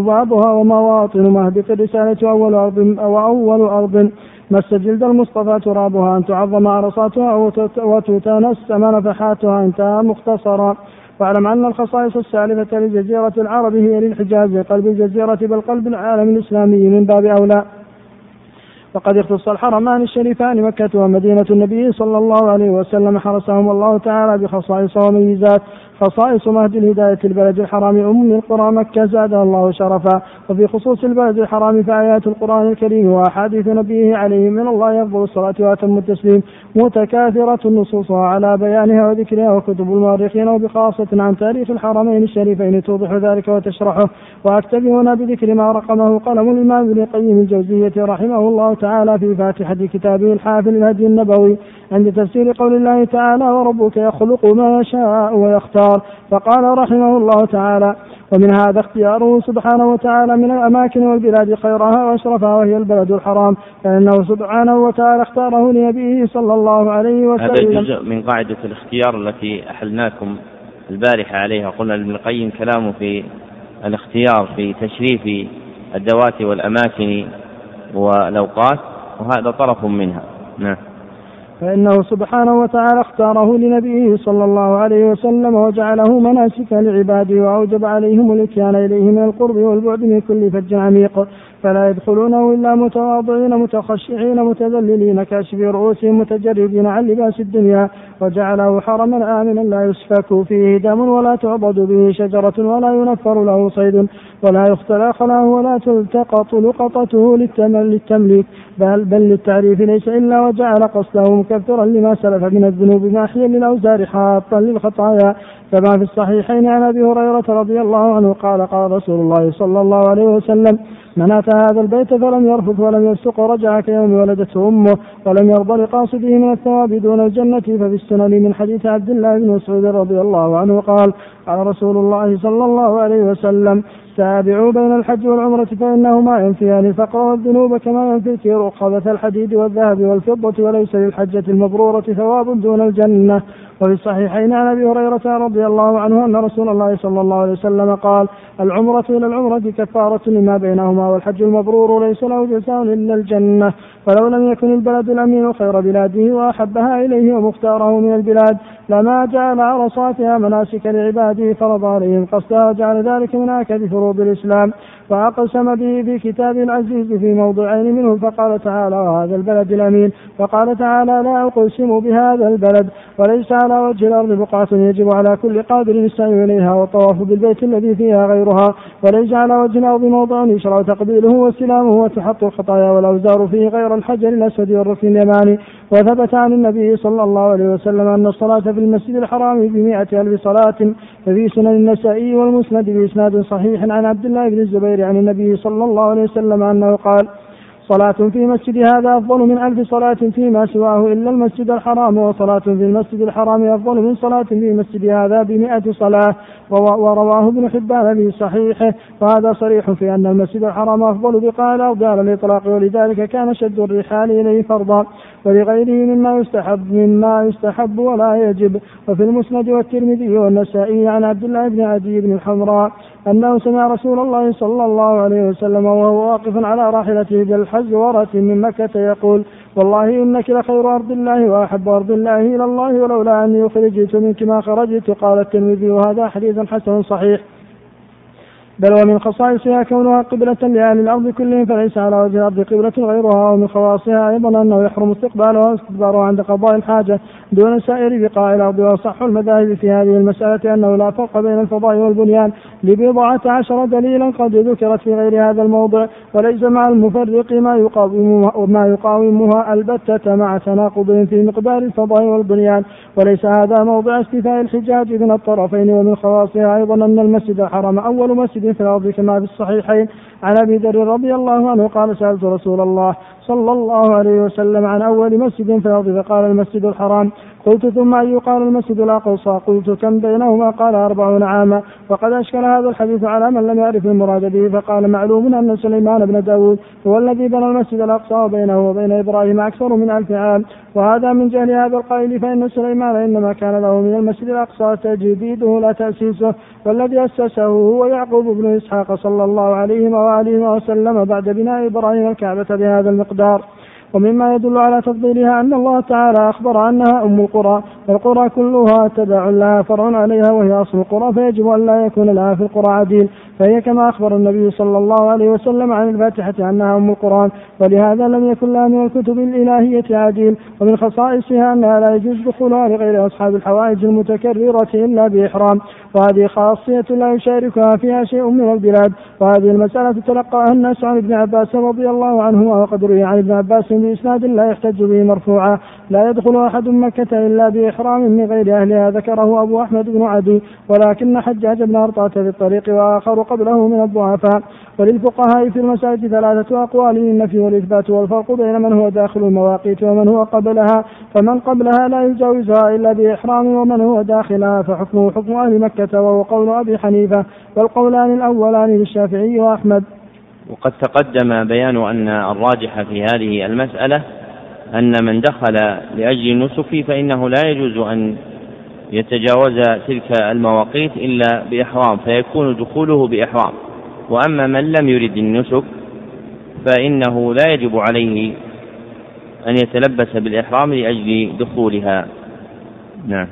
بعضها ومواطن مهبط الرسالة أول أرض وأول أرض. مس جلد المصطفى ترابها أن تعظم عرصاتها وتتنسم نفحاتها انتهى مختصرا. واعلم أن الخصائص السالفة لجزيرة العرب هي للحجاز قلب الجزيرة بل قلب العالم الإسلامي من باب أولى. وقد اختص الحرمان الشريفان مكة ومدينة النبي صلى الله عليه وسلم حرسهم الله تعالى بخصائص وميزات خصائص مهد الهداية البلد الحرام أم القرى مكة زادها الله شرفا. وفي خصوص البلد الحرام فآيات القرآن الكريم وأحاديث نبيه عليه من الله يفضل الصلاة وأتم التسليم. متكاثرة نصوصها على بيانها وذكرها وكتب المؤرخين وبخاصة عن تاريخ الحرمين الشريفين توضح ذلك وتشرحه. وأكتفي هنا بذكر ما رقمه قلم الإمام ابن القيم الجوزية رحمه الله تعالى في فاتحة كتابه الحافل الهدي النبوي. عند تفسير قول الله تعالى وربك يخلق ما يشاء ويختار فقال رحمه الله تعالى ومن هذا اختياره سبحانه وتعالى من الأماكن والبلاد خيرها وأشرفها وهي البلد الحرام فإنه سبحانه وتعالى اختاره لنبيه صلى الله عليه وسلم. هذا جزء من قاعدة الاختيار التي أحلناكم البارحة عليها. قلنا ابن القيم كلامه في الاختيار في تشريف الذوات والأماكن والأوقات وهذا طرف منها. نعم. فإنه سبحانه وتعالى اختاره لنبيه صلى الله عليه وسلم وجعله مناسك لعباده وأوجب عليهم الإتيان إليه من القرب والبعد من كل فج عميق. فلا يدخلونه إلا متواضعين متخشعين متذللين كاشفي رؤوسهم متجردين عن لباس الدنيا وجعله حرما آمنا لا يسفك فيه دم ولا تعبد به شجرة ولا ينفر له صيد ولا يختلى خلاه ولا تلتقط لقطته للتمليك بل, بل للتعريف ليس إلا وجعل قصده مكفرا لما سلف من الذنوب ماحيا للأوزار حاطا للخطايا. كما في الصحيحين عن أبي هريرة رضي الله عنه قال قال رسول الله صلى الله عليه وسلم من أتى هذا البيت فلم يرفث ولم يفسق رجع كيوم ولدته أمه ولم يرضى لقاصده من الثواب دون الجنة ففي السنن من حديث عبد الله بن مسعود رضي الله عنه قال قال رسول الله صلى الله عليه وسلم تابعوا بين الحج والعمرة فإنهما ينفيان الفقر والذنوب كما ينفي الكير خبث الحديد والذهب والفضة وليس للحجة المبرورة ثواب دون الجنة وفي الصحيحين عن أبي هريرة رضي الله عنه أن رسول الله صلى الله عليه وسلم قال العمرة إلى العمرة كفارة لما بينهما والحج المبرور ليس له جزاء إلا الجنة فلو لم يكن البلد الأمين خير بلاده وأحبها إليه ومختاره من البلاد لما جعل عرصاتها مناسك لعباده فرض عليهم قصدها وجعل ذلك من اكد فروض الإسلام. فأقسم به في كتاب العزيز في موضعين منه فقال تعالى وهذا البلد الأمين وقال تعالى لا أقسم بهذا البلد وليس على وجه الأرض بقعة يجب على كل قادر السعي إليها والطواف بالبيت الذي فيها غيرها. وليس على وجه الأرض موضع يشرع تقبيله واستلامه وتحط الخطايا والأوزار فيه غير الحجر الأسود والركن اليماني وثبت عن النبي صلى الله عليه وسلم أن الصلاة في المسجد الحرام بمئة ألف صلاة ففي سنن النسائي والمسند بإسناد صحيح عن عبد الله بن الزبير عن النبي صلى الله عليه وسلم أنه قال صلاة في مسجد هذا أفضل من ألف صلاة فيما سواه إلا المسجد الحرام وصلاة في المسجد الحرام أفضل من صلاة في مسجد هذا بمئة صلاة ورواه ابن حبان في صحيحه وهذا صريح في أن المسجد الحرام أفضل بقاء الأرض على الإطلاق ولذلك كان شد الرحال إليه فرضا ولغيره مما يستحب مما يستحب ولا يجب وفي المسند والترمذي والنسائي عن عبد الله بن عدي بن الحمراء أنه سمع رسول الله صلى الله عليه وسلم وهو واقف على راحلته بالحزورة من مكة يقول والله إنك لخير أرض الله وأحب أرض الله إلى الله ولولا أني أخرجت منك ما خرجت. قال الترمذي وهذا حديث حسن صحيح. بل ومن خصائصها كونها قبلة لأهل الأرض كلهم فليس على وجه الأرض قبلة غيرها ومن خواصها أيضا أنه يحرم استقبالها واستدبارها عند قضاء الحاجة دون سائر بقاع الأرض وأصح المذاهب في هذه المسألة أنه لا فرق بين الفضاء والبنيان لبضعة عشر دليلا قد ذكرت في غير هذا الموضع وليس مع المفرق ما يقاومها ما يقاومها البتة مع تناقض في مقدار الفضاء والبنيان وليس هذا موضع استيفاء الحجاج من الطرفين ومن خواصها أيضا أن المسجد الحرام أول مسجد في الأرض كما في الصحيحين عن أبي ذر رضي الله عنه قال سألت رسول الله صلى الله عليه وسلم عن أول مسجد الأرض فقال المسجد الحرام. قلت ثم أي قال المسجد الأقصى؟ قلت كم بينهما؟ قال أربعون عاما. وقد أشكل هذا الحديث على من لم يعرف المراد به فقال معلوم أن سليمان بن داود هو الذي بنى المسجد الأقصى وبينه وبين إبراهيم أكثر من ألف عام. وهذا من جهل هذا القائل فإن سليمان إنما كان له من المسجد الأقصى تجديده لا تأسيسه والذي أسسه هو يعقوب بن إسحاق صلى الله عليه وآله وسلم بعد بناء إبراهيم الكعبة بهذا المقدار. ومما يدل على تفضيلها أن الله تعالى أخبر أنها أم القرى والقرى كلها تبع لها فرع عليها وهي أصل القرى فيجب أن لا يكون لها في القرى عديل. فهي كما أخبر النبي صلى الله عليه وسلم عن الفاتحة أنها أم القرآن ولهذا لم يكن لها من الكتب الإلهية عديل. ومن خصائصها أنها لا يجوز دخولها لغير أصحاب الحوائج المتكررة إلا بإحرام. وهذه خاصية لا يشاركها فيها شيء من البلاد. وهذه المسألة تلقاها الناس عن ابن عباس رضي الله عنهما وقد روي عن ابن عباس بإسناد لا يحتج به مرفوعا. لا يدخل أحد مكة إلا بإحرام من غير أهلها. ذكره أبو أحمد بن عدي. ولكن حجاج بن أرطاة في الطريق وآخر قبله من الضعفاء. وللفقهاء في المساجد ثلاثة أقوال. للنفي والإثبات والفرق بين من هو داخل المواقيت ومن هو قبلها. فمن قبلها لا يجاوزها إلا بإحرام ومن هو داخلها. فحكمه حكم أهل مكة. وهو قول أبي حنيفة. والقولان الأولان للشافعي وأحمد. وقد تقدم بيان أن الراجح في هذه المسألة أن من دخل لأجل النسك فإنه لا يجوز أن يتجاوز تلك المواقيت إلا بإحرام فيكون دخوله بإحرام. وأما من لم يرد النسك فإنه لا يجب عليه أن يتلبس بالإحرام لأجل دخولها. نعم.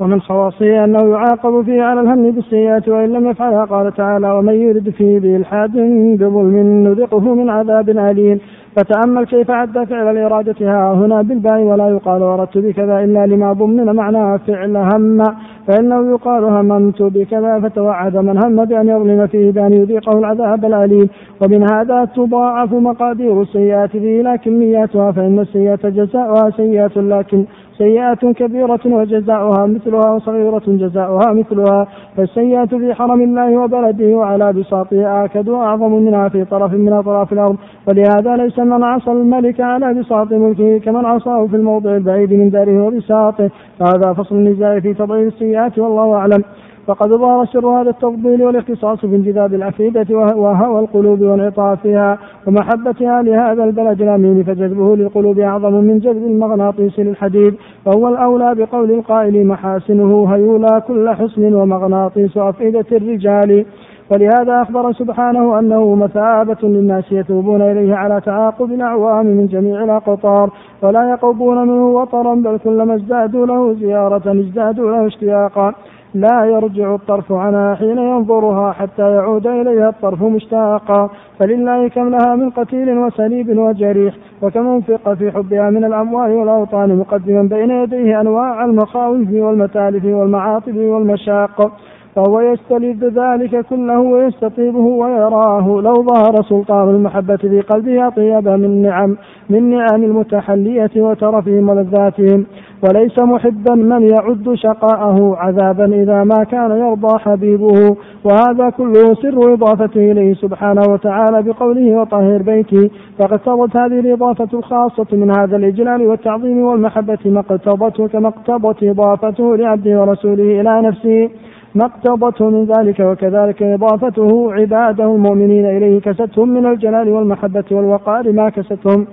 ومن خواصه أنه يعاقب فيه على الهم بالسيئات وإن لم يفعلها قال تعالى ومن يرد فيه بإلحاد بظلم نذقه من عذاب أليم. فتأمل كيف عد فعل الإرادة. هنا بالباء ولا يقال أردت بكذا إلا لما ضمن معناه فعل هم. فإنه يقال هممت بكذا فتوعد من هم بأن يظلم فيه بأن يذيقه العذاب الأليم. ومن هذا تضاعف مقادير السيئات به لا كمياتها فإن السيئة جزاؤها سيئة لكن سيئة كبيرة وجزاؤها مثلها وصغيرة جزاؤها مثلها فالسيئة في حرم الله وبلده وعلى بساطه آكد وأعظم منها في طرف من أطراف الأرض. ولهذا ليس من عصى الملك على بساط ملكه كمن عصاه في الموضع البعيد من داره وبساطه. فهذا فصل النزاع في تضعيف السيئات والله أعلم. فقد ظهر سر هذا التفضيل والاختصاص في انجذاب العقيدة وهوى القلوب وانعطافها ومحبتها لهذا البلد الأمين فجذبه للقلوب أعظم من جذب المغناطيس للحديد. فهو الأولى بقول القائل محاسنه هيولا كل حسن ومغناطيس أفئدة الرجال. ولهذا أخبر سبحانه أنه مثابة للناس يتوبون إليه على تعاقب الأعوام من جميع الأقطار ولا يقوبون منه وطرا بل كلما ازدادوا له زيارة ازدادوا له اشتياقا. لا يرجع الطرف عنها حين ينظرها حتى يعود إليها الطرف مشتاقا. فلله كم لها من قتيل وسليب وجريح وكم أنفق في حبها من الأموال والأوطان مقدما بين يديه أنواع المخاوف والمتالف والمعاطف والمشاق. فهو يستلذ ذلك كله ويستطيبه ويراه لو ظهر سلطان المحبة في قلبه أطيب من نعم من نعم المتحلية وترفهم ولذاتهم. وليس محبا من يعد شقاءه عذابا إذا ما كان يرضى حبيبه. وهذا كله سر إضافته إليه سبحانه وتعالى بقوله وطهر بيتي. فقد اقتضت هذه الإضافة الخاصة من هذا الإجلال والتعظيم والمحبة ما اقتضته كما اقتضت إضافته لعبده ورسوله إلى نفسه. ما اقتضته من ذلك وكذلك إضافته عباده المؤمنين إليه كستهم من الجلال والمحبة والوقار ما كستهم.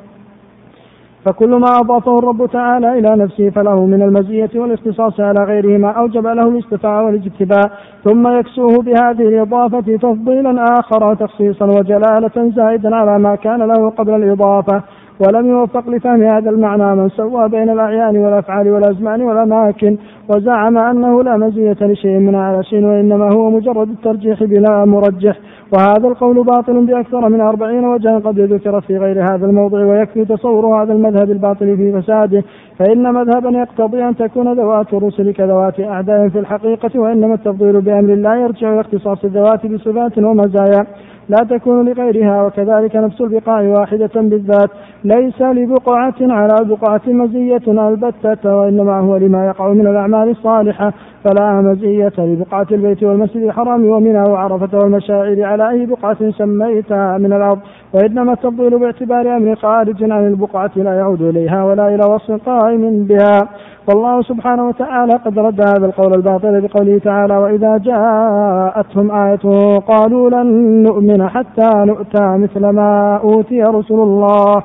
فكل ما أضافه الرب تعالى إلى نفسه فله من المزية والإختصاص على غيره ما أوجب له الاستفاء والاجتباء. ثم يكسوه بهذه الإضافة تفضيلا آخر وتخصيصا وجلالة زائدا على ما كان له قبل الإضافة. ولم يوفق لفهم هذا المعنى من سوى بين الأعيان والأفعال والأزمان والأماكن وزعم أنه لا مزية لشيء من على شيء وإنما هو مجرد الترجيح بلا مرجح. وهذا القول باطل بأكثر من أربعين وجها قد ذكر في غير هذا الموضع ويكفي تصور هذا المذهب الباطل في فساده. فإن مذهبا يقتضي أن تكون ذوات الرسل كذوات أعداء في الحقيقة وإنما التفضيل بأمر الله يرجع إلى اختصاص الذوات بصفات ومزايا. لا تكون لغيرها وكذلك نفس البقاع واحدة بالذات. ليس لبقعة على بقعة مزية البتة وإنما هو لما يقع من الأعمال الصالحة. فلا مزية لبقعة البيت والمسجد الحرام ومنى وعرفة والمشاعر على أي بقعة سميتها من الأرض. وإنما التفضيل باعتبار أمر خارج عن البقعة لا يعود إليها ولا إلى وصف قائم بها. والله سبحانه وتعالى قد رد هذا القول الباطل بقوله تعالى وإذا جاءتهم آية قالوا لن نؤمن حتى نؤتى مثل ما أوتي رسل الله.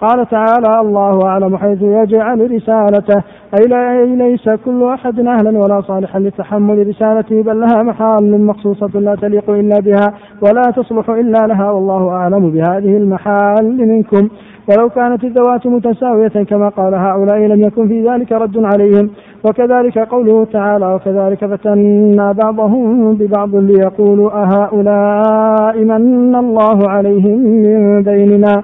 قال تعالى الله أعلم حيث يجعل رسالته. أي ليس كل أحد أهلا ولا صالحا لتحمل رسالته بل لها محال مخصوصة لا تليق إلا بها ولا تصلح إلا لها والله أعلم بهذه المحال منكم. ولو كانت الذوات متساوية كما قال هؤلاء لم يكن في ذلك رد عليهم. وكذلك قوله تعالى وكذلك فتنا بعضهم ببعض ليقولوا أهؤلاء من الله عليهم من بيننا؟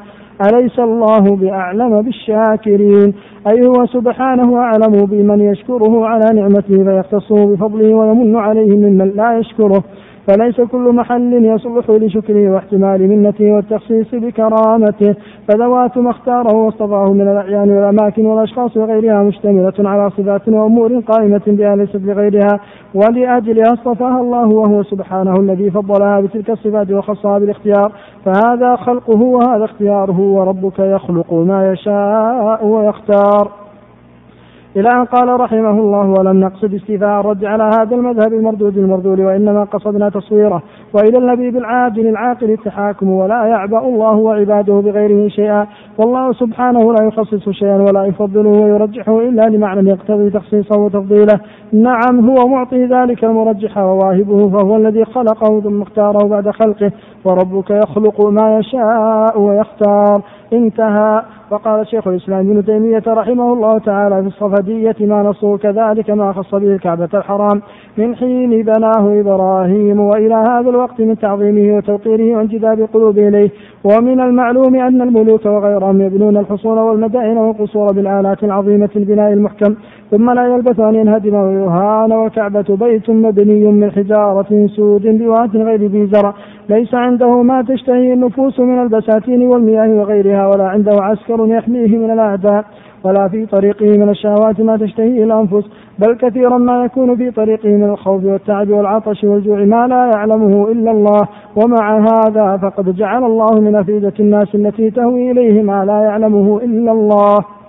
أليس الله بأعلم بالشاكرين؟ أي هو سبحانه أعلم بمن يشكره على نعمته فيختصه بفضله ويمن عليه ممن لا يشكره. فليس كل محل يصلح لشكره واحتمال منته والتخصيص بكرامته. فذوات ما اختاره واصطفاه من الأعيان والأماكن والأشخاص وغيرها مشتملة على صفات وأمور قائمة بها ليست لغيرها. ولأجلها اصطفاها الله وهو سبحانه الذي فضلها بتلك الصفات وخصها بالاختيار. فهذا خلقه وهذا اختياره وربك يخلق ما يشاء ويختار. إلى أن قال رحمه الله ولم نقصد استيفاء الرد على هذا المذهب المردود المردود وإنما قصدنا تصويره. وإلى النبي بالعاجل العاقل التحاكم ولا يعبأ الله وعباده بغيره شيئا. والله سبحانه لا يخصص شيئا ولا يفضله ويرجحه إلا لمعنى يقتضي تخصيصه وتفضيله. نعم هو معطي ذلك المرجح وواهبه فهو الذي خلقه ثم اختاره بعد خلقه. وربك يخلق ما يشاء ويختار. انتهى. وقال شيخ الإسلام ابن تيمية رحمه الله تعالى في الصفدية ما نصه كذلك ما خص به الكعبة الحرام. من حين بناه إبراهيم وإلى هذا الوقت من تعظيمه وتوقيره وانجذاب القلوب إليه. ومن المعلوم أن الملوك وغيرهم يبنون الحصون والمدائن والقصور بالآلات العظيمة البناء المحكم. ثم لا يلبث أن ينهدم ويهان والكعبة بيت مبني من حجارة سود بواد غير ذي زرع. ليس عنده ما تشتهي النفوس من البساتين والمياه وغيرها ولا عنده عسكر يحميه من الأعداء ولا في طريقه من الشهوات ما تشتهيه الأنفس بل كثيرا ما يكون في طريقه من الخوف والتعب والعطش والجوع ما لا يعلمه إلا الله. ومع هذا فقد جعل الله من أفئدة الناس التي تهوي إليه ما لا يعلمه إلا الله.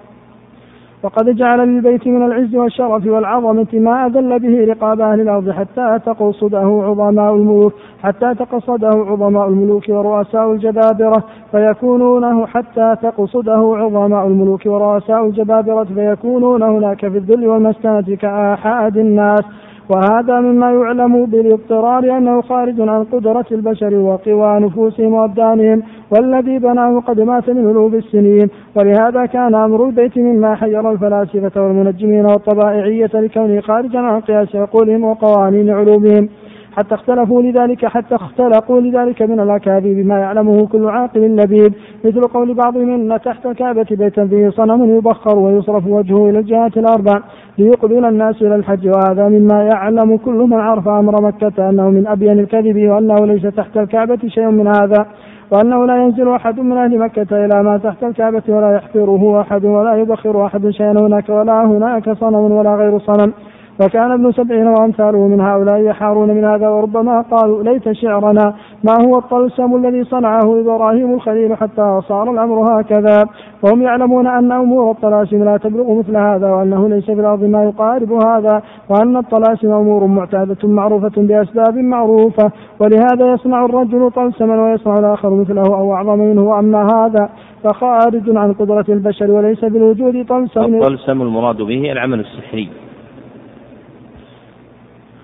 وقد جعل للبيت من العز والشرف والعظمة ما أذل به رقاب أهل الأرض حتى تقصده عظماء الملوك حتى تقصده عظماء الملوك ورؤساء الجبابرة فيكونونه حتى تقصده عظماء الملوك ورؤساء الجبابرة فيكونون هناك في الذل والمسكنة كآحاد الناس. وهذا مما يعلم بالاضطرار أنه خارج عن قدرة البشر وقوى نفوسهم وأبدانهم والذي بناه قد مات من ألوف السنين. ولهذا كان أمر البيت مما حير الفلاسفة والمنجمين والطبائعية لكونه خارجا عن قياس عقولهم وقوانين علومهم. حتى اختلفوا لذلك حتى اختلقوا لذلك من الأكاذيب ما يعلمه كل عاقل لبيب مثل قول بعضهم إن تحت الكعبة بيتا فيه صنم يبخر ويصرف وجهه إلى الجهات الأربع ليقبل الناس إلى الحج وهذا مما يعلم كل من عرف أمر مكة أنه من أبين الكذب وأنه ليس تحت الكعبة شيء من هذا وأنه لا ينزل أحد من أهل مكة إلى ما تحت الكعبة ولا يحفره أحد ولا يبخر أحد شيئا هناك ولا هناك صنم ولا غير صنم. وكان ابن سبعين وأمثاله من هؤلاء يحارون من هذا وربما قالوا ليت شعرنا ما هو الطلسم الذي صنعه إبراهيم الخليل حتى صار الأمر هكذا. وهم يعلمون أن أمور الطلاسم لا تبلغ مثل هذا وأنه ليس في الأرض ما يقارب هذا وأن الطلاسم أمور معتادة معروفة بأسباب معروفة ولهذا يصنع الرجل طلسما ويصنع الآخر مثله أو أعظم منه وأما هذا فخارج عن قدرة البشر وليس بالوجود طلسم. الطلسم المراد به العمل السحري.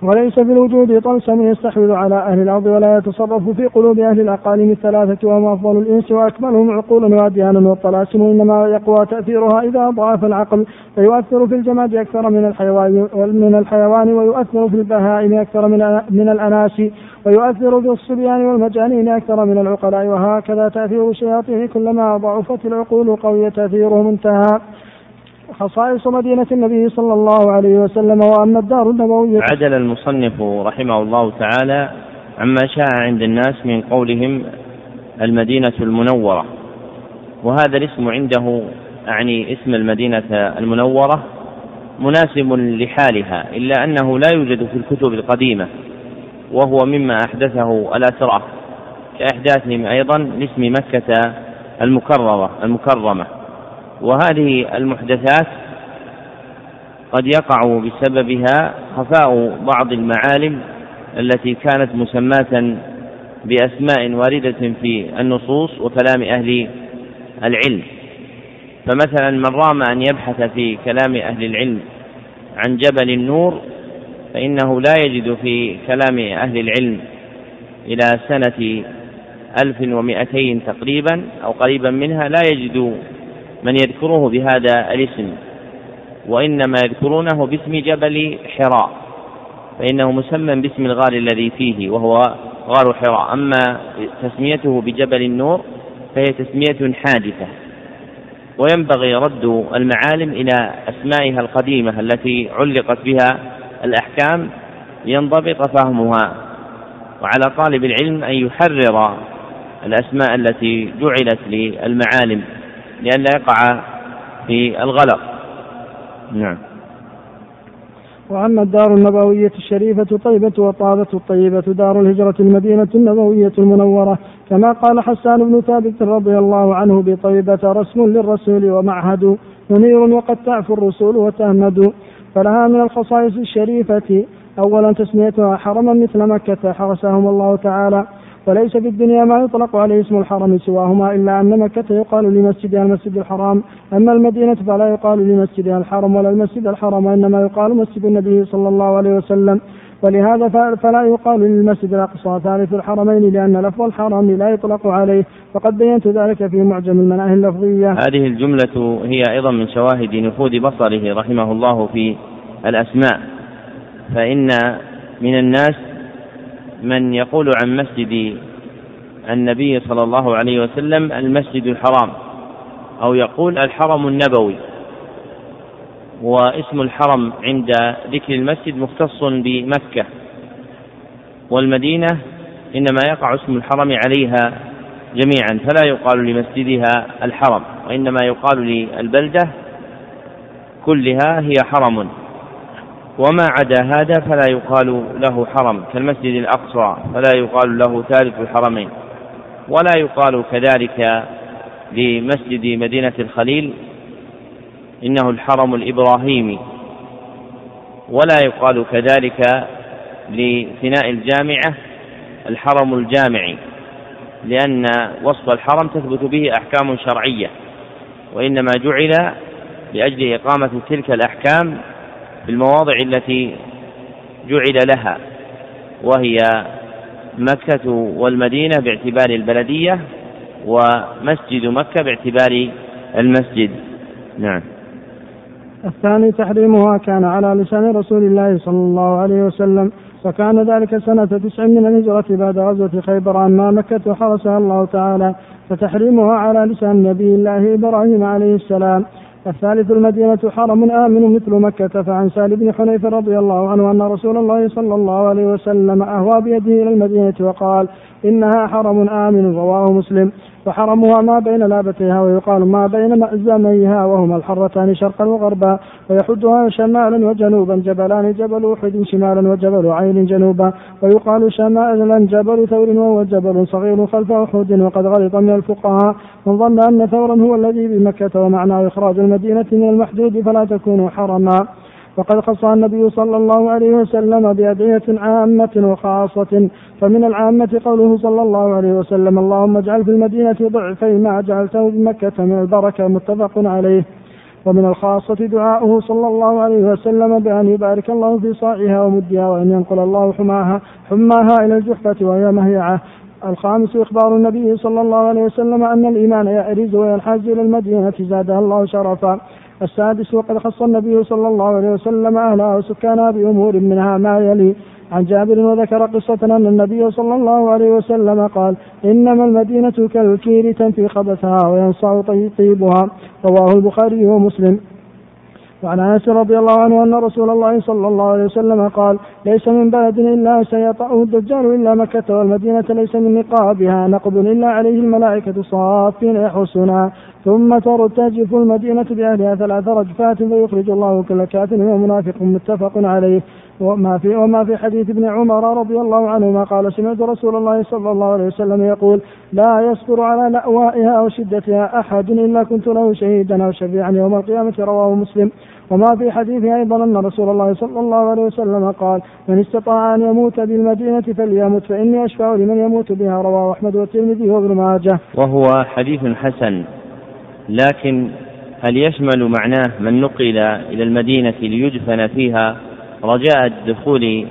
وليس في الوجود طلسم يستحوذ على أهل الأرض ولا يتصرف في قلوب أهل الأقاليم الثلاثة وهم أفضل الإنس وأكملهم عقولا وأديانا والطلاسم إنما يقوى تأثيرها إذا ضعف العقل فيؤثر في الجماد أكثر من الحيوان من الحيوان ويؤثر في البهائم أكثر من من الأناس ويؤثر في الصبيان والمجانين أكثر من العقلاء وهكذا تأثير الشياطين كلما ضعفت العقول قوي تأثيرهم انتهى خصائص مدينة النبي صلى الله عليه وسلم وأما الدار النبوية عدل المصنف رحمه الله تعالى عما شاع عند الناس من قولهم المدينة المنورة. وهذا الاسم عنده أعني اسم المدينة المنورة مناسب لحالها إلا أنه لا يوجد في الكتب القديمة وهو مما أحدثه الأتراك كإحداثهم أيضا لاسم مكة المكررة المكرمة. وهذه المحدثات قد يقع بسببها خفاء بعض المعالم التي كانت مسماة بأسماء واردة في النصوص وكلام أهل العلم. فمثلا من رام أن يبحث في كلام أهل العلم عن جبل النور فإنه لا يجد في كلام أهل العلم إلى سنة ألف ومئتين تقريبا أو قريبا منها لا يجد من يذكره بهذا الاسم وإنما يذكرونه باسم جبل حراء فإنه مسمى باسم الغار الذي فيه وهو غار حراء. أما تسميته بجبل النور فهي تسمية حادثة. وينبغي رد المعالم إلى أسمائها القديمة التي علقت بها الأحكام لينضبط فهمها وعلى طالب العلم أن يحرر الأسماء التي جعلت للمعالم. لئلا يقع في الغلط نعم. وأما الدار النبوية الشريفة طيبة وطابة الطيبة دار الهجرة المدينة النبوية المنورة. كما قال حسان بن ثابت رضي الله عنه بطيبة رسم للرسول ومعهد منير وقد تعفو الرسول وتهمد. فلها من الخصائص الشريفة أولا تسميتها حرما مثل مكة حرسهم الله تعالى. وليس في الدنيا ما يطلق عليه اسم الحرم سواهما إلا أن مكة يقال لمسجدها المسجد الحرام. أما المدينة فلا يقال لمسجدها الحرم ولا المسجد الحرام وإنما يقال مسجد النبي صلى الله عليه وسلم. ولهذا فلا يقال للمسجد الأقصى ثالث الحرمين لأن لفظ الحرم لا يطلق عليه. وقد بينت ذلك في معجم المناهي اللفظية. هذه الجملة هي أيضا من شواهد نفوذ بصره رحمه الله في الأسماء. فإن من الناس من يقول عن مسجد النبي صلى الله عليه وسلم المسجد الحرام أو يقول الحرم النبوي واسم الحرم عند ذكر المسجد مختص بمكة والمدينة إنما يقع اسم الحرم عليها جميعا فلا يقال لمسجدها الحرم وإنما يقال للبلدة كلها هي حرم. وما عدا هذا فلا يقال له حرم كالمسجد الأقصى فلا يقال له ثالث الحرمين ولا يقال كذلك لمسجد مدينة الخليل إنه الحرم الإبراهيمي ولا يقال كذلك لفناء الجامعة الحرم الجامعي لأن وصف الحرم تثبت به أحكام شرعية وإنما جعل لأجل إقامة تلك الأحكام في المواضع التي جعل لها وهي مكة والمدينة باعتبار البلدية ومسجد مكة باعتبار المسجد. نعم. الثاني تحريمها كان على لسان رسول الله صلى الله عليه وسلم وكان ذلك سنة تسع من الهجرة بعد غزوة خيبر أما مكة حرسها الله تعالى فتحريمها على لسان نبي الله إبراهيم عليه السلام. الثالث المدينة حرم آمن مثل مكة فعن سال بن حنيف رضي الله عنه أن رسول الله صلى الله عليه وسلم أهوى بيده إلى المدينة وقال إنها حرم آمن رواه مسلم. وحرمها ما بين لابتيها ويقال ما بين مأزميها وهما الحرتان شرقا وغربا ويحدها شمالا وجنوبا جبلان جبل أحد شمالا وجبل عين جنوبا ويقال شمالا جبل ثور وهو جبل صغير خلف أحد وقد غلط من الفقهاء من ظن أن ثورا هو الذي بمكة ومعناه إخراج المدينة من المحدود فلا تكون حرما. وقد خص النبي صلى الله عليه وسلم بأدعية عامة وخاصة فمن العامة قوله صلى الله عليه وسلم اللهم اجعل في المدينة ضعفي ما جعلته بمكة من البركة متفق عليه. ومن الخاصة دعاؤه صلى الله عليه وسلم بأن يبارك الله في صاعها ومدها وأن ينقل الله حماها حماها إلى الجحفة وهي مهيعة. الخامس إخبار النبي صلى الله عليه وسلم أن الإيمان يأرز وينحاز إلى المدينة زادها الله شرفا. السادس وقد خص النبي صلى الله عليه وسلم أهلها وسكانها بأمور منها ما يلي. عن جابر وذكر قصة أن النبي صلى الله عليه وسلم قال إنما المدينة كالكير تنفي خبثها وينصع طيبها. رواه البخاري ومسلم. وعن انس رضي الله عنه أن رسول الله صلى الله عليه وسلم قال ليس من بلد إلا سيطأه الدجال إلا مكة والمدينة ليس من نقابها. نقب إلا عليه الملائكة صافين يحرسونها ثم ترتجف المدينة بأهلها ثلاث رجفات فيخرج الله كل كافر ومنافق متفق عليه. وما في وما في حديث ابن عمر رضي الله عنهما قال سمعت رسول الله صلى الله عليه وسلم يقول لا يصبر على لأوائها وشدتها أحد إلا كنت له شهيدا أو شفيعا يوم القيامة رواه مسلم. وما في حديث أيضا أن رسول الله صلى الله عليه وسلم قال من استطاع أن يموت بالمدينة فليمت فإني أشفع لمن يموت بها. رواه أحمد والترمذي وابن ماجه. وهو حديث حسن لكن هل يشمل معناه من نقل إلى المدينة ليدفن فيها رجاء الدخول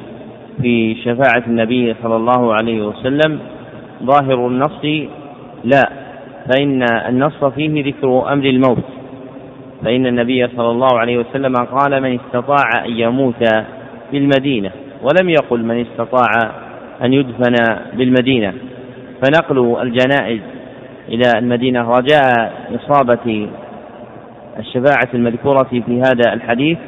في شفاعة النبي صلى الله عليه وسلم. ظاهر النص لا فإن النص فيه ذكر أمر الموت. فإن النبي صلى الله عليه وسلم قال من استطاع أن يموت بالمدينة ولم يقل من استطاع أن يدفن بالمدينة. فنقل الجنائز إلى المدينة رجاء إصابة الشفاعة المذكورة في هذا الحديث.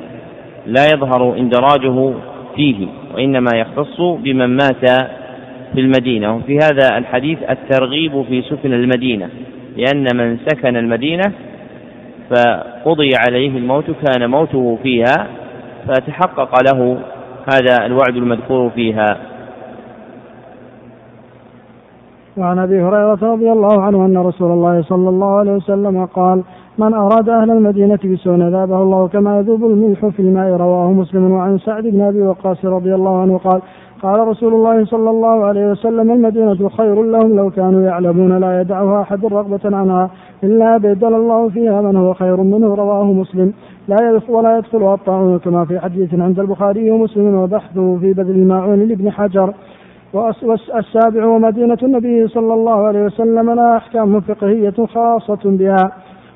لا يظهر اندراجه فيه وإنما يختص بمن مات في المدينة. وفي هذا الحديث الترغيب في سكن المدينة لأن من سكن المدينة فقضي عليه الموت كان موته فيها فتحقق له هذا الوعد المذكور فيها. وعن أبي هريرة رضي الله عنه أن رسول الله صلى الله عليه وسلم قال من أراد أهل المدينة بسوء ذابه الله كما يذوب الملح في الماء رواه مسلم وعن سعد بن أبي وقاص رضي الله عنه قال قال رسول الله صلى الله عليه وسلم المدينة خير لهم لو كانوا يعلمون لا يدعها أحد رغبة عنها إلا بدل الله فيها من هو خير منه رواه مسلم. لا يدخل ولا يدخلها الطاعون كما في حديث عند البخاري ومسلم وبحثه في بذل الماعون لابن حجر. والسابع ومدينة النبي صلى الله عليه وسلم لها أحكام فقهية خاصة بها.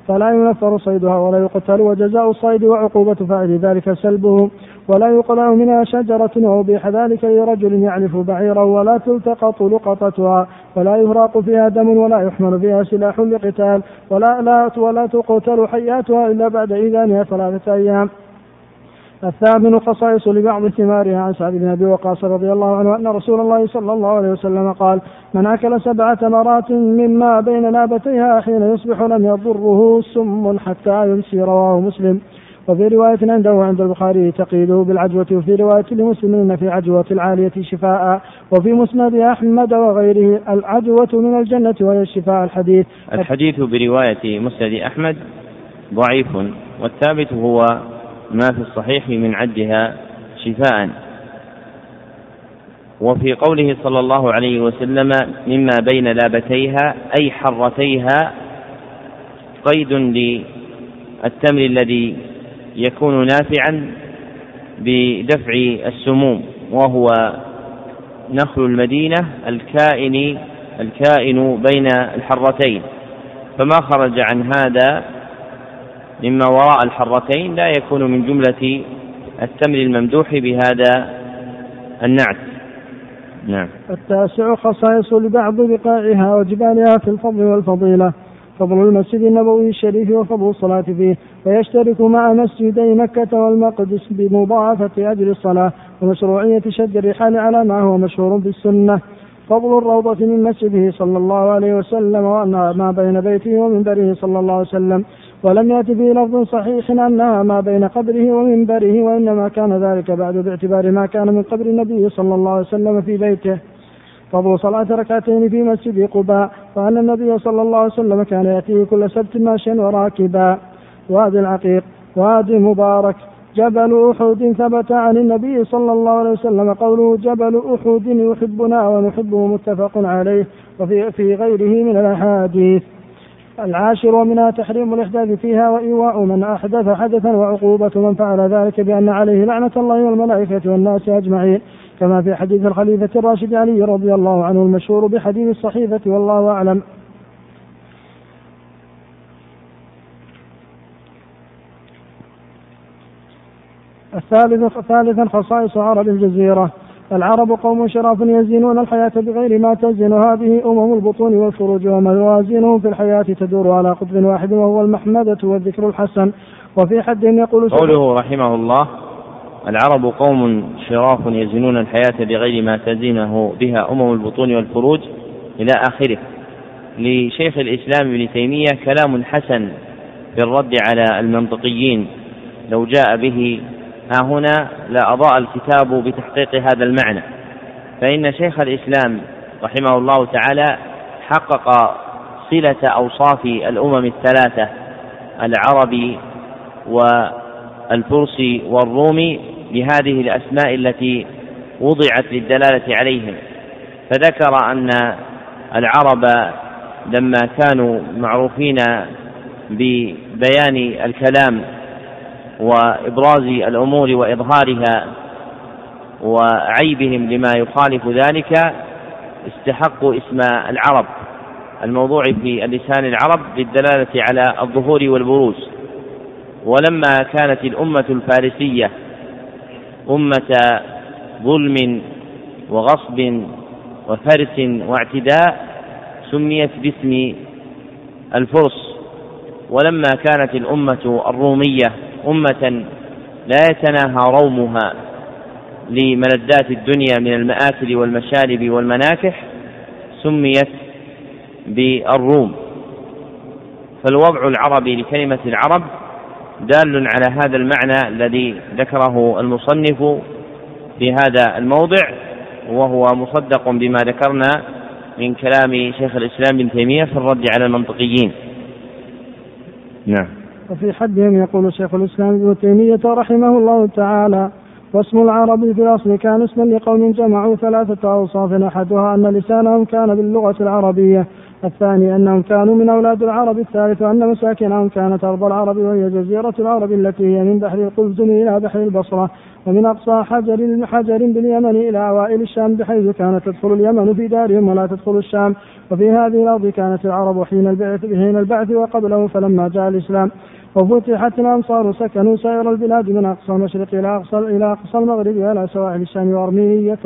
فلا ينفر صيدها ولا يقتل وجزاء الصيد وعقوبة فاعل ذلك سلبه. ولا يقلع منها شجرة وأبيح ذلك لرجل يعرف بعيرا ولا تلتقط لقطتها ولا يهراق فيها دم ولا يحمل فيها سلاح لقتال. ولا لا ولا تقتل حياتها إلا بعد إذانها ثلاثة أيام. الثامن خصائص لبعض ثمارها عن سعد بن أبي وقاص رضي الله عنه أن رسول الله صلى الله عليه وسلم قال من أكل سبع تمرات مما بين لابتيها حين يصبح لم يضره سم حتى يمسي رواه مسلم. وفي رواية عنده وعند البخاري تقييده بالعجوة وفي رواية لمسلم في عجوة العالية شفاء وفي مسند أحمد وغيره العجوة من الجنة وهي الشفاء الحديث. الحديث برواية مسند أحمد ضعيف والثابت هو ما في الصحيح من عدها شفاء. وفي قوله صلى الله عليه وسلم مما بين لابتيها أي حرتيها قيد للتمر الذي يكون نافعا بدفع السموم وهو نخل المدينة الكائن الكائن بين الحرتين. فما خرج عن هذا مما وراء الحرتين لا يكون من جملة التمر الممدوح بهذا النعت. نعم. التاسع خصائص لبعض بقاعها وجبالها في الفضل والفضيلة. فضل المسجد النبوي الشريف وفضل الصلاة فيه. ويشترك مع مسجدي مكة والمقدس بمضاعفة أجر الصلاة ومشروعية شد الرحال على ما هو مشهور في السنة فضل الروضة من مسجده صلى الله عليه وسلم وأنها ما بين بيته ومنبره صلى الله عليه وسلم. ولم يأت في لفظ صحيح أنها ما بين قبره ومنبره وإنما كان ذلك بعد باعتبار ما كان من قبر النبي صلى الله عليه وسلم في بيته. فضل صلاة ركعتين في مسجد قباء وأن النبي صلى الله عليه وسلم كان يأتيه كل سبت ماشيا وراكبا. وادي العقيق وادي مبارك جبل أحد ثبت عن النبي صلى الله عليه وسلم قوله جبل أحد يحبنا ونحبه متفق عليه وفي في غيره من الأحاديث. العاشر ومنها تحريم الإحداث فيها وإيواء من أحدث حدثا وعقوبة من فعل ذلك بأن عليه لعنة الله والملائكة والناس أجمعين. كما في حديث الخليفة الراشد علي رضي الله عنه المشهور بحديث الصحيفة والله أعلم. الثالث ثالثا خصائص عرب الجزيرة. العرب قوم شراف يزينون الحياة بغير ما تزين هذه أمم البطون والفروج وموازينهم في الحياة تدور على قطب واحد وهو المحمدة والذكر الحسن. وفي حد يقول قوله رحمه الله العرب قوم شراف يزنون الحياة بغير ما تزينه بها أمم البطون والفروج إلى آخره. لشيخ الإسلام ابن تيمية كلام حسن في الرد على المنطقيين لو جاء به ها هنا لأضاء الكتاب بتحقيق هذا المعنى. فإن شيخ الإسلام رحمه الله تعالى حقق صلة أوصاف الأمم الثلاثة العربي والفرس والروم بهذه الأسماء التي وضعت للدلالة عليهم. فذكر أن العرب لما كانوا معروفين ببيان الكلام وإبراز الأمور وإظهارها وعيبهم لما يخالف ذلك استحقوا اسم العرب. الموضوع في اللسان العرب للدلالة على الظهور والبروز. ولما كانت الأمة الفارسية أمة ظلم وغصب وفرس واعتداء سميت باسم الفرس. ولما كانت الأمة الرومية أمة لا يتناهى رومها لملذات الدنيا من المآكل والمشارب والمناكح سميت بالروم. فالوضع العربي لكلمة العرب دال على هذا المعنى الذي ذكره المصنف في هذا الموضع وهو مصدق بما ذكرنا من كلام شيخ الإسلام ابن تيمية في الرد على المنطقيين. نعم. وفي حدهم يقول شيخ الإسلام ابن تيمية رحمه الله تعالى واسم العرب في الأصل كان اسما لقوم جمعوا ثلاثة أوصاف. أحدها أن لسانهم كان باللغة العربية. الثاني أنهم كانوا من أولاد العرب. الثالث أن مساكنهم كانت أرض العرب وهي جزيرة العرب التي هي من بحر القلزم إلى بحر البصرة. ومن أقصى حجر حجر باليمن إلى أوائل الشام بحيث كانت تدخل اليمن في دارهم ولا تدخل الشام. وفي هذه الأرض كانت العرب حين البعث حين البعث وقبله فلما جاء الإسلام وفتحت الأمصار سكنوا سائر البلاد من أقصى المشرق إلى أقصى إلى أقصى المغرب وإلى سواحل الشام وأرمينية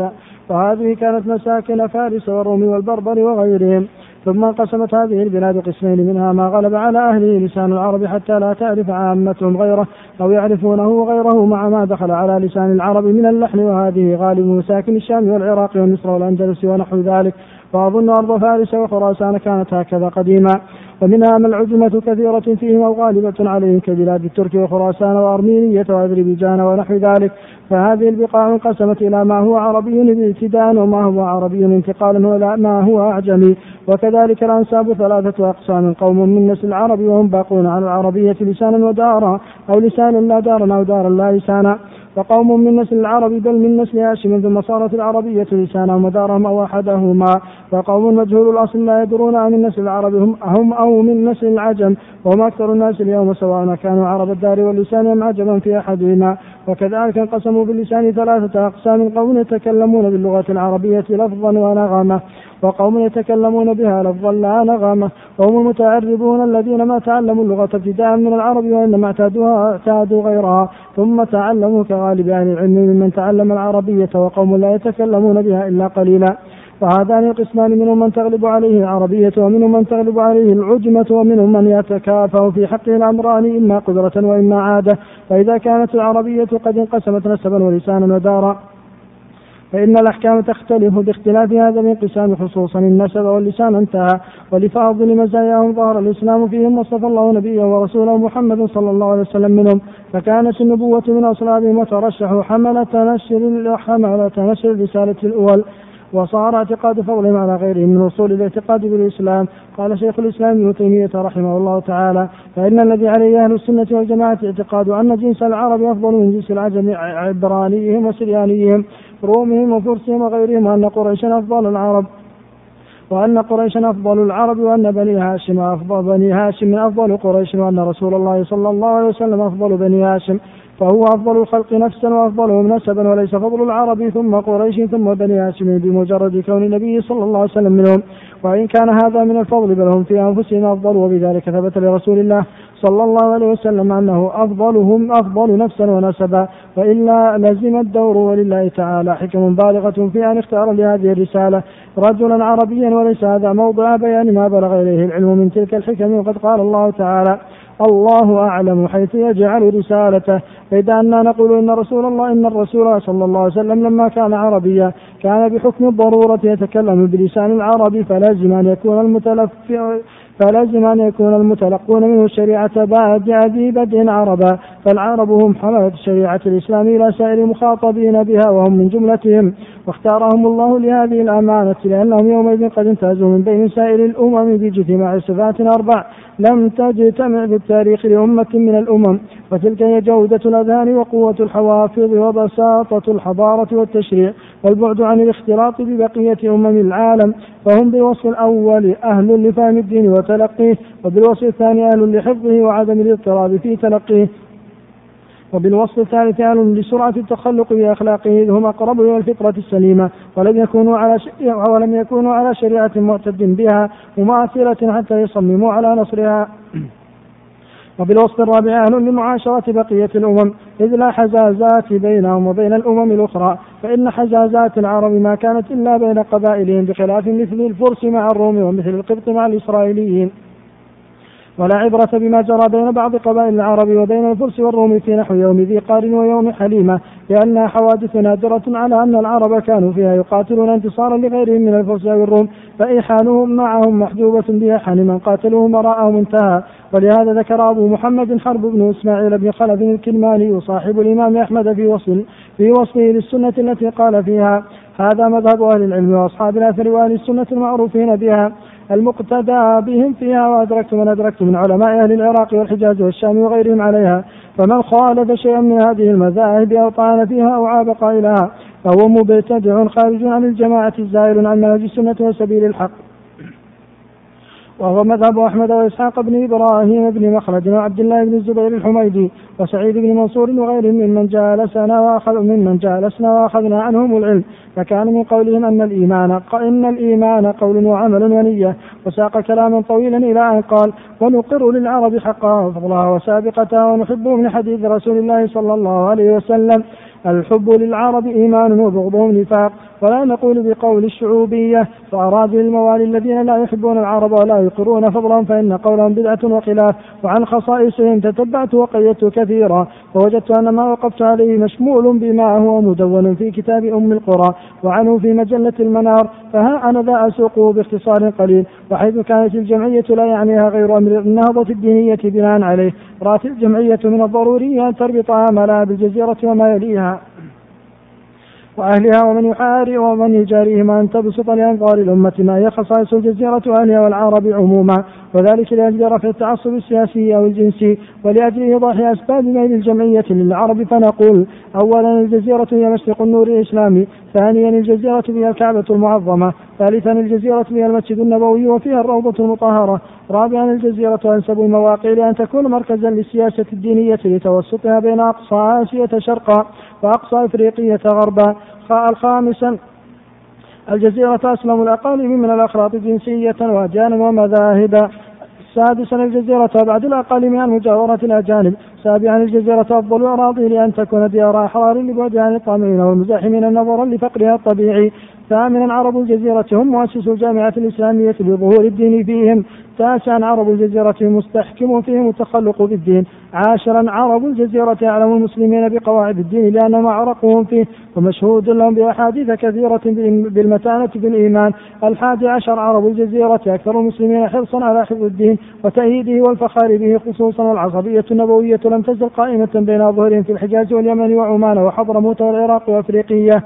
وهذه كانت مساكن فارس والروم والبربر وغيرهم. ثم انقسمت هذه البلاد قسمين منها ما غلب على أهله لسان العرب حتى لا تعرف عامتهم غيره أو يعرفونه غيره مع ما دخل على لسان العرب من اللحن. وهذه غالب مساكن الشام والعراق ومصر والأندلس ونحو ذلك. وأظن أرض فارس وخراسان كانت هكذا قديما. ومنها ما العجمة كثيرة فيهم أو غالبة عليهم كبلاد الترك وخراسان وأرمينية وأذربيجان ونحو ذلك. فهذه البقاع انقسمت إلى ما هو عربي ابتداء وما هو عربي انتقالا وإلى ما هو أعجمي. وكذلك الأنساب ثلاثة أقسام. قوم من نسل العرب وهم باقون على العربية لسانا ودارا أو لسانا لا دارا أو دارا لا لسانا. وقوم من نسل العرب بل من نسل هاشم ثم صارت العربية لسانهم ودارهم أو أحدهما وقوم مجهول الأصل لا يدرون عن النسل العربي هم, هم أو من نسل العجم وهم أكثر الناس اليوم سواء كانوا عرب الدار واللسان أم عجبا في أحدهما. وكذلك انقسموا باللسان ثلاثة أقسام قوم يتكلمون باللغة العربية لفظا ونغمة وقوم يتكلمون بها لفظا لا نغمة. وهم المتعربون الذين ما تعلموا اللغة ابتداء من العرب وإنما اعتادوها اعتادوا غيرها. ثم تعلموا كغالب أهل العلم ممن تعلم العربية وقوم لا يتكلمون بها إلا قليلا. وهذان القسمان منهم من تغلب عليه العربية ومنهم من تغلب عليه العجمة ومنهم من يتكافأ في حقه الأمران إما قدرة وإما عادة. فإذا كانت العربية قد انقسمت نسبا ولسانا ودارا فإن الأحكام تختلف باختلاف هذا الانقسام خصوصا النسب واللسان انتهى. ولفاضل مزاياهم ظهر الإسلام فيهم وصف الله نبيه ورسوله محمد صلى الله عليه وسلم منهم. فكانت النبوة من أصلابهم وترشحوا حملة نشر حملة نشر الرسالة الأول. وصار اعتقاد فضلهم على غيرهم من اصول الاعتقاد بالإسلام. قال شيخ الإسلام ابن تيمية رحمه الله تعالى فإن الذي عليه أهل السنة والجماعة اعتقاد أن جنس العرب أفضل من جنس العجم عبرانيهم وسريانيهم رومهم وفرسهم وغيرهم وأن قريشا أفضل العرب وأن قريشا أفضل العرب وأن بني هاشم أفضل بني هاشم أفضل قريش وأن رسول الله صلى الله عليه وسلم أفضل بني هاشم. فهو أفضل الخلق نفسا وأفضلهم نسبا وليس فضل العرب ثم قريش ثم بني هاشم بمجرد كون النبي صلى الله عليه وسلم منهم. وإن كان هذا من الفضل بل هم في أنفسهم أفضل وبذلك ثبت لرسول الله صلى الله عليه وسلم أنه أفضلهم أفضل نفسا ونسبا وإلا لزم الدور ولله تعالى. حكم بالغة في أن اختار لهذه الرسالة رجلا عربيا وليس هذا موضع بيان ما بلغ إليه العلم من تلك الحكم. وقد قال الله تعالى الله أعلم حيث يجعل رسالته. فإذا أننا نقول إن رسول الله إن الرسول صلى الله عليه وسلم لما كان عربيا كان بحكم الضرورة يتكلم بلسان العرب فلازم أن يكون المتلف فلازم أن يكون المتلقون منه الشريعة بعد أبي بدء عربا فالعرب هم حملة شريعة الإسلام إلى سائر المخاطبين بها وهم من جملتهم. واختارهم الله لهذه الأمانة لأنهم يومئذ قد امتازوا من بين سائر الأمم باجتماع صفات أربع. لم تجتمع في التاريخ لأمة من الأمم. وتلك هي جودة الأذهان وقوة الحوافظ وبساطة الحضارة والتشريع والبعد عن الاختلاط ببقية أمم العالم. فهم بالوصف الأول أهل لفهم الدين وتلقيه وبالوصف الثاني أهل لحفظه وعدم الاضطراب في تلقيه. وبالوصف الثالث أهل لسرعة التخلق بأخلاقه إذ هم أقرب إلى الفطرة السليمة ولم يكونوا على ولم يكونوا على شريعة معتد بها مماثلة حتى يصمموا على نصرها. وبالوصف الرابع أهل لمعاشرة بقية الأمم إذ لا حزازات بينهم وبين الأمم الأخرى فإن حزازات العرب ما كانت إلا بين قبائلهم بخلاف مثل الفرس مع الروم ومثل القبط مع الإسرائيليين. ولا عبرة بما جرى بين بعض قبائل العرب وبين الفرس والروم في نحو يوم ذي قار ويوم حليمة لأنها حوادث نادرة على أن العرب كانوا فيها يقاتلون انتصارا لغيرهم من الفرس أو الروم فإيحانهم معهم محجوبة بإيحان من قاتلوه وراءهم انتهى. ولهذا ذكر أبو محمد حرب بن إسماعيل بن خلف الكلماني صاحب الإمام أحمد في وصف في وصفه للسنة التي قال فيها هذا مذهب أهل العلم وأصحاب الأثر وأهل السنة المعروفين بها المقتدى بهم فيها وأدركت من أدركت من علماء أهل العراق والحجاز والشام وغيرهم عليها. فمن خالف شيئا من هذه المذاهب أو طعن فيها أو عاب قائلها فهو مبتدع خارج عن الجماعة زائل عن منهج السنة وسبيل الحق. وهو مذهب أحمد وإسحاق بن إبراهيم بن مخلد وعبد الله بن الزبير الحميدي وسعيد بن منصور وغيرهم ممن جالسنا وأخذ ممن جالسنا وأخذنا عنهم العلم. فكان من قولهم أن الإيمان إن الإيمان قول وعمل ونية. وساق كلاما طويلا إلى أن قال ونقر للعرب حقها وفضلها وسابقتها ونحب من حديث رسول الله صلى الله عليه وسلم. الحب للعرب إيمان وبغضهم نفاق ولا نقول بقول الشعوبية فأرادوا الموالي الذين لا يحبون العرب ولا يقرون فضلا فإن قولهم بدعة وخلاف وعن خصائصهم تتبعت وقيدت كثيرا فوجدت أن ما وقفت عليه مشمول بما هو مدون في كتاب أم القرى وعنه في مجلة المنار فها أنا ذا أسوقه باختصار قليل وحيث كانت الجمعية لا يعنيها غير أمر النهضة الدينية بناء عليه رأت الجمعية من الضروري أن تربط آمالها بالجزيرة وما يليها وأهلها ومن يحاري ومن يجاريهم أن تبسط لأنظار الأمة ما هي خصائص الجزيرة وأهلها والعرب عموما وذلك لأجل رفع التعصب السياسي أو الجنسي ولأجل إيضاح أسباب ميل الجمعية للعرب فنقول أولا الجزيرة هي مشرق النور الإسلامي ثانيا الجزيرة فيها الكعبة المعظمة ثالثا الجزيرة فيها المسجد النبوي وفيها الروضة المطهرة رابعا الجزيرة أنسب المواقع لأن تكون مركزا للسياسة الدينية لتوسطها بين أقصى آسيا شرقا وأقصى إفريقية غربا. الخامسا الجزيرة أسلم الأقاليم من الأخراط جنسية وأديانا ومذاهبا سادسا الجزيرة بعد الأقاليم عن مجاورة الأجانب. سابعا الجزيرة أفضل الأراضي لأن تكون ديار أحرار لبعدها عن الطامعين والمزاحمين نظرا لفقرها الطبيعي. ثامنا عرب الجزيرة هم مؤسسو الجامعة الإسلامية لظهور الدين فيهم. تاسعا عرب الجزيرة مستحكم فيهم التخلق بالدين. عاشرا عرب الجزيرة أعلم المسلمين بقواعد الدين لأن ما عرقهم فيه. ومشهود لهم بأحاديث كثيرة بالمتانة في الإيمان الحادي عشر عرب الجزيرة أكثر المسلمين حرصا على حفظ الدين وتأييده والفخار به خصوصا والعصبية النبوية لم تزل قائمة بين ظهرهم في الحجاز واليمن وعمان وحضرموت والعراق وأفريقية.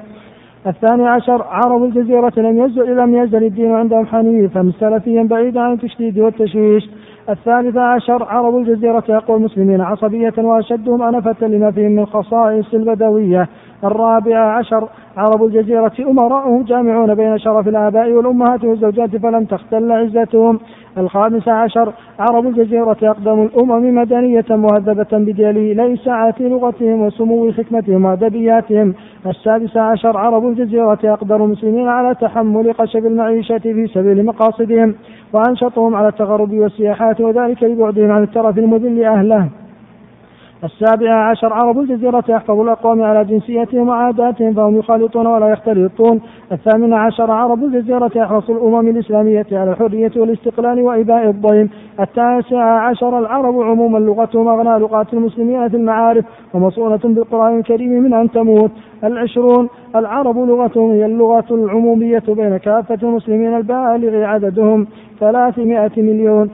الثاني عشر عرب الجزيرة لم يزل لم يزل الدين عندهم حنيفا سلفيا بعيدا عن التشديد والتشويش. الثالث عشر عرب الجزيرة أقوى المسلمين عصبية وأشدهم أنفة لما فيهم من خصائص البدوية. الرابع عشر عرب الجزيرة أمراؤهم جامعون بين شرف الآباء والأمهات والزوجات فلم تختل عزتهم. الخامس عشر عرب الجزيرة أقدم الأمم مدنية مهذبة بدليل ليس لغتهم وسمو حكمتهم وأدبياتهم. السادس عشر عرب الجزيرة أقدر المسلمين على تحمل قشب المعيشة في سبيل مقاصدهم وأنشطهم على التغرب والسياحات وذلك لبعدهم عن الترف المذل أهله السابعة عشر عرب الجزيرة يحفظ الأقوام على جنسيتهم وعاداتهم فهم يخالطون ولا يختلطون. الثامنة عشر عرب الجزيرة يحرص الأمم الإسلامية على الحرية والاستقلال وإباء الضيم. التاسعة عشر العرب عموما لغتهم أغنى لغات المسلمين في المعارف ومصونة بالقرآن الكريم من أن تموت. العشرون العرب لغتهم هي اللغة العمومية بين كافة المسلمين البالغ عددهم. ثلاثمائة مليون.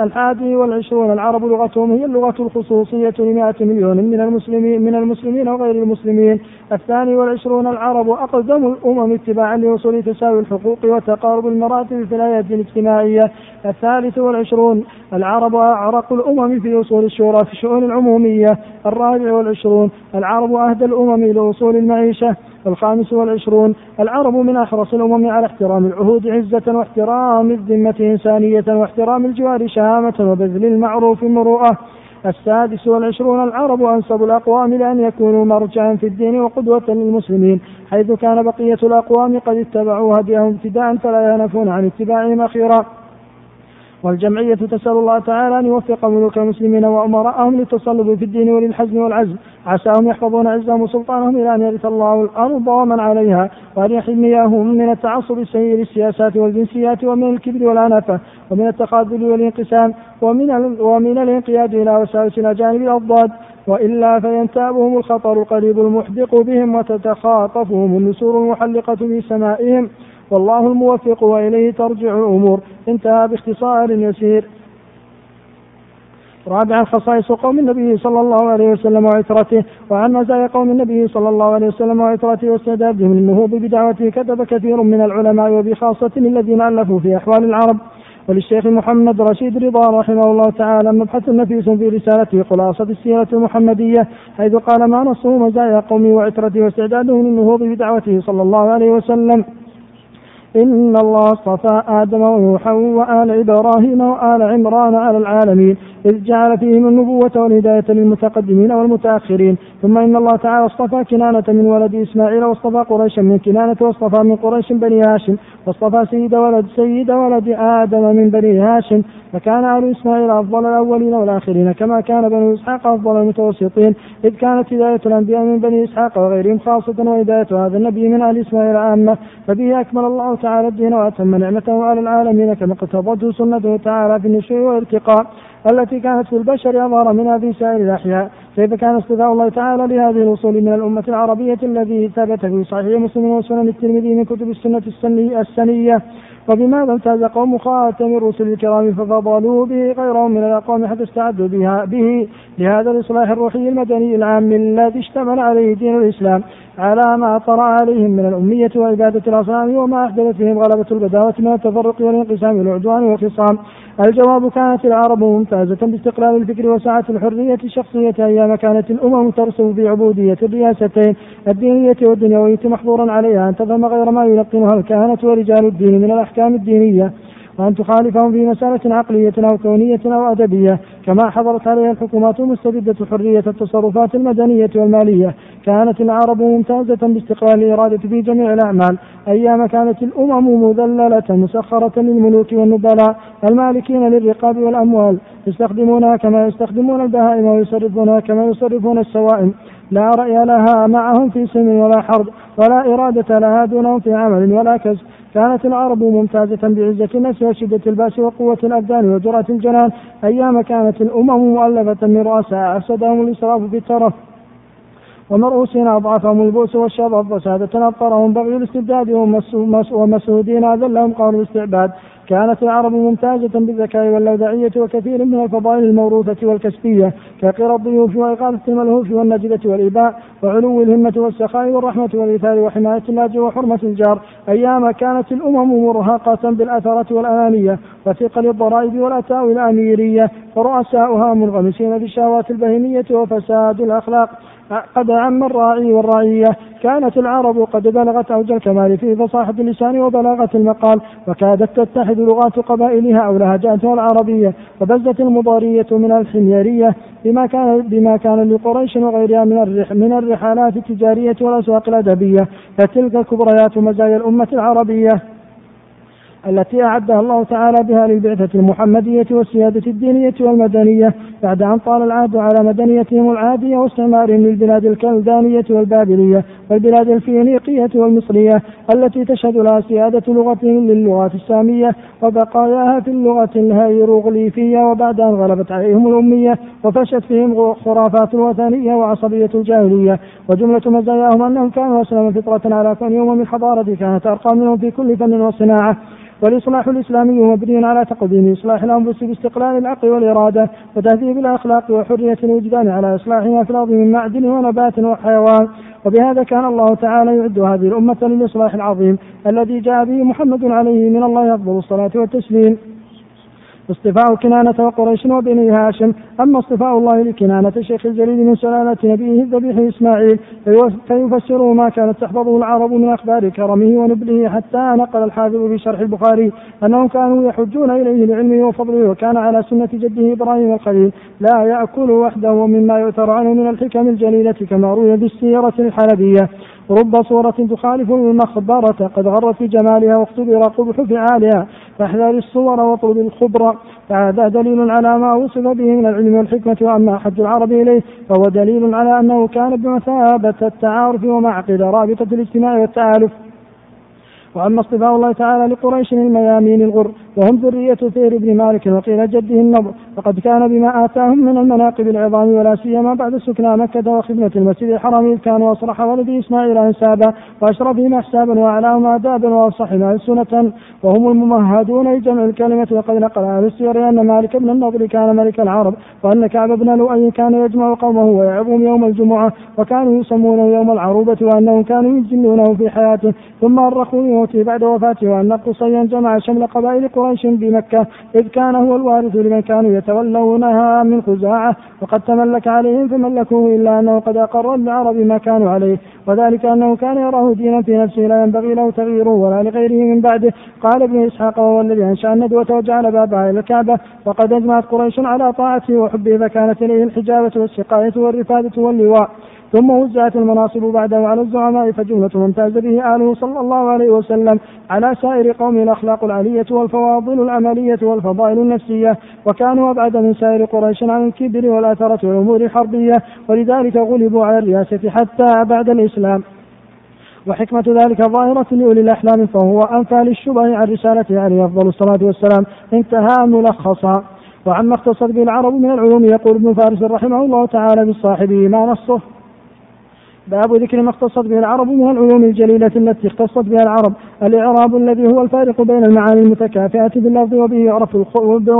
الحادي والعشرون. العرب لغتهم هي اللغة الخصوصية لمائة مليون. من المسلمين من المسلمين وغير المسلمين. الثاني والعشرون. العرب أقدم الأمم اتباعا لوصول تساوي الحقوق وتقارب المراتب في الحياة الاجتماعية. الثالث والعشرون. العرب أعرق الأمم في وصول الشورى في الشؤون العمومية. الرابع والعشرون. العرب أهدى الأمم لوصول المعيشة. الخامس والعشرون. العرب من أحرص الأمم على احترام العهود عزة واحترام الذمة إنسانية واحترام الجوار شهامة وبذل المعروف مروءة. السادس والعشرون. العرب أنسب الأقوام لأن يكونوا مرجعا في الدين وقدوة للمسلمين حيث كان بقية الأقوام قد اتبعوا هديهم ابتداء فلا ينفون عن اتباعهم أخيرا. والجمعية تسأل الله تعالى أن يوفق ملوك المسلمين وأمراءهم للتصلب في الدين وللحزم والعزم. عساهم يحفظون عزهم وسلطانهم إلى أن يرث الله الأرض ومن عليها وأن يحميهم من التعصب السيء للسياسات والجنسيات ومن الكبر والعنفة ومن التخاذل والانقسام ومن ومن الانقياد إلى وساوس الأجانب الأضداد. وإلا فينتابهم الخطر القريب المحدق بهم وتتخاطفهم النسور المحلقة في سمائهم. والله الموفق وإليه ترجع الأمور. انتهى باختصار يسير. رابعا خصائص قوم النبي صلى الله عليه وسلم وعترته وعن مزايا قوم النبي صلى الله عليه وسلم وعترته واستعدادهم للنهوض بدعوته كتب كثير من العلماء وبخاصة الذين ألفوا في أحوال العرب. وللشيخ محمد رشيد رضا رحمه الله تعالى مبحث نفيس في رسالته خلاصة السيرة المحمدية حيث قال ما نصه مزايا قومي وعترته واستعدادهم للنهوض بدعوته صلى الله عليه وسلم؟ إن الله اصطفى آدم ونوحا وآل إبراهيم وآل عمران على العالمين إذ جعل فيهم النبوة والهداية للمتقدمين والمتأخرين. ثم إن الله تعالى اصطفى كنانة من ولد إسماعيل واصطفى قريشا من كنانة واصطفى من قريش بني هاشم واصطفى سيد ولد سيد ولد آدم من بني هاشم. فكان أهل إسماعيل أفضل الأولين والآخرين كما كان بنو إسحاق أفضل المتوسطين إذ كانت هداية الأنبياء من بني إسحاق وغيرهم خاصة وهداية هذا النبي من أهل إسماعيل عامة. فبه أكمل الله تعالى الدين وأتم نعمته على العالمين كما اقتضته سنته تعالى في النشوء والارتقاء التي كانت في البشر أظهر منها في سائر الأحياء. كيف كان اصطفاء الله تعالى لهذه الوصول من الأمة العربية الذي ثبت في صحيح مسلم وسنن الترمذي من كتب السنة السنية. وبماذا امتاز قوم خاتم الرسل الكرام ففضلوا به غيرهم من الأقوام حتى استعدوا بها به لهذا الإصلاح الروحي المدني العام الذي اشتمل عليه دين الإسلام. على ما طرأ عليهم من الأمية وعبادة الأصنام وما أحدثت فيهم غلبة البداوة من التفرق والانقسام والعدوان والخصام. الجواب كانت العرب ممتازة باستقلال الفكر وسعة الحرية الشخصية أيام كانت الأمم ترسم في عبودية الرياستين الدينية والدنيوية محظورا عليها أن تفهم غير ما يلقنها الكهنة ورجال الدين من الأحكام الدينية. وأن تخالفهم في مسألة عقلية أو كونية أو أدبية كما حضرت عليها الحكومات المستبدة حرية التصرفات المدنية والمالية. كانت العرب ممتازة باستقلال الإرادة في جميع الأعمال. أيام كانت الأمم مذللة مسخرة للملوك والنبلاء المالكين للرقاب والأموال يستخدمونها كما يستخدمون البهائم ويصرفونها كما يصرفون السوائم. لا رأي لها معهم في سلم ولا حرب ولا إرادة لها دونهم في عمل ولا كسب. كانت العرب ممتازة بعزة النفس وشدة البأس وقوة الأبدان وجرأة الجنان. أيام كانت الأمم مؤلفة من رؤساء أفسدهم الإسراف في الترف ومرؤوسين أضعفهم البؤس والشظف وسادة أبطرهم بغي الاستبداد ومسعودين أذلهم قالوا الاستعباد. كانت العرب ممتازة بالذكاء واللودعية وكثير من الفضائل الموروثة والكسبية كقرى الضيوف وإغاثة الملهوف والنجدة والإباء وعلو الهمة والسخاء والرحمة والإيثار وحماية اللاجئ وحرمة الجار. أيام كانت الأمم مرهقة بالأثرة والأنانية وثقل الضرائب والأتاوي الأميرية ورؤساؤها منغمسين في الشهوات البهيمية وفساد الأخلاق. قد عم الراعي والرعية كانت العرب قد بلغت أوج الكمال في فصاحة اللسان وبلاغة المقال وكادت تتحد لغات قبائلها أو لهجاتها العربية وبزت المضارية من الحميرية بما كان بما كان لقريش وغيرها من من الرحلات التجارية والأسواق الأدبية. فتلك كبريات مزايا الأمة العربية. التي أعدها الله تعالى بها للبعثة المحمدية والسيادة الدينية والمدنية بعد أن طال العهد على مدنيتهم العادية واستعمارهم للبلاد الكلدانية والبابلية والبلاد الفينيقية والمصرية التي تشهد لها سيادة لغتهم للغات السامية وبقاياها في اللغة الهيروغليفية وبعد أن غلبت عليهم الأمية وفشت فيهم خرافات الوثنية وعصبية الجاهلية. وجملة مزاياهم أنهم كانوا أسلم فطرة على كون يوم من حضارة كانت أرقى منهم في كل فن وصناعة. والإصلاح الإسلامي مبني على تقديم إصلاح الأنفس باستقلال العقل والإرادة وتهذيب الأخلاق وحرية الوجدان على إصلاحها في الأرض من معدن ونبات وحيوان. وبهذا كان الله تعالى يعد هذه الأمة للإصلاح العظيم الذي جاء به محمد عليه من الله أفضل الصلاة والتسليم. اصطفاء كنانة وقريش وبني هاشم. أما اصطفاء الله لكنانة شيخ الجليل من سلالة نبيه الذبيح إسماعيل فيفسر ما كانت تحفظه العرب من أخبار كرمه ونبله حتى نقل الحافظ في شرح البخاري أنهم كانوا يحجون إليه لعلمه وفضله وكان على سنة جده إبراهيم الخليل. لا يأكل وحده مما يؤثر عنه من الحكم الجليلة كما روي في السيرة الحلبية رب صورة تخالف المخبرة. قد غرت في جمالها واختبر قبح فعالها. فاحذر الصور واطلب الخبر. فهذا دليل على ما وصف به من العلم والحكمة وأما حج العرب إليه فهو دليل على أنه كان بمثابة التعارف ومعقد رابطة الاجتماع والتآلف. وأما اصطفاء الله تعالى لقريش الميامين الغر وهم ذرية ثير بن مالك وقيل جده النضر فقد كان بما آتاهم من المناقب العظام ولا سيما بعد سكنى مكة وخدمة المسجد الحرام إذ كانوا أصرح ولد إسماعيل أنسابا وأشرفهم أحسابا وأعلاهم آدابا وأصحهم ألسنة وهم الممهدون لجمع الكلمة وقد نقل أهل السير أن مالك بن النضر كان ملك العرب وأن كعب بن لؤي كان يجمع قومه ويعظهم يوم الجمعة وكانوا يسمونه يوم العروبة وأنهم كانوا يجلونه في حياته. ثم أرخوا موته بعد وفاته وأن قصيا جمع شمل قبائل قريش بمكة إذ كان هو الوارث لمن كانوا يتولونها من خزاعة وقد تملك عليهم فملكوه إلا أنه قد أقر بالعرب ما كانوا عليه وذلك أنه كان يراه دينا في نفسه لا ينبغي له تغييره ولا لغيره من بعده. قال ابن إسحاق وهو الذي أنشأ الندوة وجعل بابها إلى الكعبة وقد أجمعت قريش على طاعته وحبه فكانت إليه الحجابة والسقاية والرفادة واللواء. ثم وزعت المناصب بعده على الزعماء فجملة من امتاز به آله صلى الله عليه وسلم على سائر قوم الأخلاق العلية والفواضل العملية والفضائل النفسية. وكانوا أبعد من سائر قريش عن الكبر والأثرة والأمور الحربية ولذلك غلبوا على الرياسة حتى بعد الإسلام. وحكمة ذلك ظاهرة لأولي الأحلام فهو أنفى للشبه عن رسالته عليه أفضل الصلاة والسلام انتهى ملخصا. وعما اختصت به العرب من العلوم يقول ابن فارس رحمه الله تعالى بالصاحبه ما نصه. باب ذكر ما اختصت به العرب من العلوم الجليلة التي اختصت بها العرب. الإعراب الذي هو الفارق بين المعاني المتكافئة باللفظ وبه يعرف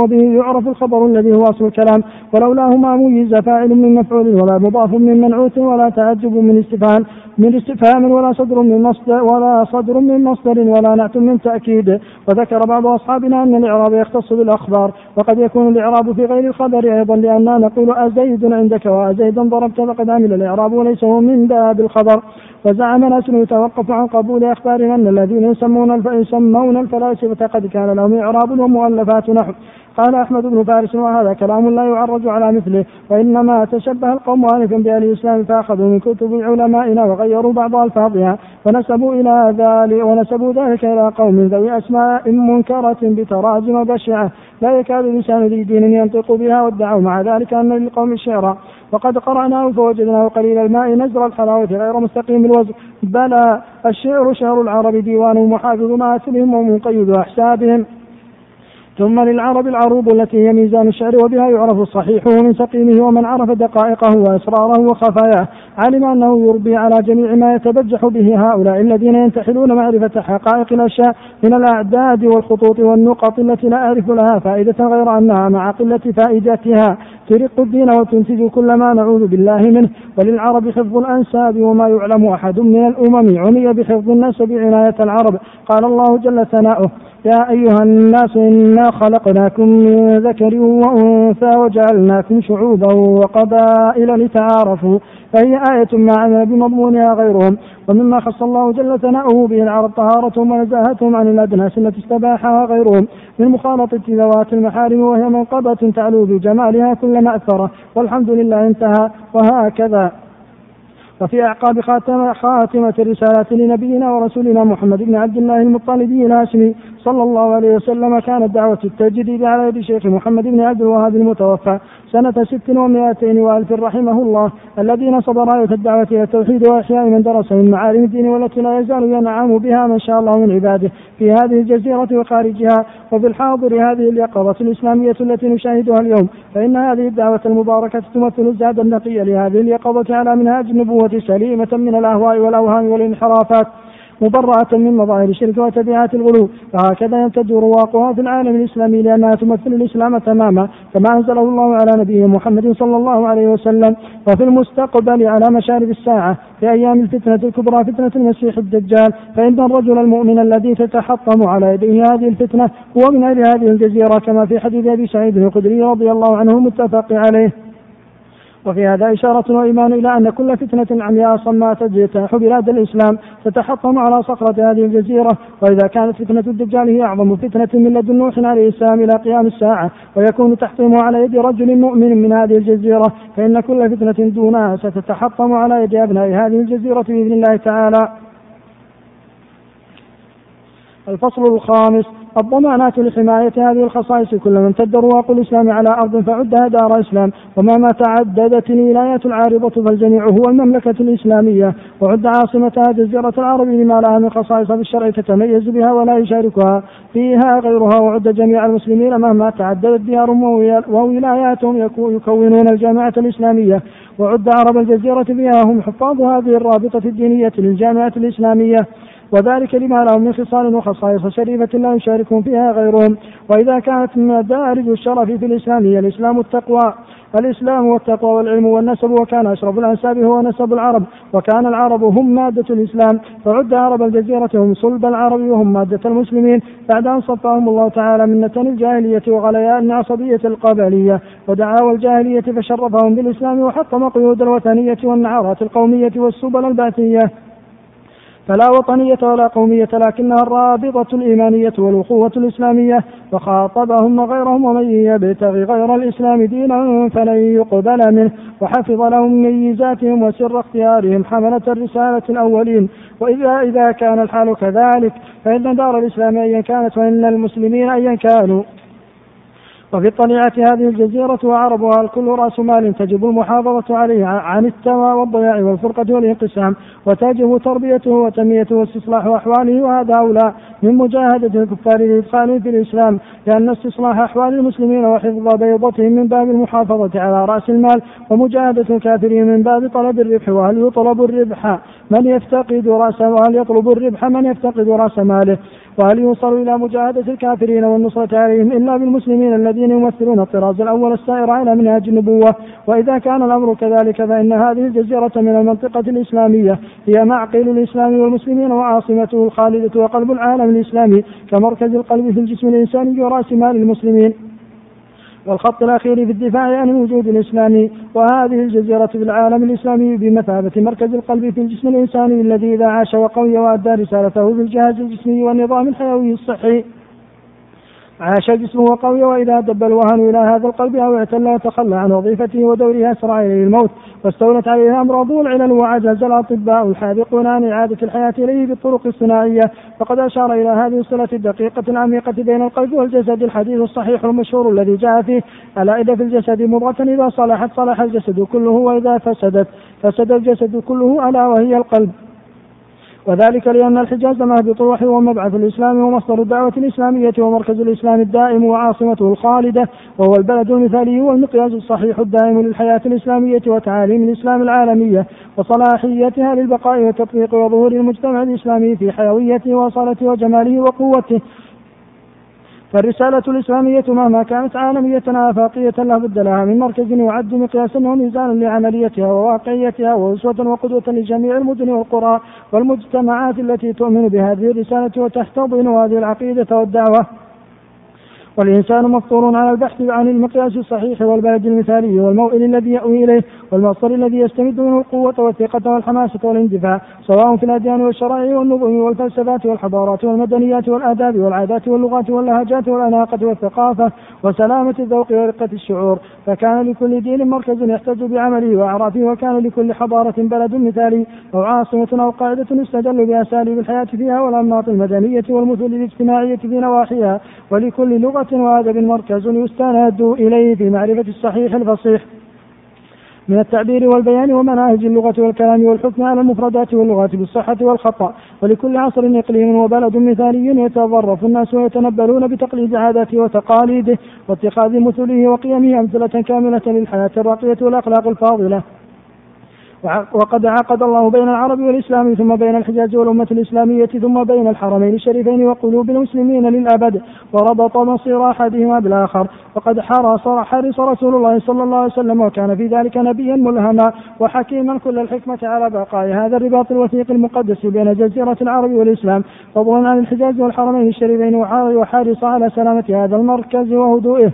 وبه يعرف الخبر الذي هو أصل الكلام ولولاه ما ميز فاعل من مفعول ولا مضاف من منعوت ولا تعجب من استفهام من استفهام ولا صدر من مصدر ولا صدر من مصدر ولا نعت من تأكيد. وذكر بعض أصحابنا أن الإعراب يختص بالأخبار وقد يكون الإعراب في غير الخبر أيضا لأننا نقول أزيد عندك وأزيدا ضربت فقد عمل الإعراب وليس هو من باب الخبر. وزعم ناس يتوقف عن قبول أخبار أن الذين يسمون يسمون الفلاسفة قد كان لهم إعراب ومؤلفات نحو. قال أحمد بن فارس وهذا كلام لا يعرج على مثله وإنما تشبه القوم آنفا بأهل الإسلام فأخذوا من كتب علمائنا وغيروا بعض ألفاظها ونسبوا إلى ذلك ونسبوا ذلك إلى قوم ذوي أسماء منكرة بتراجم بشعة لا يكاد لسان ذي دين ينطق بها وادعوا مع ذلك أن للقوم شعرا وقد قرأناه فوجدناه قليل الماء نزر الحلاوة غير مستقيم الوزن بلى الشعر شعر العرب ديوان محافظ مآثلهم ومقيد أحسابهم. ثم للعرب العروب التي هي ميزان الشعر وبها يعرف صحيحه من سقيمه ومن عرف دقائقه وأسراره وخفاياه. علم أنه يربي على جميع ما يتبجح به هؤلاء الذين ينتحلون معرفة حقائق الأشياء من الأعداد والخطوط والنقط التي لا أعرف لها فائدة غير أنها مع قلة فائدتها. ترق الدين وتنتج كل ما نعوذ بالله منه. وللعرب حفظ الأنساب وما يعلم أحد من الأمم. عني بحفظ النسب عناية العرب. قال الله جل ثناؤه يا أيها الناس إنا خلقناكم من ذكر وأنثى وجعلناكم شعوبا وقبائل لتعارفوا. فهي آية ما عمل بمضمونها غيرهم. ومما خص الله جل ثناؤه به العرب طهارتهم ونزاهتهم عن الأدناس التي استباحها غيرهم من مخالطة ذوات المحارم وهي منقبة تعلو بجمالها كل مأثرة والحمد لله انتهى. وهكذا. وفي أعقاب خاتمة, خاتمة الرسالة لنبينا ورسولنا محمد بن عبد الله المطلبي الهاشمي صلى الله عليه وسلم كانت دعوة التجديد على يد شيخ محمد بن عبد الوهاب المتوفى سنة ست ومائتين وألف رحمه الله الذي نصب رأية الدعوة إلى التوحيد وإحياء من درس من معالم الدين والتي لا يزال ينعم بها من شاء الله من عباده في هذه الجزيرة وخارجها وفي الحاضر هذه اليقظة الإسلامية التي نشاهدها اليوم فإن هذه الدعوة المباركة تمثل الزاد النقي لهذه اليقظة على منهاج النبوة سليمة من الأهواء والأوهام والانحرافات مبرأة من مظاهر الشرك وتبعات الغلو. فهكذا يمتد رواقها في العالم الإسلامي لأنها تمثل الإسلام تماما كما أنزله الله على نبيه محمد صلى الله عليه وسلم. وفي المستقبل على مشارف الساعة في أيام الفتنة الكبرى فتنة المسيح الدجال فإن الرجل المؤمن الذي تتحطم على يديه هذه الفتنة هو من أهل هذه الجزيرة كما في حديث أبي سعيد الخدري رضي الله عنه متفق عليه. وفي هذا إشارة وإيمان إلى أن كل فتنة عمياء صماء تجتاح بلاد الإسلام تتحطم على صخرة هذه الجزيرة. وإذا كانت فتنة الدجال هي أعظم فتنة من لدن نوح عليه السلام إلى قيام الساعة ويكون تحطيمه على يد رجل مؤمن من هذه الجزيرة. فإن كل فتنة دونها ستتحطم على يد أبناء هذه الجزيرة بإذن الله تعالى. الفصل الخامس الضمانات لحماية هذه الخصائص كلما امتد رواق الإسلام على أرض فعدها دار إسلام ومهما تعددت الولايات العارضة فالجميع هو المملكة الإسلامية. وعد عاصمتها جزيرة العرب لما لها من خصائص في الشرع تتميز بها ولا يشاركها فيها غيرها. وعد جميع المسلمين مهما تعددت ديارهم وولاياتهم يكونون الجامعة الإسلامية. وعد عرب الجزيرة بها هم حفاظ هذه الرابطة الدينية للجامعة الإسلامية. وذلك لما لهم من خصال وخصائص شريفة لا يشاركهم فيها غيرهم. وإذا كانت مدارج الشرف في الإسلام هي الإسلام التقوى الإسلام والتقوى والعلم والنسب وكان أشرف الأنساب هو نسب العرب وكان العرب هم مادة الإسلام. فعد عرب الجزيرة هم صلب العرب وهم مادة المسلمين. بعد أن صفاهم الله تعالى من نتن الجاهلية وغليان العصبية القبلية ودعاوى الجاهلية فشرفهم بالإسلام وحطم قيود الوثنية والنعرات القومية والسبل البعثية. فلا وطنية ولا قومية لكنها الرابطة الإيمانية والأخوة الإسلامية وخاطبهم وغيرهم ومن يبتغي غير الإسلام دينا فلن يقبل منه وحفظ لهم ميزاتهم وسر اختيارهم حملة الرسالة الأولين. وإذا إذا كان الحال كذلك فإن دار الإسلام أيا كانت وإن المسلمين أيا كانوا وفي الطليعة هذه الجزيرة وعربها الكل رأس مال تجب المحافظة عليه عن التوى والضياع والفرقة والانقسام وتجب تربيته وتنميته واستصلاح أحواله وهذا أولى من مجاهدة الكفار لإدخالهم في الإسلام لأن استصلاح أحوال المسلمين وحفظ بيضتهم من باب المحافظة على رأس المال ومجاهدة الكافرين من باب طلب الربح وهل يطلب الربح من يفتقد رأس وهل يطلب الربح من يفتقد رأس ماله؟ وهل يوصل إلى مجاهدة الكافرين والنصرة عليهم إلا بالمسلمين الذين يمثلون الطراز الأول السائر على منهج النبوة؟ وإذا كان الأمر كذلك فإن هذه الجزيرة من المنطقة الإسلامية هي معقل الإسلام والمسلمين وعاصمته الخالدة وقلب العالم الإسلامي كمركز القلب في الجسم الإنساني ورأس مال المسلمين. والخط الأخير في الدفاع عن الوجود الإسلامي وهذه الجزيرة في العالم الإسلامي بمثابة مركز القلب في الجسم الإنساني الذي إذا عاش وقوي وأدى رسالته في الجهاز الجسمي والنظام الحيوي الصحي. عاش جسمه وقوي وإذا دب الوهن إلى هذا القلب أو اعتل وتخلى عن وظيفته ودوره أسرع إليه الموت واستولت عليه أمراض العلل وعجز الأطباء الحاذقون عن إعادة الحياة إليه بالطرق الصناعية فقد أشار إلى هذه الصلة الدقيقة العميقة بين القلب والجسد الحديث الصحيح المشهور الذي جاء فيه ألا إذا في الجسد مضغة إذا صلحت صلح الجسد كله وإذا فسدت فسد الجسد كله ألا وهي القلب. وذلك لأن الحجاز مهبط الوحي ومبعث الإسلام ومصدر الدعوة الإسلامية ومركز الإسلام الدائم وعاصمته الخالدة وهو البلد المثالي والمقياس الصحيح الدائم للحياة الإسلامية وتعاليم الإسلام العالمية وصلاحيتها للبقاء والتطبيق وظهور المجتمع الإسلامي في حيويته وصالته وجماله وقوته. فالرسالة الإسلامية مهما كانت عالمية آفاقية لا بد لها من مركز يعد مقياسا وميزانا لعمليتها وواقعيتها وأسوة وقدوة لجميع المدن والقرى والمجتمعات التي تؤمن بهذه الرسالة وتحتضن هذه العقيدة والدعوة. والإنسان مفطور على البحث عن المقياس الصحيح والبلد المثالي والموئل الذي يأوي إليه والمصدر الذي يستمد منه القوة والثقة والحماسة والاندفاع سواء في الأديان والشرائع والنظم والفلسفات والحضارات والمدنيات والآداب والعادات واللغات واللهجات والأناقة والثقافة وسلامة الذوق ورقة الشعور. فكان لكل دين مركز يحتج بعمله وأعرافه وكان لكل حضارة بلد مثالي أو عاصمة أو قاعدة يستدل بأساليب الحياة فيها والأنماط المدنية والمثل الاجتماعية في نواحيها. ولكل لغة وأدب مركز يستند إليه في معرفة الصحيح الفصيح. من التعبير والبيان ومناهج اللغة والكلام والحكم على المفردات واللغات بالصحة والخطأ ولكل عصر إقليم وبلد مثالي يتظرف الناس ويتنبلون بتقليد عاداته وتقاليده واتخاذ مثله وقيمه أمثلة كاملة للحياة الراقية والأخلاق الفاضلة. وقد عقد الله بين العرب والإسلام ثم بين الحجاز والأمة الإسلامية ثم بين الحرمين الشريفين وقلوب المسلمين للأبد وربط مصير أحدهما بالآخر. وقد حرص حرص رسول الله صلى الله عليه وسلم وكان في ذلك نبيا ملهما وحكيما كل الحكمة على بقاء هذا الرباط الوثيق المقدس بين جزيرة العرب والإسلام. فضلا عن الحجاز والحرمين الشريفين وحارص على سلامة هذا المركز وهدوئه.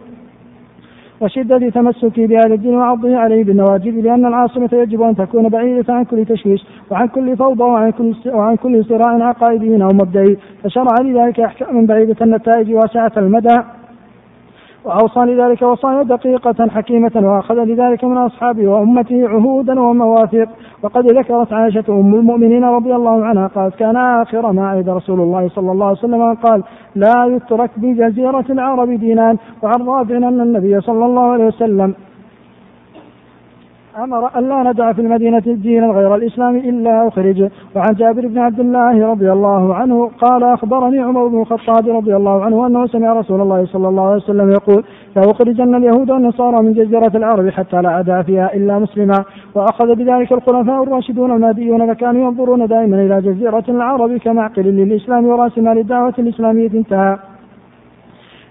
وشدة تمسكي بهذا الدين وعضه عليه بالنواجذ لأن العاصمة يجب أن تكون بعيدة عن كل تشويش وعن كل فوضى وعن كل وعن كل صراع عقائدي أو مبدئي. فشرع لذلك أحكاما بعيدة النتائج واسعة المدى. وأوصى لذلك وصايا دقيقة حكيمة وأخذ لذلك من أصحابه وأمته عهودا ومواثيق. وقد ذكرت عائشة أم المؤمنين رضي الله عنها قالت كان آخر ما عيد رسول الله صلى الله عليه وسلم. قال لا يترك بجزيرة العرب دينان وعن رافع أن النبي صلى الله عليه وسلم أمر أن لا ندع في المدينة دينا غير الإسلام إلا أخرج. وعن جابر بن عبد الله رضي الله عنه قال أخبرني عمر بن الخطاب رضي الله عنه أنه سمع رسول الله صلى الله عليه وسلم يقول لأخرجن اليهود والنصارى من جزيرة العرب حتى لا أدع فيها إلا مسلما وأخذ بذلك الخلفاء الراشدون المهديون فكانوا ينظرون دائما إلى جزيرة العرب كمعقل للإسلام ورأس مال الدعوة الإسلامية انتهى.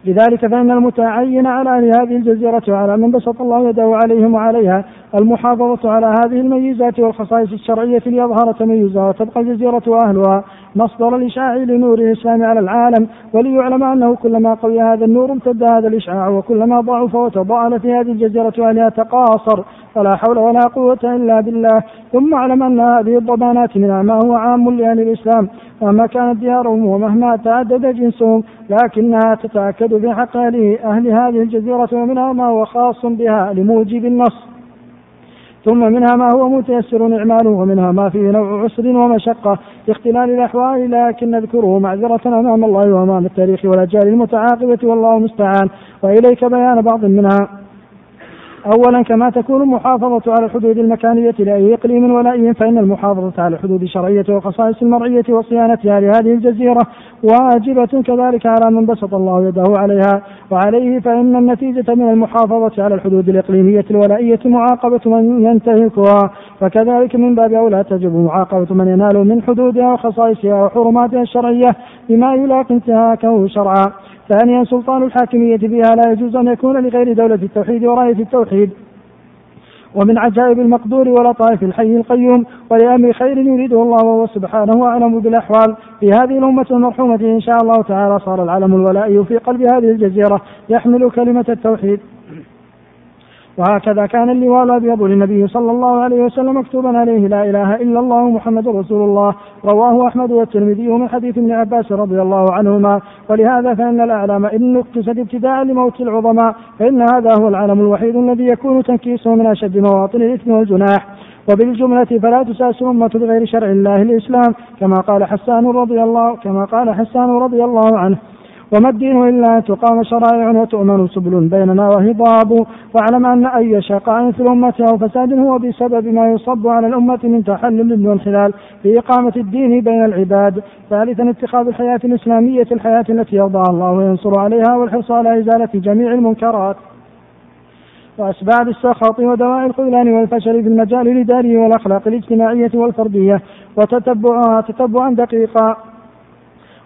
لذلك فإن المتعين على أهل هذه الجزيرة وعلى من بسط الله يده عليهم وعليها المحافظة على هذه الميزات والخصائص الشرعية ليظهر تميزها وتبقى الجزيرة وأهلها مصدر الإشعاع لنور الإسلام على العالم وليعلم أنه كلما قوي هذا النور امتد هذا الإشعاع وكلما ضعف وتضاءل في هذه الجزيرة وأهلها تقاصر فلا حول ولا قوة إلا بالله. ثم اعلم أن هذه الضمانات منها ما هو عام لأهل الإسلام مهما كانت ديارهم ومهما تعدد جنسهم لكنها تتأكد في حق أهل هذه الجزيرة ومنها ما هو خاص بها لموجب النص ثم منها ما هو متيسر إعماله ومنها ما فيه نوع عسر ومشقة لاختلال الأحوال لكن نذكره معذرة أمام الله وأمام التاريخ والأجيال المتعاقبة والله المستعان. وإليك بيان بعض منها. أولا كما تكون المحافظة على الحدود المكانية لأي إقليم ولا أي فإن المحافظة على الحدود الشرعية والخصائص المرعية وصيانتها لهذه الجزيرة واجبة كذلك على من بسط الله يده عليها وعليه فإن النتيجة من المحافظة على الحدود الإقليمية الولائية معاقبة من ينتهكها فكذلك من باب أولى تجب معاقبة من ينال من حدودها وخصائصها وحرماتها الشرعية بما يلاقي انتهاكه شرعا. ثانيا سلطان الحاكمية بها لا يجوز أن يكون لغير دولة التوحيد وراية التوحيد. ومن عجائب المقدور ولطائف الحي القيوم ولأمر خير يريده الله وهو سبحانه أعلم بالأحوال. في هذه الأمة المرحومة إن شاء الله تعالى صار العلم الولائي في قلب هذه الجزيرة يحمل كلمة التوحيد. وهكذا كان اللواء الأبيض للنبي صلى الله عليه وسلم مكتوبا عليه لا إله إلا الله محمد رسول الله. رواه أحمد والترمذي من حديث ابن عباس رضي الله عنهما. ولهذا فإن الأعلام إن نقصت ابتداء لموت العظماء فإن هذا هو العلم الوحيد الذي يكون تنكيسه من أشد مواطن الإثم والجناح. وبالجملة فلا تساس الأمة بغير شرع الله الإسلام كما قال حسان رضي الله كما قال حسان رضي الله عنه. وما الدين إلا أن تقام شرائع وتؤمن سبل بيننا وهضاب. واعلم أن أي شقاء في الأمة أو فساد هو بسبب ما يصب على الأمة من تحلل وانحلال في إقامة الدين بين العباد. ثالثا اتخاذ الحياة الإسلامية الحياة التي يرضاها الله وينصر عليها والحرص على إزالة جميع المنكرات. وأسباب السخط ودواء الخذلان والفشل في المجال الإداري والأخلاق الاجتماعية والفردية. وتتبعها تتبعا دقيقا.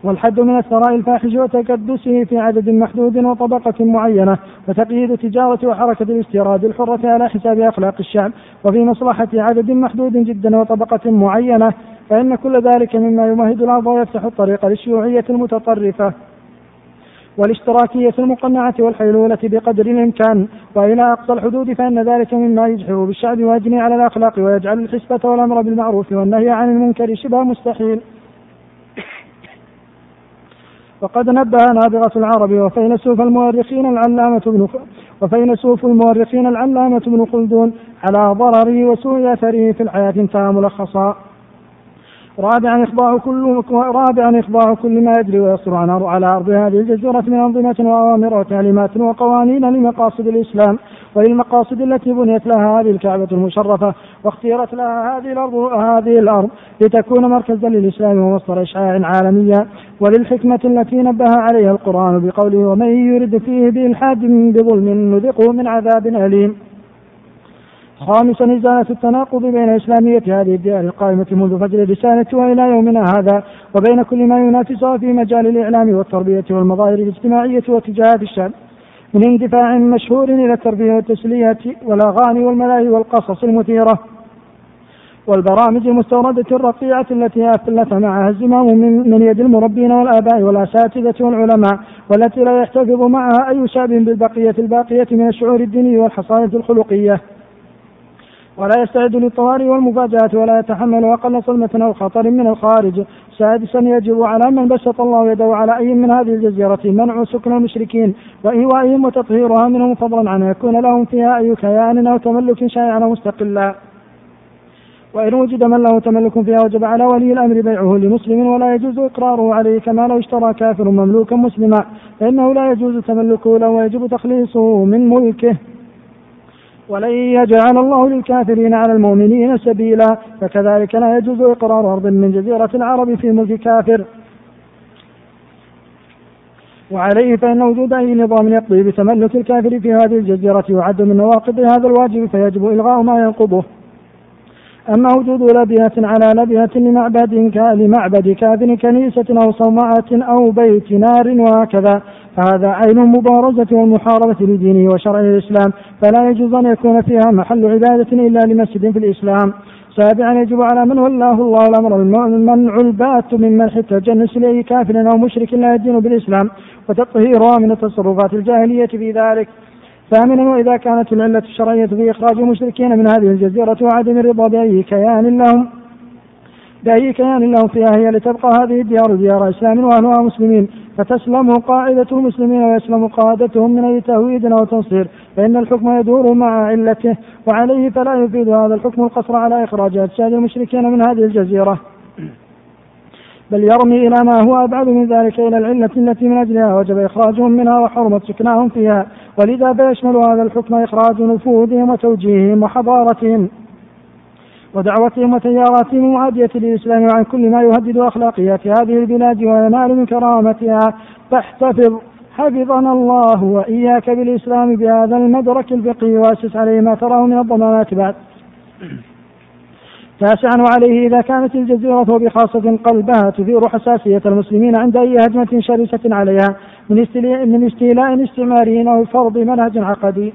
والحد من الثراء الفاحش وتكدسه في عدد محدود وطبقة معينة وتقييد تجارة وحركة الاستيراد الحرة على حساب أخلاق الشعب وفي مصلحة عدد محدود جدا وطبقة معينة فإن كل ذلك مما يمهد الأرض ويفتح الطريق للشيوعية المتطرفة والاشتراكية المقنعة والحيلولة بقدر الإمكان. وإلى أقصى الحدود فإن ذلك مما يجحر بالشعب ويجني على الأخلاق ويجعل الحسبة والأمر بالمعروف والنهي عن المنكر شبه مستحيل. وقد نبه نابغة العرب وفيلسوف المؤرخين العلامة ابن وفيلسوف المؤرخين العلامة ابن خلدون على ضرره وسوء أثره في الحياة انتهى ملخصا. رابعا إخضاع كل رابعا إخضاع كل ما يجري ويصر على أرض هذه الجزيرة من أنظمة وأوامر وتعليمات وقوانين لمقاصد الإسلام وللمقاصد التي بنيت لها هذه الكعبة المشرفة واختيرت لها هذه الأرض هذه الأرض لتكون مركزا للإسلام ومصدر إشعاع عالميا وللحكمة التي نبه عليها القرآن بقوله ومن يرد فيه بإلحاد بظلم نذقه من عذاب أليم. خامسا إزالة التناقض بين إسلامية هذه الديار القائمة منذ فجر الرسالة وإلى يومنا هذا وبين كل ما ينافسها في مجال الإعلام والتربية والمظاهر الاجتماعية واتجاهات الشعب من اندفاع مشهور إلى التربية والتسلية والأغاني والملاهي والقصص المثيرة والبرامج المستوردة الرقيعة التي أفلت معها الزمام من, من يد المربين والآباء والأساتذة والعلماء والتي لا يحتفظ معها أي شعب بالبقية الباقية من الشعور الديني والحصائل الخلقية. ولا يستعد للطوارئ والمفاجآت ولا يتحمل أقل صدمة أو خطر من الخارج. سادسا يجب على من بسط الله يده على أي من هذه الجزيرة منع سكن المشركين وإيوائهم وتطهيرها منهم فضلا عن يكون لهم فيها أي كيان أو تملك شائعا مستقلا. وإن وجد من له تملك فيها وجب على ولي الأمر بيعه لمسلم ولا يجوز إقراره عليه كما لو اشترى كافر مملوكا مسلما. فإنه لا يجوز تملكه له ويجب تخليصه من ملكه. ولن يجعل الله للكافرين على المؤمنين سبيلا فكذلك لا يجوز إقرار أرض من جزيرة العرب في ملك كافر. وعليه فإن وجود أي نظام يقضي بتملك الكافر في هذه الجزيرة يعد من نواقض هذا الواجب فيجب إلغاء ما ينقضه. أما وجود لبنة على لبنة لمعبد لمعبد كافر كنيسة أو صومعة أو بيت نار وهكذا. فهذا عين المبارزة والمحاربة لدينه وشرع الإسلام فلا يجوز أن يكون فيها محل عبادة إلا لمسجد في الإسلام. سابعا يجب على من ولاه الله الأمر منع البات من منح التجنس لأي كافر أو مشرك لا يدين بالإسلام. وتطهيرها من التصرفات الجاهلية في ذلك ثامنا وإذا كانت العلة الشرعية في إخراج المشركين من هذه الجزيرة وعدم الرضا بأي كيان لهم بأي كيان لهم فيها هي لتبقى هذه الديار ديار إسلام وأهلها مسلمين. فتسلم قاعدة المسلمين ويسلم قادتهم من أي تهويد أو تنصير. فإن الحكم يدور مع علته وعليه فلا يفيد هذا الحكم القصر على إخراج أجساد المشركين من هذه الجزيرة. بل يرمي إلى ما هو أبعد من ذلك إلى العلة التي من أجلها وجب إخراجهم منها وحرمة سكناهم فيها. ولذا فيشمل هذا الحكم إخراج نفوذهم وتوجيههم وحضارتهم ودعوتهم وتياراتهم المعادية للإسلام وعن كل ما يهدد أخلاقيات هذه البلاد وينال من كرامتها. فاحتفظ. حفظنا الله وإياك بالإسلام بهذا المدرك الفقهي وأسس عليه ما تراه من الضمانات بعد. تاسعا وعليه إذا كانت الجزيرة وبخاصة قلبها تثير حساسية المسلمين عند أي هجمة شرسة عليها من من استيلاء استعماري أو فرض منهج عقدي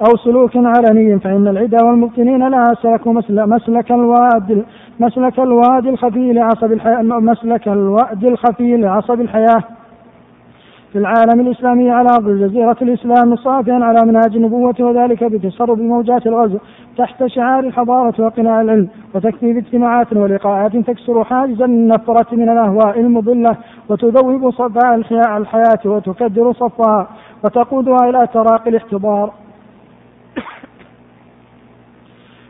أو سلوك علني فإن العدا والمبطنين لها سلكوا مسلك الواد مسلك الواد الخفي لعصب الحياة مسلك الواد الخفي لعصب الحياة. في العالم الإسلامي على أرض الجزيرة الإسلام صافيا على منهج النبوة وذلك بتسرب موجات الغزو تحت شعار الحضارة وقناع العلم وتكثيف اجتماعات ولقاءات تكسر حاجز النفرة من الأهواء المضلة وتذوب صفاء الحياة وتكدر صفها وتقودها إلى تراقي الاحتضار [coughs]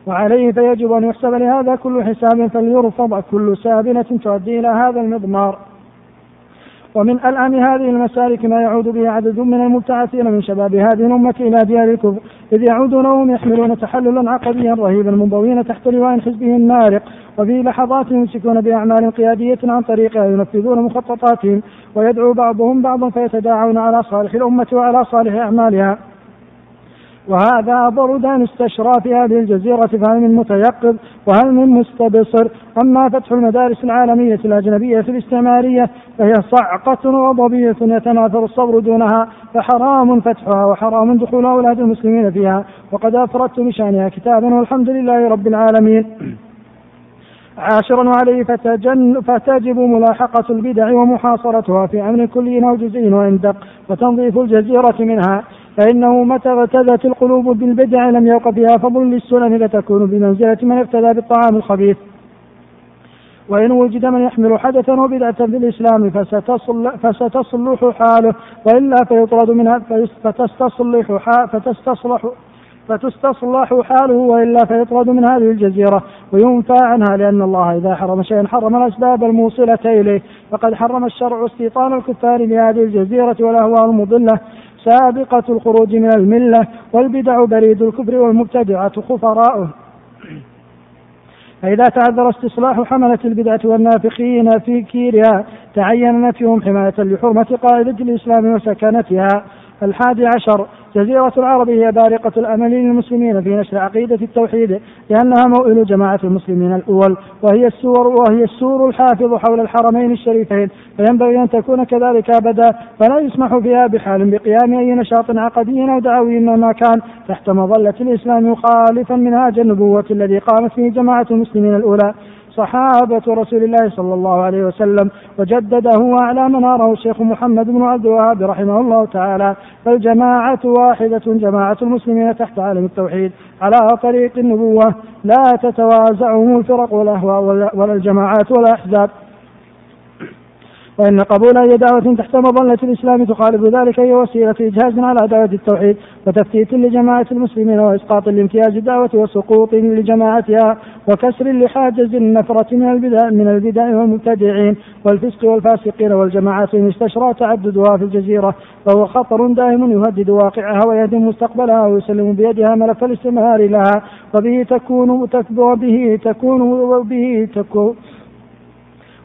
وعليه فيجب أن يحسب لهذا كل حساب فليرفض كل سابنة تؤدي إلى هذا المضمار. ومن ألعن هذه المسالك ما يعود به عدد من المبتعثين من شباب هذه الأمة إلى ديار الكفر إذ يعودون وهم يحملون تحللا عقديا رهيبا منضوين تحت لواء حزبهم النارق وفي لحظات يمسكون بأعمال قيادية عن طريقها ينفذون مخططاتهم ويدعو بعضهم بعضا فيتداعون على صالح الأمة وعلى صالح أعمالها. وهذا بردان استشرى في هذه الجزيرة فهل من متيقظ وهل من مستبصر. أما فتح المدارس العالمية الأجنبية في الاستعمارية فهي صعقة وضبية يتناثر الصبر دونها فحرام فتحها وحرام دخول أولاد المسلمين فيها. وقد أفردت بشأنها كتابا والحمد لله رب العالمين. عاشرا وعليه فتجن فتجب ملاحقة البدع ومحاصرتها في أمر كلي أو جزئي وإن دق وتنظيف الجزيرة منها. فإنه متى اغتدت القلوب بالبدع لم يوق فيها فضل للسنن فتكون بمنزلة من ابتدى بالطعام الخبيث. وإن وجد من يحمل حدثا وبدعة في الإسلام فستصل فستصلح حاله وإلا فيطرد منها فتصلح فتصلح فتستصلح حاله وإلا فيطرد من هذه الجزيرة وينفى عنها لأن الله إذا حرم شيئا حرم الأسباب الموصلة إليه. فقد حرم الشرع استيطان الكفار لهذه الجزيرة والاهواء المضلة سابقة الخروج من الملة والبدع بريد الكفر والمبتدعة خفراؤه. فإذا تعذر استصلاح حملة البدعة والنافقين في كيرها تعين نفيهم حماية لحرمة قاعدة الإسلام وسكنتها. الحادي عشر جزيرة العرب هي بارقة الأمل للمسلمين في نشر عقيدة التوحيد لأنها موئل جماعة المسلمين الأول وهي السور وهي السور الحافظ حول الحرمين الشريفين فينبغي أن تكون كذلك أبدا فلا يسمح فيها بحال بقيام أي نشاط عقدي أو دعوي مهما كان تحت مظلة الإسلام مخالفا منهاج النبوة الذي قامت فيه جماعة المسلمين الأولى. صحابة رسول الله صلى الله عليه وسلم وجدده وأعلى مناره الشيخ محمد بن عبد الوهاب رحمه الله تعالى. فالجماعة واحدة جماعة المسلمين تحت عالم التوحيد على طريق النبوة. لا تتوازعهم الفرق والأهواء ولا الجماعات ولا الأحزاب. وإن قبول أي دعوة تحت مظلة الإسلام تخالف ذلك هي وسيلة إجهاز على دعوة التوحيد وتفتيت لجماعة المسلمين وإسقاط لامتياز الدعوة وسقوط لجماعتها وكسر لحاجز النفرة من البدع من البدع والمبتدعين والفسق والفاسقين والجماعات إن استشرى تعددها في الجزيرة فهو خطر دائم يهدد واقعها ويهدم مستقبلها ويسلم بيدها ملف الاستمرار لها وبه تكون وبه تكون وبه تكون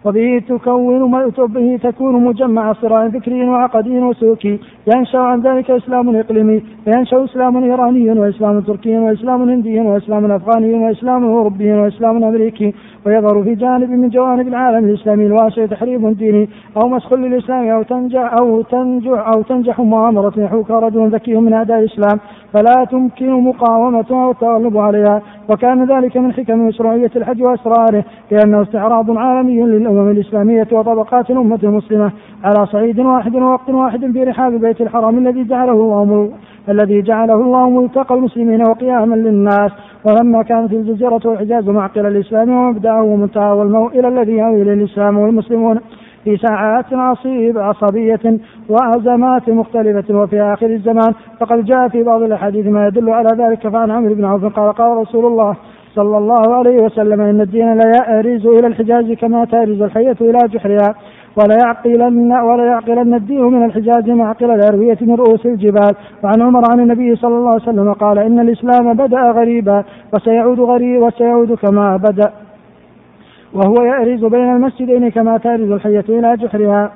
وبه تكون به تكون مجمع صراع فكري وعقدي وسلوكي. ينشأ عن ذلك إسلام إقليمي فينشأ إسلام إيراني وإسلام تركي وإسلام هندي وإسلام أفغاني وإسلام أوروبي وإسلام أمريكي. ويظهر في جانب من جوانب العالم الإسلامي الواسع تحريف ديني أو مسخ للإسلام أو تنجح أو تنجح أو تنجح مؤامرة يحوك رجل ذكي من أعداء الإسلام. فلا تمكن مقاومتها والتغلب عليها. وكان ذلك من حكم مشروعية الحج وأسراره لأنه استعراض عالمي للأمم الإسلامية وطبقات الأمة المسلمة على صعيد واحد ووقت واحد في رحاب بيت الحرام الذي جعله الله الذي جعله الله ملتقى المسلمين وقياما للناس. ولما كانت الجزيرة والحجاز معقل الإسلام ومبدأه ومنتهى والموء إلى الذي يهوي الإسلام والمسلمون في ساعات عصيب عصبية وأزمات مختلفة. وفي آخر الزمان فقد جاء في بعض الأحاديث ما يدل على ذلك. فعن عمرو بن عوف قال قال رسول الله صلى الله عليه وسلم إن الدين لا يأرز إلى الحجاز كما تأرز الحية إلى جحرها ولا يعقلن ولا يعقلن الدين من الحجاز معقل الأروية من رؤوس الجبال. وعن عمر عن النبي صلى الله عليه وسلم قال إن الإسلام بدأ غريبا وسيعود غريب وسيعود كما بدأ وهو يأرز بين المسجدين كما تأرز الحية إلى جحرها.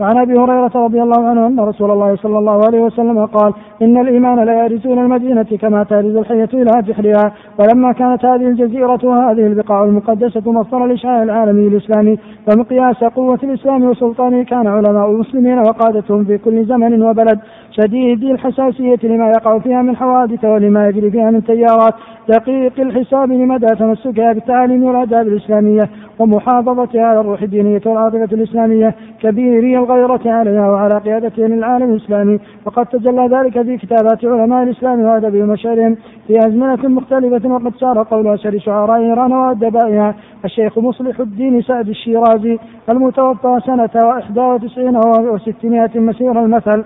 وعن أبي هريرة رضي الله عنه أن رسول الله صلى الله عليه وسلم قال إن الإيمان لا يرث إلى المدينة كما ترث الحية إلى جحرها ولما كانت هذه الجزيرة وهذه البقاع المقدسة مصدر الاشعاع العالمي الإسلامي ومقياس قوة الإسلام وسلطانه كان علماء المسلمين وقادتهم في كل زمن وبلد شديد الحساسية لما يقع فيها من حوادث ولما يجري فيها من تيارات دقيق الحساب لمدى تمسكها بالتعاليم والأداب الإسلامية ومحافظتها على الروح الدينية والعاطفة الإسلامية كبيري الغيرة عليها وعلى قيادتها للعالم الإسلامي. وقد تجلى ذلك في كتابات علماء الإسلام وأدبهم وشعرهم في أزمنة مختلفة وقد سار قول أشهر شعراء إيران وأدبائها الشيخ مصلح الدين سعد الشيرازي المتوفى سنة 91 و600 مسير المثل.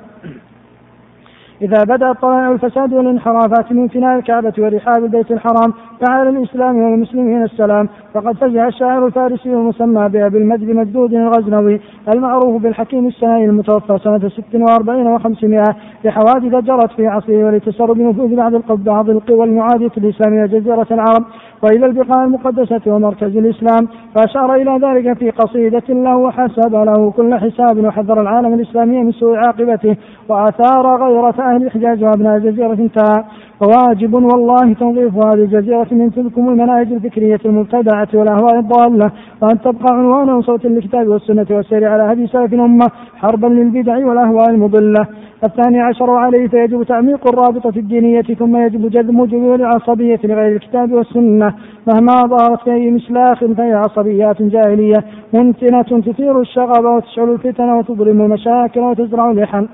إذا بدأ طلائع الفساد والانحرافات من فناء الكعبة ورحاب البيت الحرام فعلى الإسلام والمسلمين السلام. فقد فزع الشاعر الفارسي المسمى بأبي المجد مجدود الغزنوي المعروف بالحكيم السنائي المتوفى سنة 46 و500 لحوادث جرت في عصره ولتسرب نفوذ بعض بعض القوى المعادية الإسلامية جزيرة العرب وإلى البقاع المقدسة ومركز الإسلام فأشار إلى ذلك في قصيدة له وحسب له كل حساب وحذر العالم الإسلامي من سوء عاقبته وأثار غيرة أهل الحجاز وأبناء الجزيرة انتهى. فواجب والله تنظيف هذه الجزيرة من تلكم المناهج الفكرية المبتدعة والأهواء الضالة. وأن تبقى عنوانا صوت للكتاب والسنة والسير على هدي سلف الأمة حربا للبدع والأهواء المضلة. الثاني عشر عليه فيجب تعميق الرابطة الدينية ثم يجب جذب جذور العصبية لغير الكتاب والسنة. مهما ظهرت في أي مسلاخ فهي عصبيات جاهلية. ممتنة تثير الشغب وتشعل الفتن وتظلم المشاكل وتزرع اللحن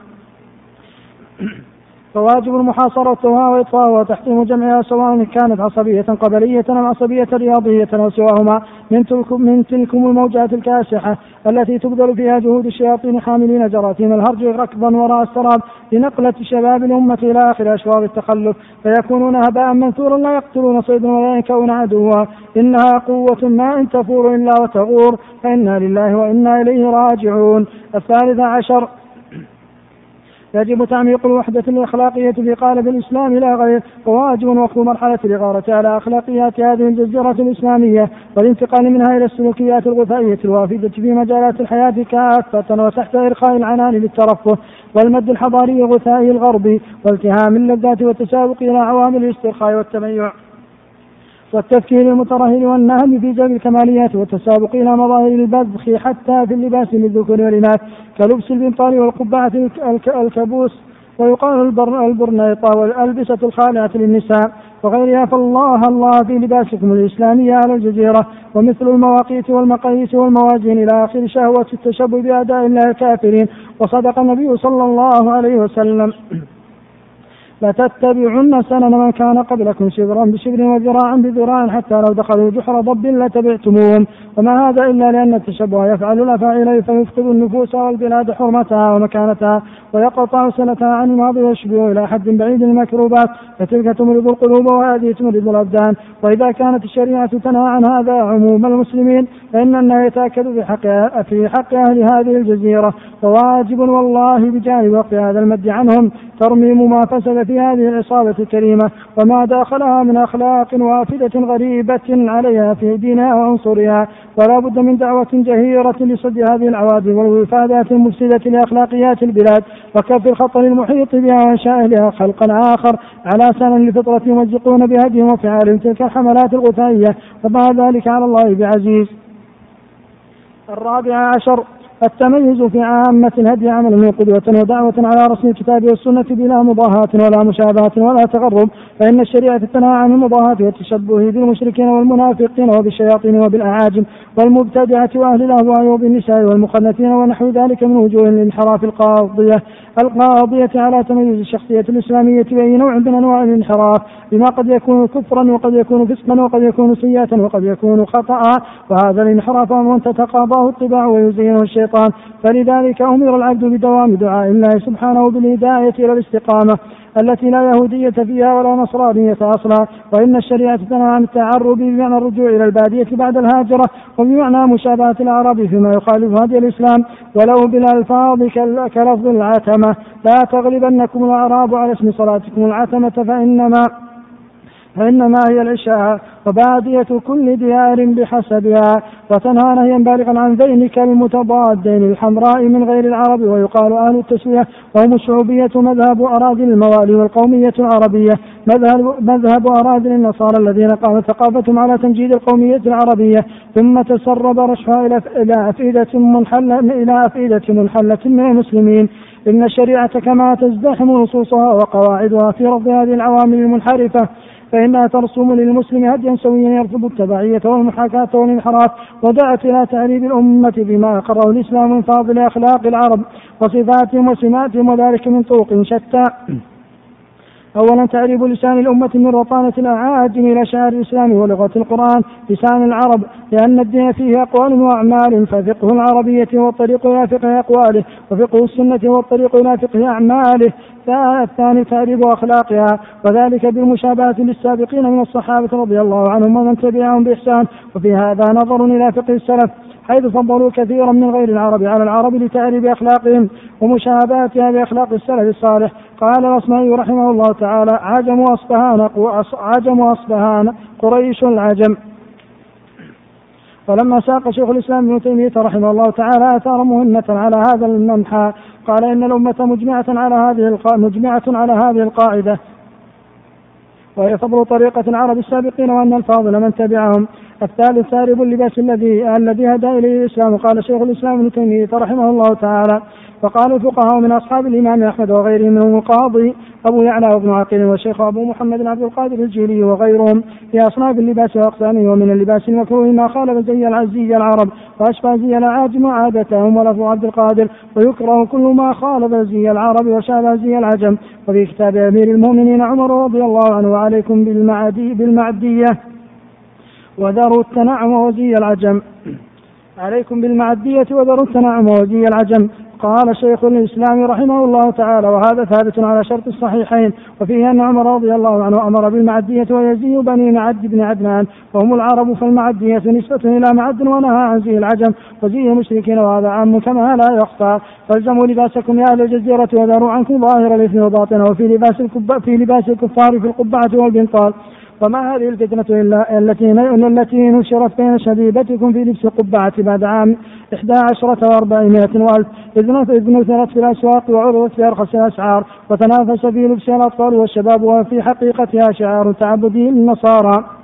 فواجب محاصرتها وإطفاءها وتحطيم جمعها سواء كانت عصبية قبلية أم عصبية رياضية أو سواهما من تلكم من تلكم الموجات الكاسحة التي تبذل فيها جهود الشياطين حاملين جراثيم الهرج ركضا وراء السراب لنقلة شباب الأمة إلى آخر أشواط التخلف فيكونون هباء منثورا لا يقتلون صيدا ولا ينكون عدوا. إنها قوة ما إن تفور إلا وتغور فإنا لله وإنا إليه راجعون. الثالث عشر يجب تعميق الوحدة الأخلاقية في قالب الإسلام لا غير وواجب وقف مرحلة الإغارة على أخلاقيات هذه الجزيرة الإسلامية والانتقال منها إلى السلوكيات الغثائية الوافدة في مجالات الحياة كافة وتحت إرخاء العنان للترفه والمد الحضاري الغثائي الغربي والتهام اللذات والتسابق إلى عوامل الاسترخاء والتميع. والتفكير المترهل والنهم في جلب الكماليات والتسابق إلى مظاهر البذخ حتى في اللباس للذكور والإناث كلبس البنطال والقبعة الكبوس ويقال البرنيطة والألبسة الخالعة للنساء وغيرها فالله الله في لباسكم الإسلامي على الجزيرة ومثل المواقيت والمقاييس والموازين إلى آخر شهوة التشبه بأداء الله الكافرين وصدق النبي صلى الله عليه وسلم. لتتبعن سنن من كان قبلكم شبرا بشبر وذراعا بذراع حتى لو دخلوا جحر ضب لتبعتموهم وما هذا إلا لأن التشبه يفعل الأفاعيل فيفقد النفوس والبلاد حرمتها ومكانتها ويقطع سنتها عن الماضي ويشبه إلى حد بعيد المكروبات. فتلك تمرض القلوب وهذه تمرض الأبدان. وإذا كانت الشريعة تنهى عن هذا عموم المسلمين فإن النهي يتأكد في حق في حق أهل هذه الجزيرة. وواجب والله بجانب وقت هذا المد عنهم ترميم ما فسد في هذه العصابة الكريمة. وما داخلها من أخلاق وافدة غريبة عليها في دينها وعنصرها. ولا بد من دعوة جهيرة لصد هذه العوادم والوفادات المفسدة لأخلاقيات البلاد وكف الخطر المحيط بها وإنشاء لها خلقا آخر على سنة الفطرة يمزقون بهديهم وفعالهم تلك الحملات الغثائية وما ذلك على الله بعزيز. الرابع عشر التميز في عامة الهدي عمل من قدوة ودعوة على رسم الكتاب والسنة بلا مضاهاة ولا مشابهة ولا تغرب فإن الشريعة تنهى عن المضاهاة والتشبه بالمشركين والمنافقين وبالشياطين وبالأعاجم والمبتدعة وأهل الأهواء وبالنساء والمخنثين ونحو ذلك من وجوه الانحراف القاضية. القاضية على تميز الشخصية الإسلامية بأي نوع من أنواع الانحراف بما قد يكون كفرا وقد يكون فسقا وقد يكون سيئة وقد يكون خطأ وهذا الانحراف أمر تتقاضاه الطباع ويزينه الشيطان. فلذلك أمر العبد بدوام دعاء الله سبحانه بالهداية إلى الاستقامة التي لا يهودية فيها ولا نصرانية أصلا. وإن الشريعة تنهى عن التعرب بمعنى الرجوع إلى البادية بعد الهاجرة وبمعنى مشابهة الأعراب فيما يخالف هدي الإسلام. ولو بالألفاظ كلفظ العتمة. لا تغلبنكم الأعراب على اسم صلاتكم العتمة فإنما فإنما هي العشاء وبادية كل ديار بحسبها وتنهى نهيا بالغا عن ذينك المتضادين الحمراء من غير العرب ويقال أهل التسوية وهم الشعوبية مذهب أراضي الموالي والقومية العربية. مذهب, مذهب أراضي النصارى الذين قامت ثقافتهم على تمجيد القومية العربية ثم تسرب رشحها إلى أفئدة منحلة إلى أفئدة منحلة من المسلمين. إن الشريعة كما تزدحم نصوصها وقواعدها في رفض هذه العوامل المنحرفة. فإنها ترسم للمسلم هديا سويا يرفض التبعية والمحاكاة والانحراف ودعت إلى تعريب الأمة بما أقره الإسلام من فاضل أخلاق العرب وصفاتهم وسماتهم وذلك من طرق شتى. أولا تعريب لسان الأمة من رطانة الأعاجم إلى شعر الإسلام ولغة القرآن لسان العرب لأن الدين فيه أقوال وأعمال ففقه العربية والطريق إلى فقه أقواله وفقه السنة والطريق إلى فقه أعماله. الثاني تعريب أخلاقها وذلك بالمشابهة للسابقين من الصحابة رضي الله عنهم ومن تبعهم بإحسان. وفي هذا نظر إلى فقه السلف حيث فضلوا كثيرا من غير العرب على العرب لتعريب أخلاقهم ومشابهتها بأخلاق السلف الصالح. قال الأصمعي رحمه الله تعالى عجم أصبهان عجم أصبهان قريش العجم. ولما ساق شيخ الإسلام ابن تيمية رحمه الله تعالى أثار مهمة على هذا المنحى قال إن الأمة مجمعة على هذه مجمعة على هذه القاعدة. وهي فضل طريقة العرب السابقين وأن الفاضل من تبعهم. الثالث سارب اللباس الذي الذي هدى إليه الإسلام. قال شيخ الإسلام ابن تيمية رحمه الله تعالى وقال الفقهاء من أصحاب الإمام أحمد وغيرهم منهم القاضي أبو يعلى وابن عقيل والشيخ أبو محمد عبد القادر الجيلي وغيرهم في أصناف اللباس وأقسامه ومن اللباس المكروه ما خالف زي العزي العرب وأشبه زي العاجم عادتهم ولفظ عبد القادر ويكره كل ما خالف زي العرب وشابه زي العجم. وفي كتاب أمير المؤمنين عمر رضي الله عنه وعليكم بالمعدي بالمعدية. وذروا التنعم وزي العجم. عليكم بالمعدية وذروا التنعم وزي العجم. قال شيخ الإسلام رحمه الله تعالى وهذا ثابت على شرط الصحيحين. وفيه أن عمر رضي الله عنه أمر بالمعدية ويزي بني معد بن عدنان. وهم العرب فالمعدية نسبة إلى معد ونهى عن زي العجم. وزي المشركين وهذا عام كما لا يخفى. فالزموا لباسكم يا أهل الجزيرة وذروا عنكم ظاهر الإثم وباطنه وفي لباس في لباس الكفار في القبعة والبنطال. وما هذه الفتنة إلا التي التي نشرت بين شبيبتكم في لبس القبعة بعد عام إحدى عشرة وأربعمائة وألف إذ نثرت في الأسواق وعرضت في أرخص الأسعار وتنافس في لبسها الأطفال والشباب وفي حقيقتها شعار تعبدي للنصارى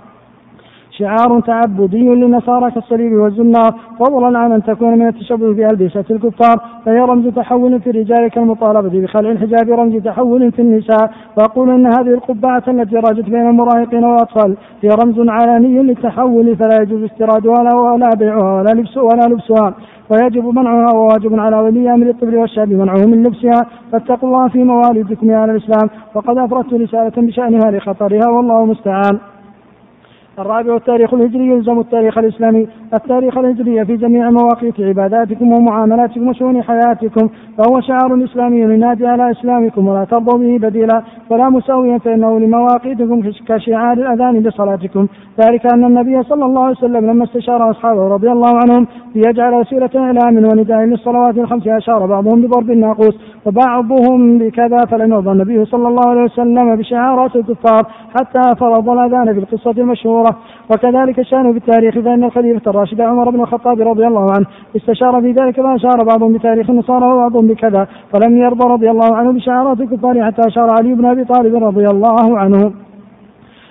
شعار تعبدي للنصارى كالصليب والزنار. فضلا عن أن تكون من التشبه بألبسة الكفار فهي رمز تحول في الرجال كالمطالبة بخلع الحجاب رمز تحول في النساء. وأقول أن هذه القبعة التي راجت بين المراهقين والأطفال هي رمز علني للتحول فلا يجوز استيرادها ولا بيعها ولا لبس ولا لبسها. ويجب منعها وواجب على ولي أمر الطفل والشاب منعه من لبسها. فاتقوا الله في موالدكم يا أهل الإسلام. وقد أفردت رسالة بشأنها لخطرها والله المستعان. الرابع التاريخ الهجري يلزم التاريخ الإسلامي التاريخ الهجري في جميع مواقيت عباداتكم ومعاملاتكم وشؤون حياتكم فهو شعار إسلامي ينادي على إسلامكم ولا ترضوا به بديلا ولا مساويا فإنه لمواقيتكم كشعار الأذان لصلاتكم. ذلك أن النبي صلى الله عليه وسلم لما استشار أصحابه رضي الله عنهم ليجعل وسيلة إعلام ونداء للصلوات الخمس أشار بعضهم بضرب الناقوس وبعضهم بكذا فلم يرضى النبي صلى الله عليه وسلم بشعارات الكفار حتى فرض الأذان في القصة المشهورة. وكذلك الشأن بالتاريخ فإن الخليفة الراشد عمر بن الخطاب رضي الله عنه استشار في ذلك فأشار بعضهم بتاريخ النصارى وبعضهم بكذا فلم يرضى رضي الله عنه بشعارات الكفار حتى أشار علي بن أبي طالب رضي الله عنه.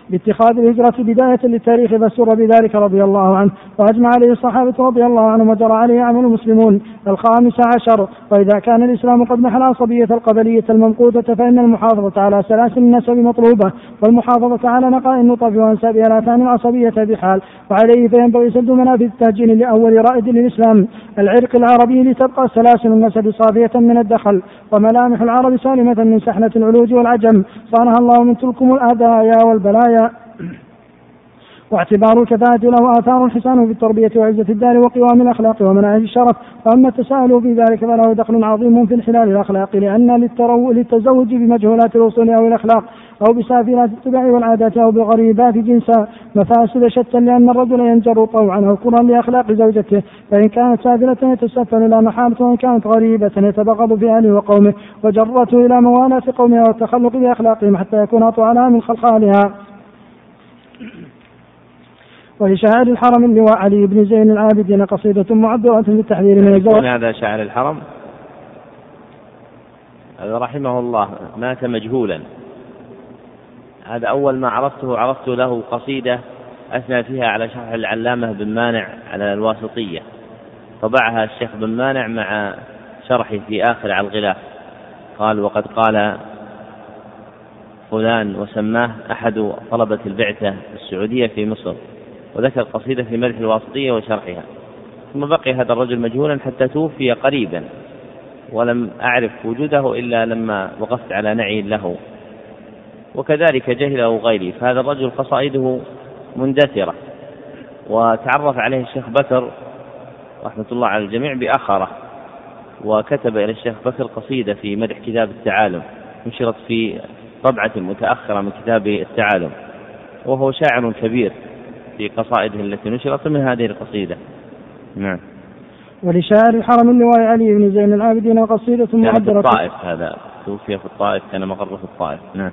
باتخاذ الهجرة بداية للتاريخ فسر بذلك رضي الله عنه. وأجمع عليه الصحابة رضي الله عنهم وجرى عليه عمل المسلمون. الخامس عشر وإذا كان الإسلام قد محل العصبية القبلية الممقوتة فإن المحافظة على سلاسل النسب مطلوبة والمحافظة على نقاء النطف وأنسابها لا تعني العصبية بحال. وعليه فينبغي سد منافذ التهجين لأول رائد للإسلام. العرق العربي لتبقى سلاسل النسب صافية من الدخل وملامح العرب سالمة من سحنة العلوج والعجم. صانها الله من تلكم الآذايا والبلايا واعتبار الكفاءة له آثار حسان في التربية وعزة الدار وقوام الأخلاق ومناهج الشرف. وأما التساؤل في ذلك فله دخل عظيم في انحلال الأخلاق لأن للترو... للتزوج بمجهولات الأصول أو الأخلاق أو بسافلات الطباع والعادات أو بغريبات جنسا مفاسد شتى لأن الرجل ينجر طوعا أو كرها لأخلاق زوجته. فإن كانت سافلة يتسفل لا محالة وإن كانت غريبة يتبغض في أهله وقومه. وجرته إلى موالاة قومها والتخلق بأخلاقهم حتى يكون أطوع من خلخالها. ولشاعر الحرم اللواء علي بن زين العابدين قصيدة معبرة بالتحذير من الزواج. هذا شاعر الحرم؟ هذا رحمه الله مات مجهولا. هذا أول ما عرفته عرفت له قصيدة أثنى فيها على شرح العلامة بن مانع على الواسطية. طبعها الشيخ بن مانع مع شرحه في آخر على الغلاف. قال وقد قال فلان وسماه أحد طلبة البعثة السعودية في مصر. وذكر قصيدة في مدح الواسطية وشرحها. ثم بقي هذا الرجل مجهولا حتى توفي قريبا ولم أعرف وجوده إلا لما وقفت على نعي له. وكذلك جهله غيري فهذا الرجل قصائده مندثرة. وتعرف عليه الشيخ بكر رحمة الله على الجميع بأخرة. وكتب إلى الشيخ بكر قصيدة في مدح كتاب التعالم نشرت في طبعة متأخرة من كتاب التعالم. وهو شاعر كبير. في قصائده التي نشرت من هذه القصيدة. نعم. ولشاعر الحرم اللواء علي بن زين العابدين قصيدة معبرة في الطائف هذا. توفي في الطائف كان مقر في الطائف. نعم.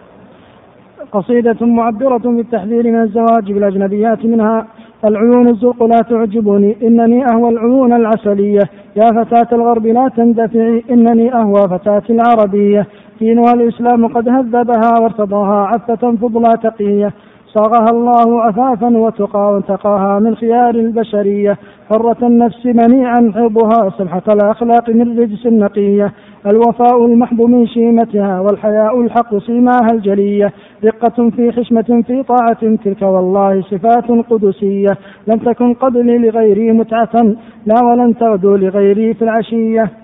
قصيدة معبرة بالتحذير من الزواج بالأجنبيات منها العيون الزرق لا تعجبني إنني أهوى العيون العسلية. يا فتاة الغرب لا تندفعي إنني أهوى فتاة العربية. دينها الإسلام قد هذبها وارتضاها عفة فضلا تقية. صاغها الله عفافا وتقى وانتقاها من خيار البشرية. حرة النفس منيعا حبها سمحة الأخلاق من رجس النقية. الوفاء المحب من شيمتها والحياء الحق سيماها الجلية. دقة في حشمة في طاعة تلك والله صفات قدسية. لم تكن قبلي لغيري متعة لا ولن تغدو لغيري في العشية.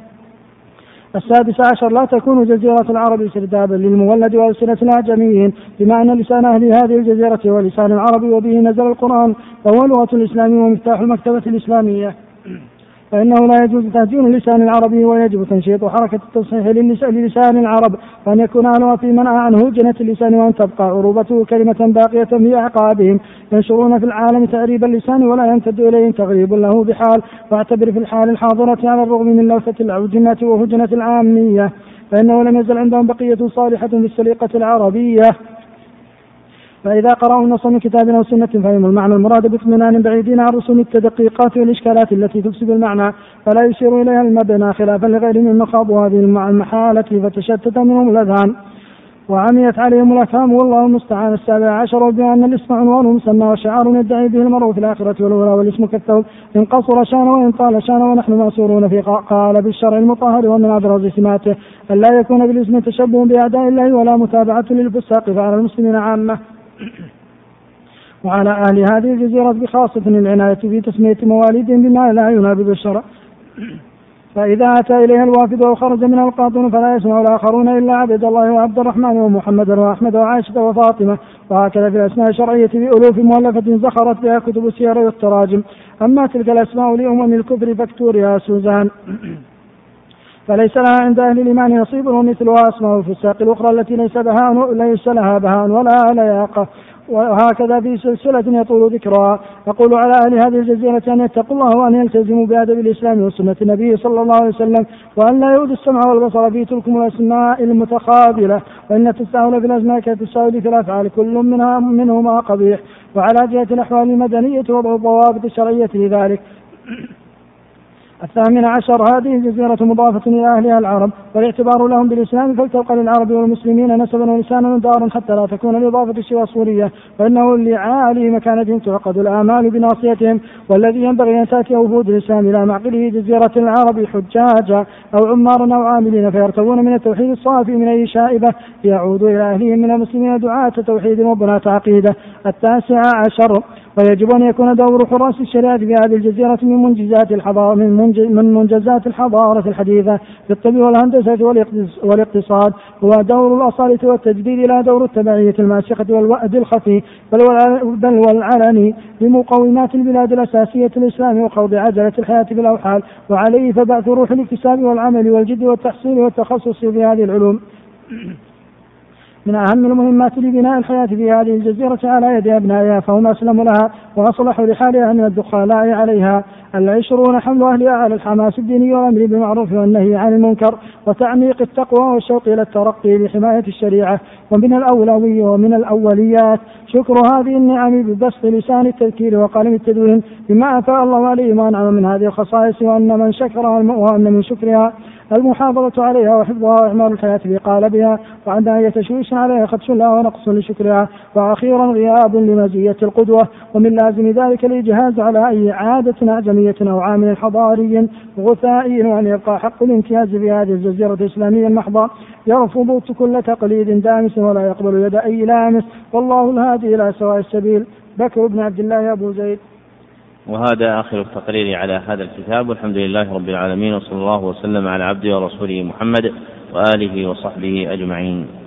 السادس عشر لا تكون جزيرة العرب سردابا للمولد وألسنة الأعجميين بما أن لسان أهل هذه الجزيرة هو لسان العرب وبه نزل القرآن فهو لغة الإسلام ومفتاح المكتبة الإسلامية. فإنه لا يجوز تهجين اللسان العربي ويجب تنشيط حركة التصحيح للسان العرب. وأن يكون أهلها في منع عنه جنة اللسان وأن تبقى عروبته كلمة باقية في أعقابهم. ينشرون في العالم تعريب اللسان ولا يمتد إليهم تغريب له بحال. واعتبر في الحال الحاضرة على الرغم من لوثة الأوجنة وهجنة العامية. فإنه لم يزل عندهم بقية صالحة في السليقة العربية. فإذا قرأوا النص من كتاب أو سنة فهموا المعنى المراد باطمئنان بعيدين عن رسوم التدقيقات والإشكالات التي تفسد المعنى فلا يشير إليها المبنى خلافا لغير من خاضوا هذه المحالة فتشتت منهم الأذهان. وعميت عليهم الأفهام والله المستعان. السابع عشر بأن الاسم عنوان مسمى وشعار يدعي به المرء في الآخرة والأولى والاسم كالثوب. إن قصر شان وإن طال شان ونحن مأسورون في قال بالشرع المطهر ومن أبرز سماته. أن لا يكون بالاسم تشبه باعداء الله ولا متابعة للفساق فعلى المسلمين عامة. [clears throat] وعلى أهل هذه الجزيرة بخاصة العناية في تسمية مواليدهم بما لا ينابذ الشرع. [clears throat] فإذا أتى إليها الوافد أو خرج من القاطن فلا يسمع الآخرون إلا عبد الله وعبد الرحمن ومحمد وأحمد وعائشة وفاطمة. وهكذا في الأسماء الشرعية بألوف مؤلفة زخرت بها كتب السير والتراجم. أما تلك الأسماء لأمم الكفر فاكتوريا سوزان. [clears throat] فليس لها عند أهل الإيمان نصيب ومثلها أسماء الفساق الأخرى التي ليس بهاء ليس لها بهاء ولا لياقة وهكذا في سلسلة يطول ذكرها. يقول على أهل هذه الجزيرة أن يتقوا الله وأن يلتزموا بأدب الإسلام وسنة النبي صلى الله عليه وسلم وأن لا يؤذوا السمع والبصر في تلكم الأسماء المتقابلة وإن التساهل في الأسماء كالتساهل في الأفعال كل منها منهما قبيح. وعلى جهة الأحوال المدنية وضع الضوابط الشرعية لذلك الثامن عشر هذه الجزيرة مضافة إلى أهلها العرب والاعتبار لهم بالإسلام فلتبقى للعرب والمسلمين نسبا ولسانا ودارا حتى لا تكون الإضافة سوى صورية فإنه لعالي مكانتهم تعقد الآمال بناصيتهم والذي ينبغي أن تأتي وفود الإسلام إلى معقله جزيرة العرب حجاجا أو عمارا أو عاملين فيرتوون من التوحيد الصافي من أي شائبة ليعودوا إلى أهلهم من المسلمين دعاة توحيد وبناة عقيدة التاسع عشر ويجب أن يكون دور حراس الشريعة في هذه الجزيرة من منجزات الحضارة من, من منجزات الحضارة الحديثة في الطب والهندسة والاقتصاد هو دور الأصالة والتجديد لا دور التبعية الماسخة والوأد الخفي بل والعلني لمقومات البلاد الأساسية الإسلام وخوض عجلة الحياة في الأوحال وعليه فبعث روح الاكتساب والعمل والجد والتحصيل والتخصص في هذه العلوم. من أهم المهمات لبناء الحياة في هذه الجزيرة على يد أبنائها فهم أسلموا لها وأصلحوا لحالها من الدخلاء عليها. العشرون حمل أهلها على الحماس الديني والأمر بالمعروف والنهي عن المنكر وتعميق التقوى والشوق إلى الترقي لحماية الشريعة. ومن الأولوي ومن الأوليات شكر هذه النعم ببسط لسان التذكير وقلم التدوين بما أفاء الله عليه وأنعم من هذه الخصائص وأن من شكرها وأن من شكرها المحافظة عليها وحفظها وإعمال الحياة في قالبها وعند أي تشويش عليها خدش لها ونقص لشكرها وأخيرا غياب لمزية القدوة. ومن لازم ذلك الإجهاز على أي عادة أعجمية أو عامل حضاري غثائي وأن يبقى حق الامتياز في هذه الجزيرة الإسلامية المحضة. يرفض كل تقليد دامس ولا يقبل يد أي لامس. والله الهادي إلى سواء السبيل. بكر بن عبد الله أبو زيد. وهذا آخر التقرير على هذا الكتاب. والحمد لله رب العالمين وصلى الله وسلم على عبده ورسوله محمد وآله وصحبه أجمعين.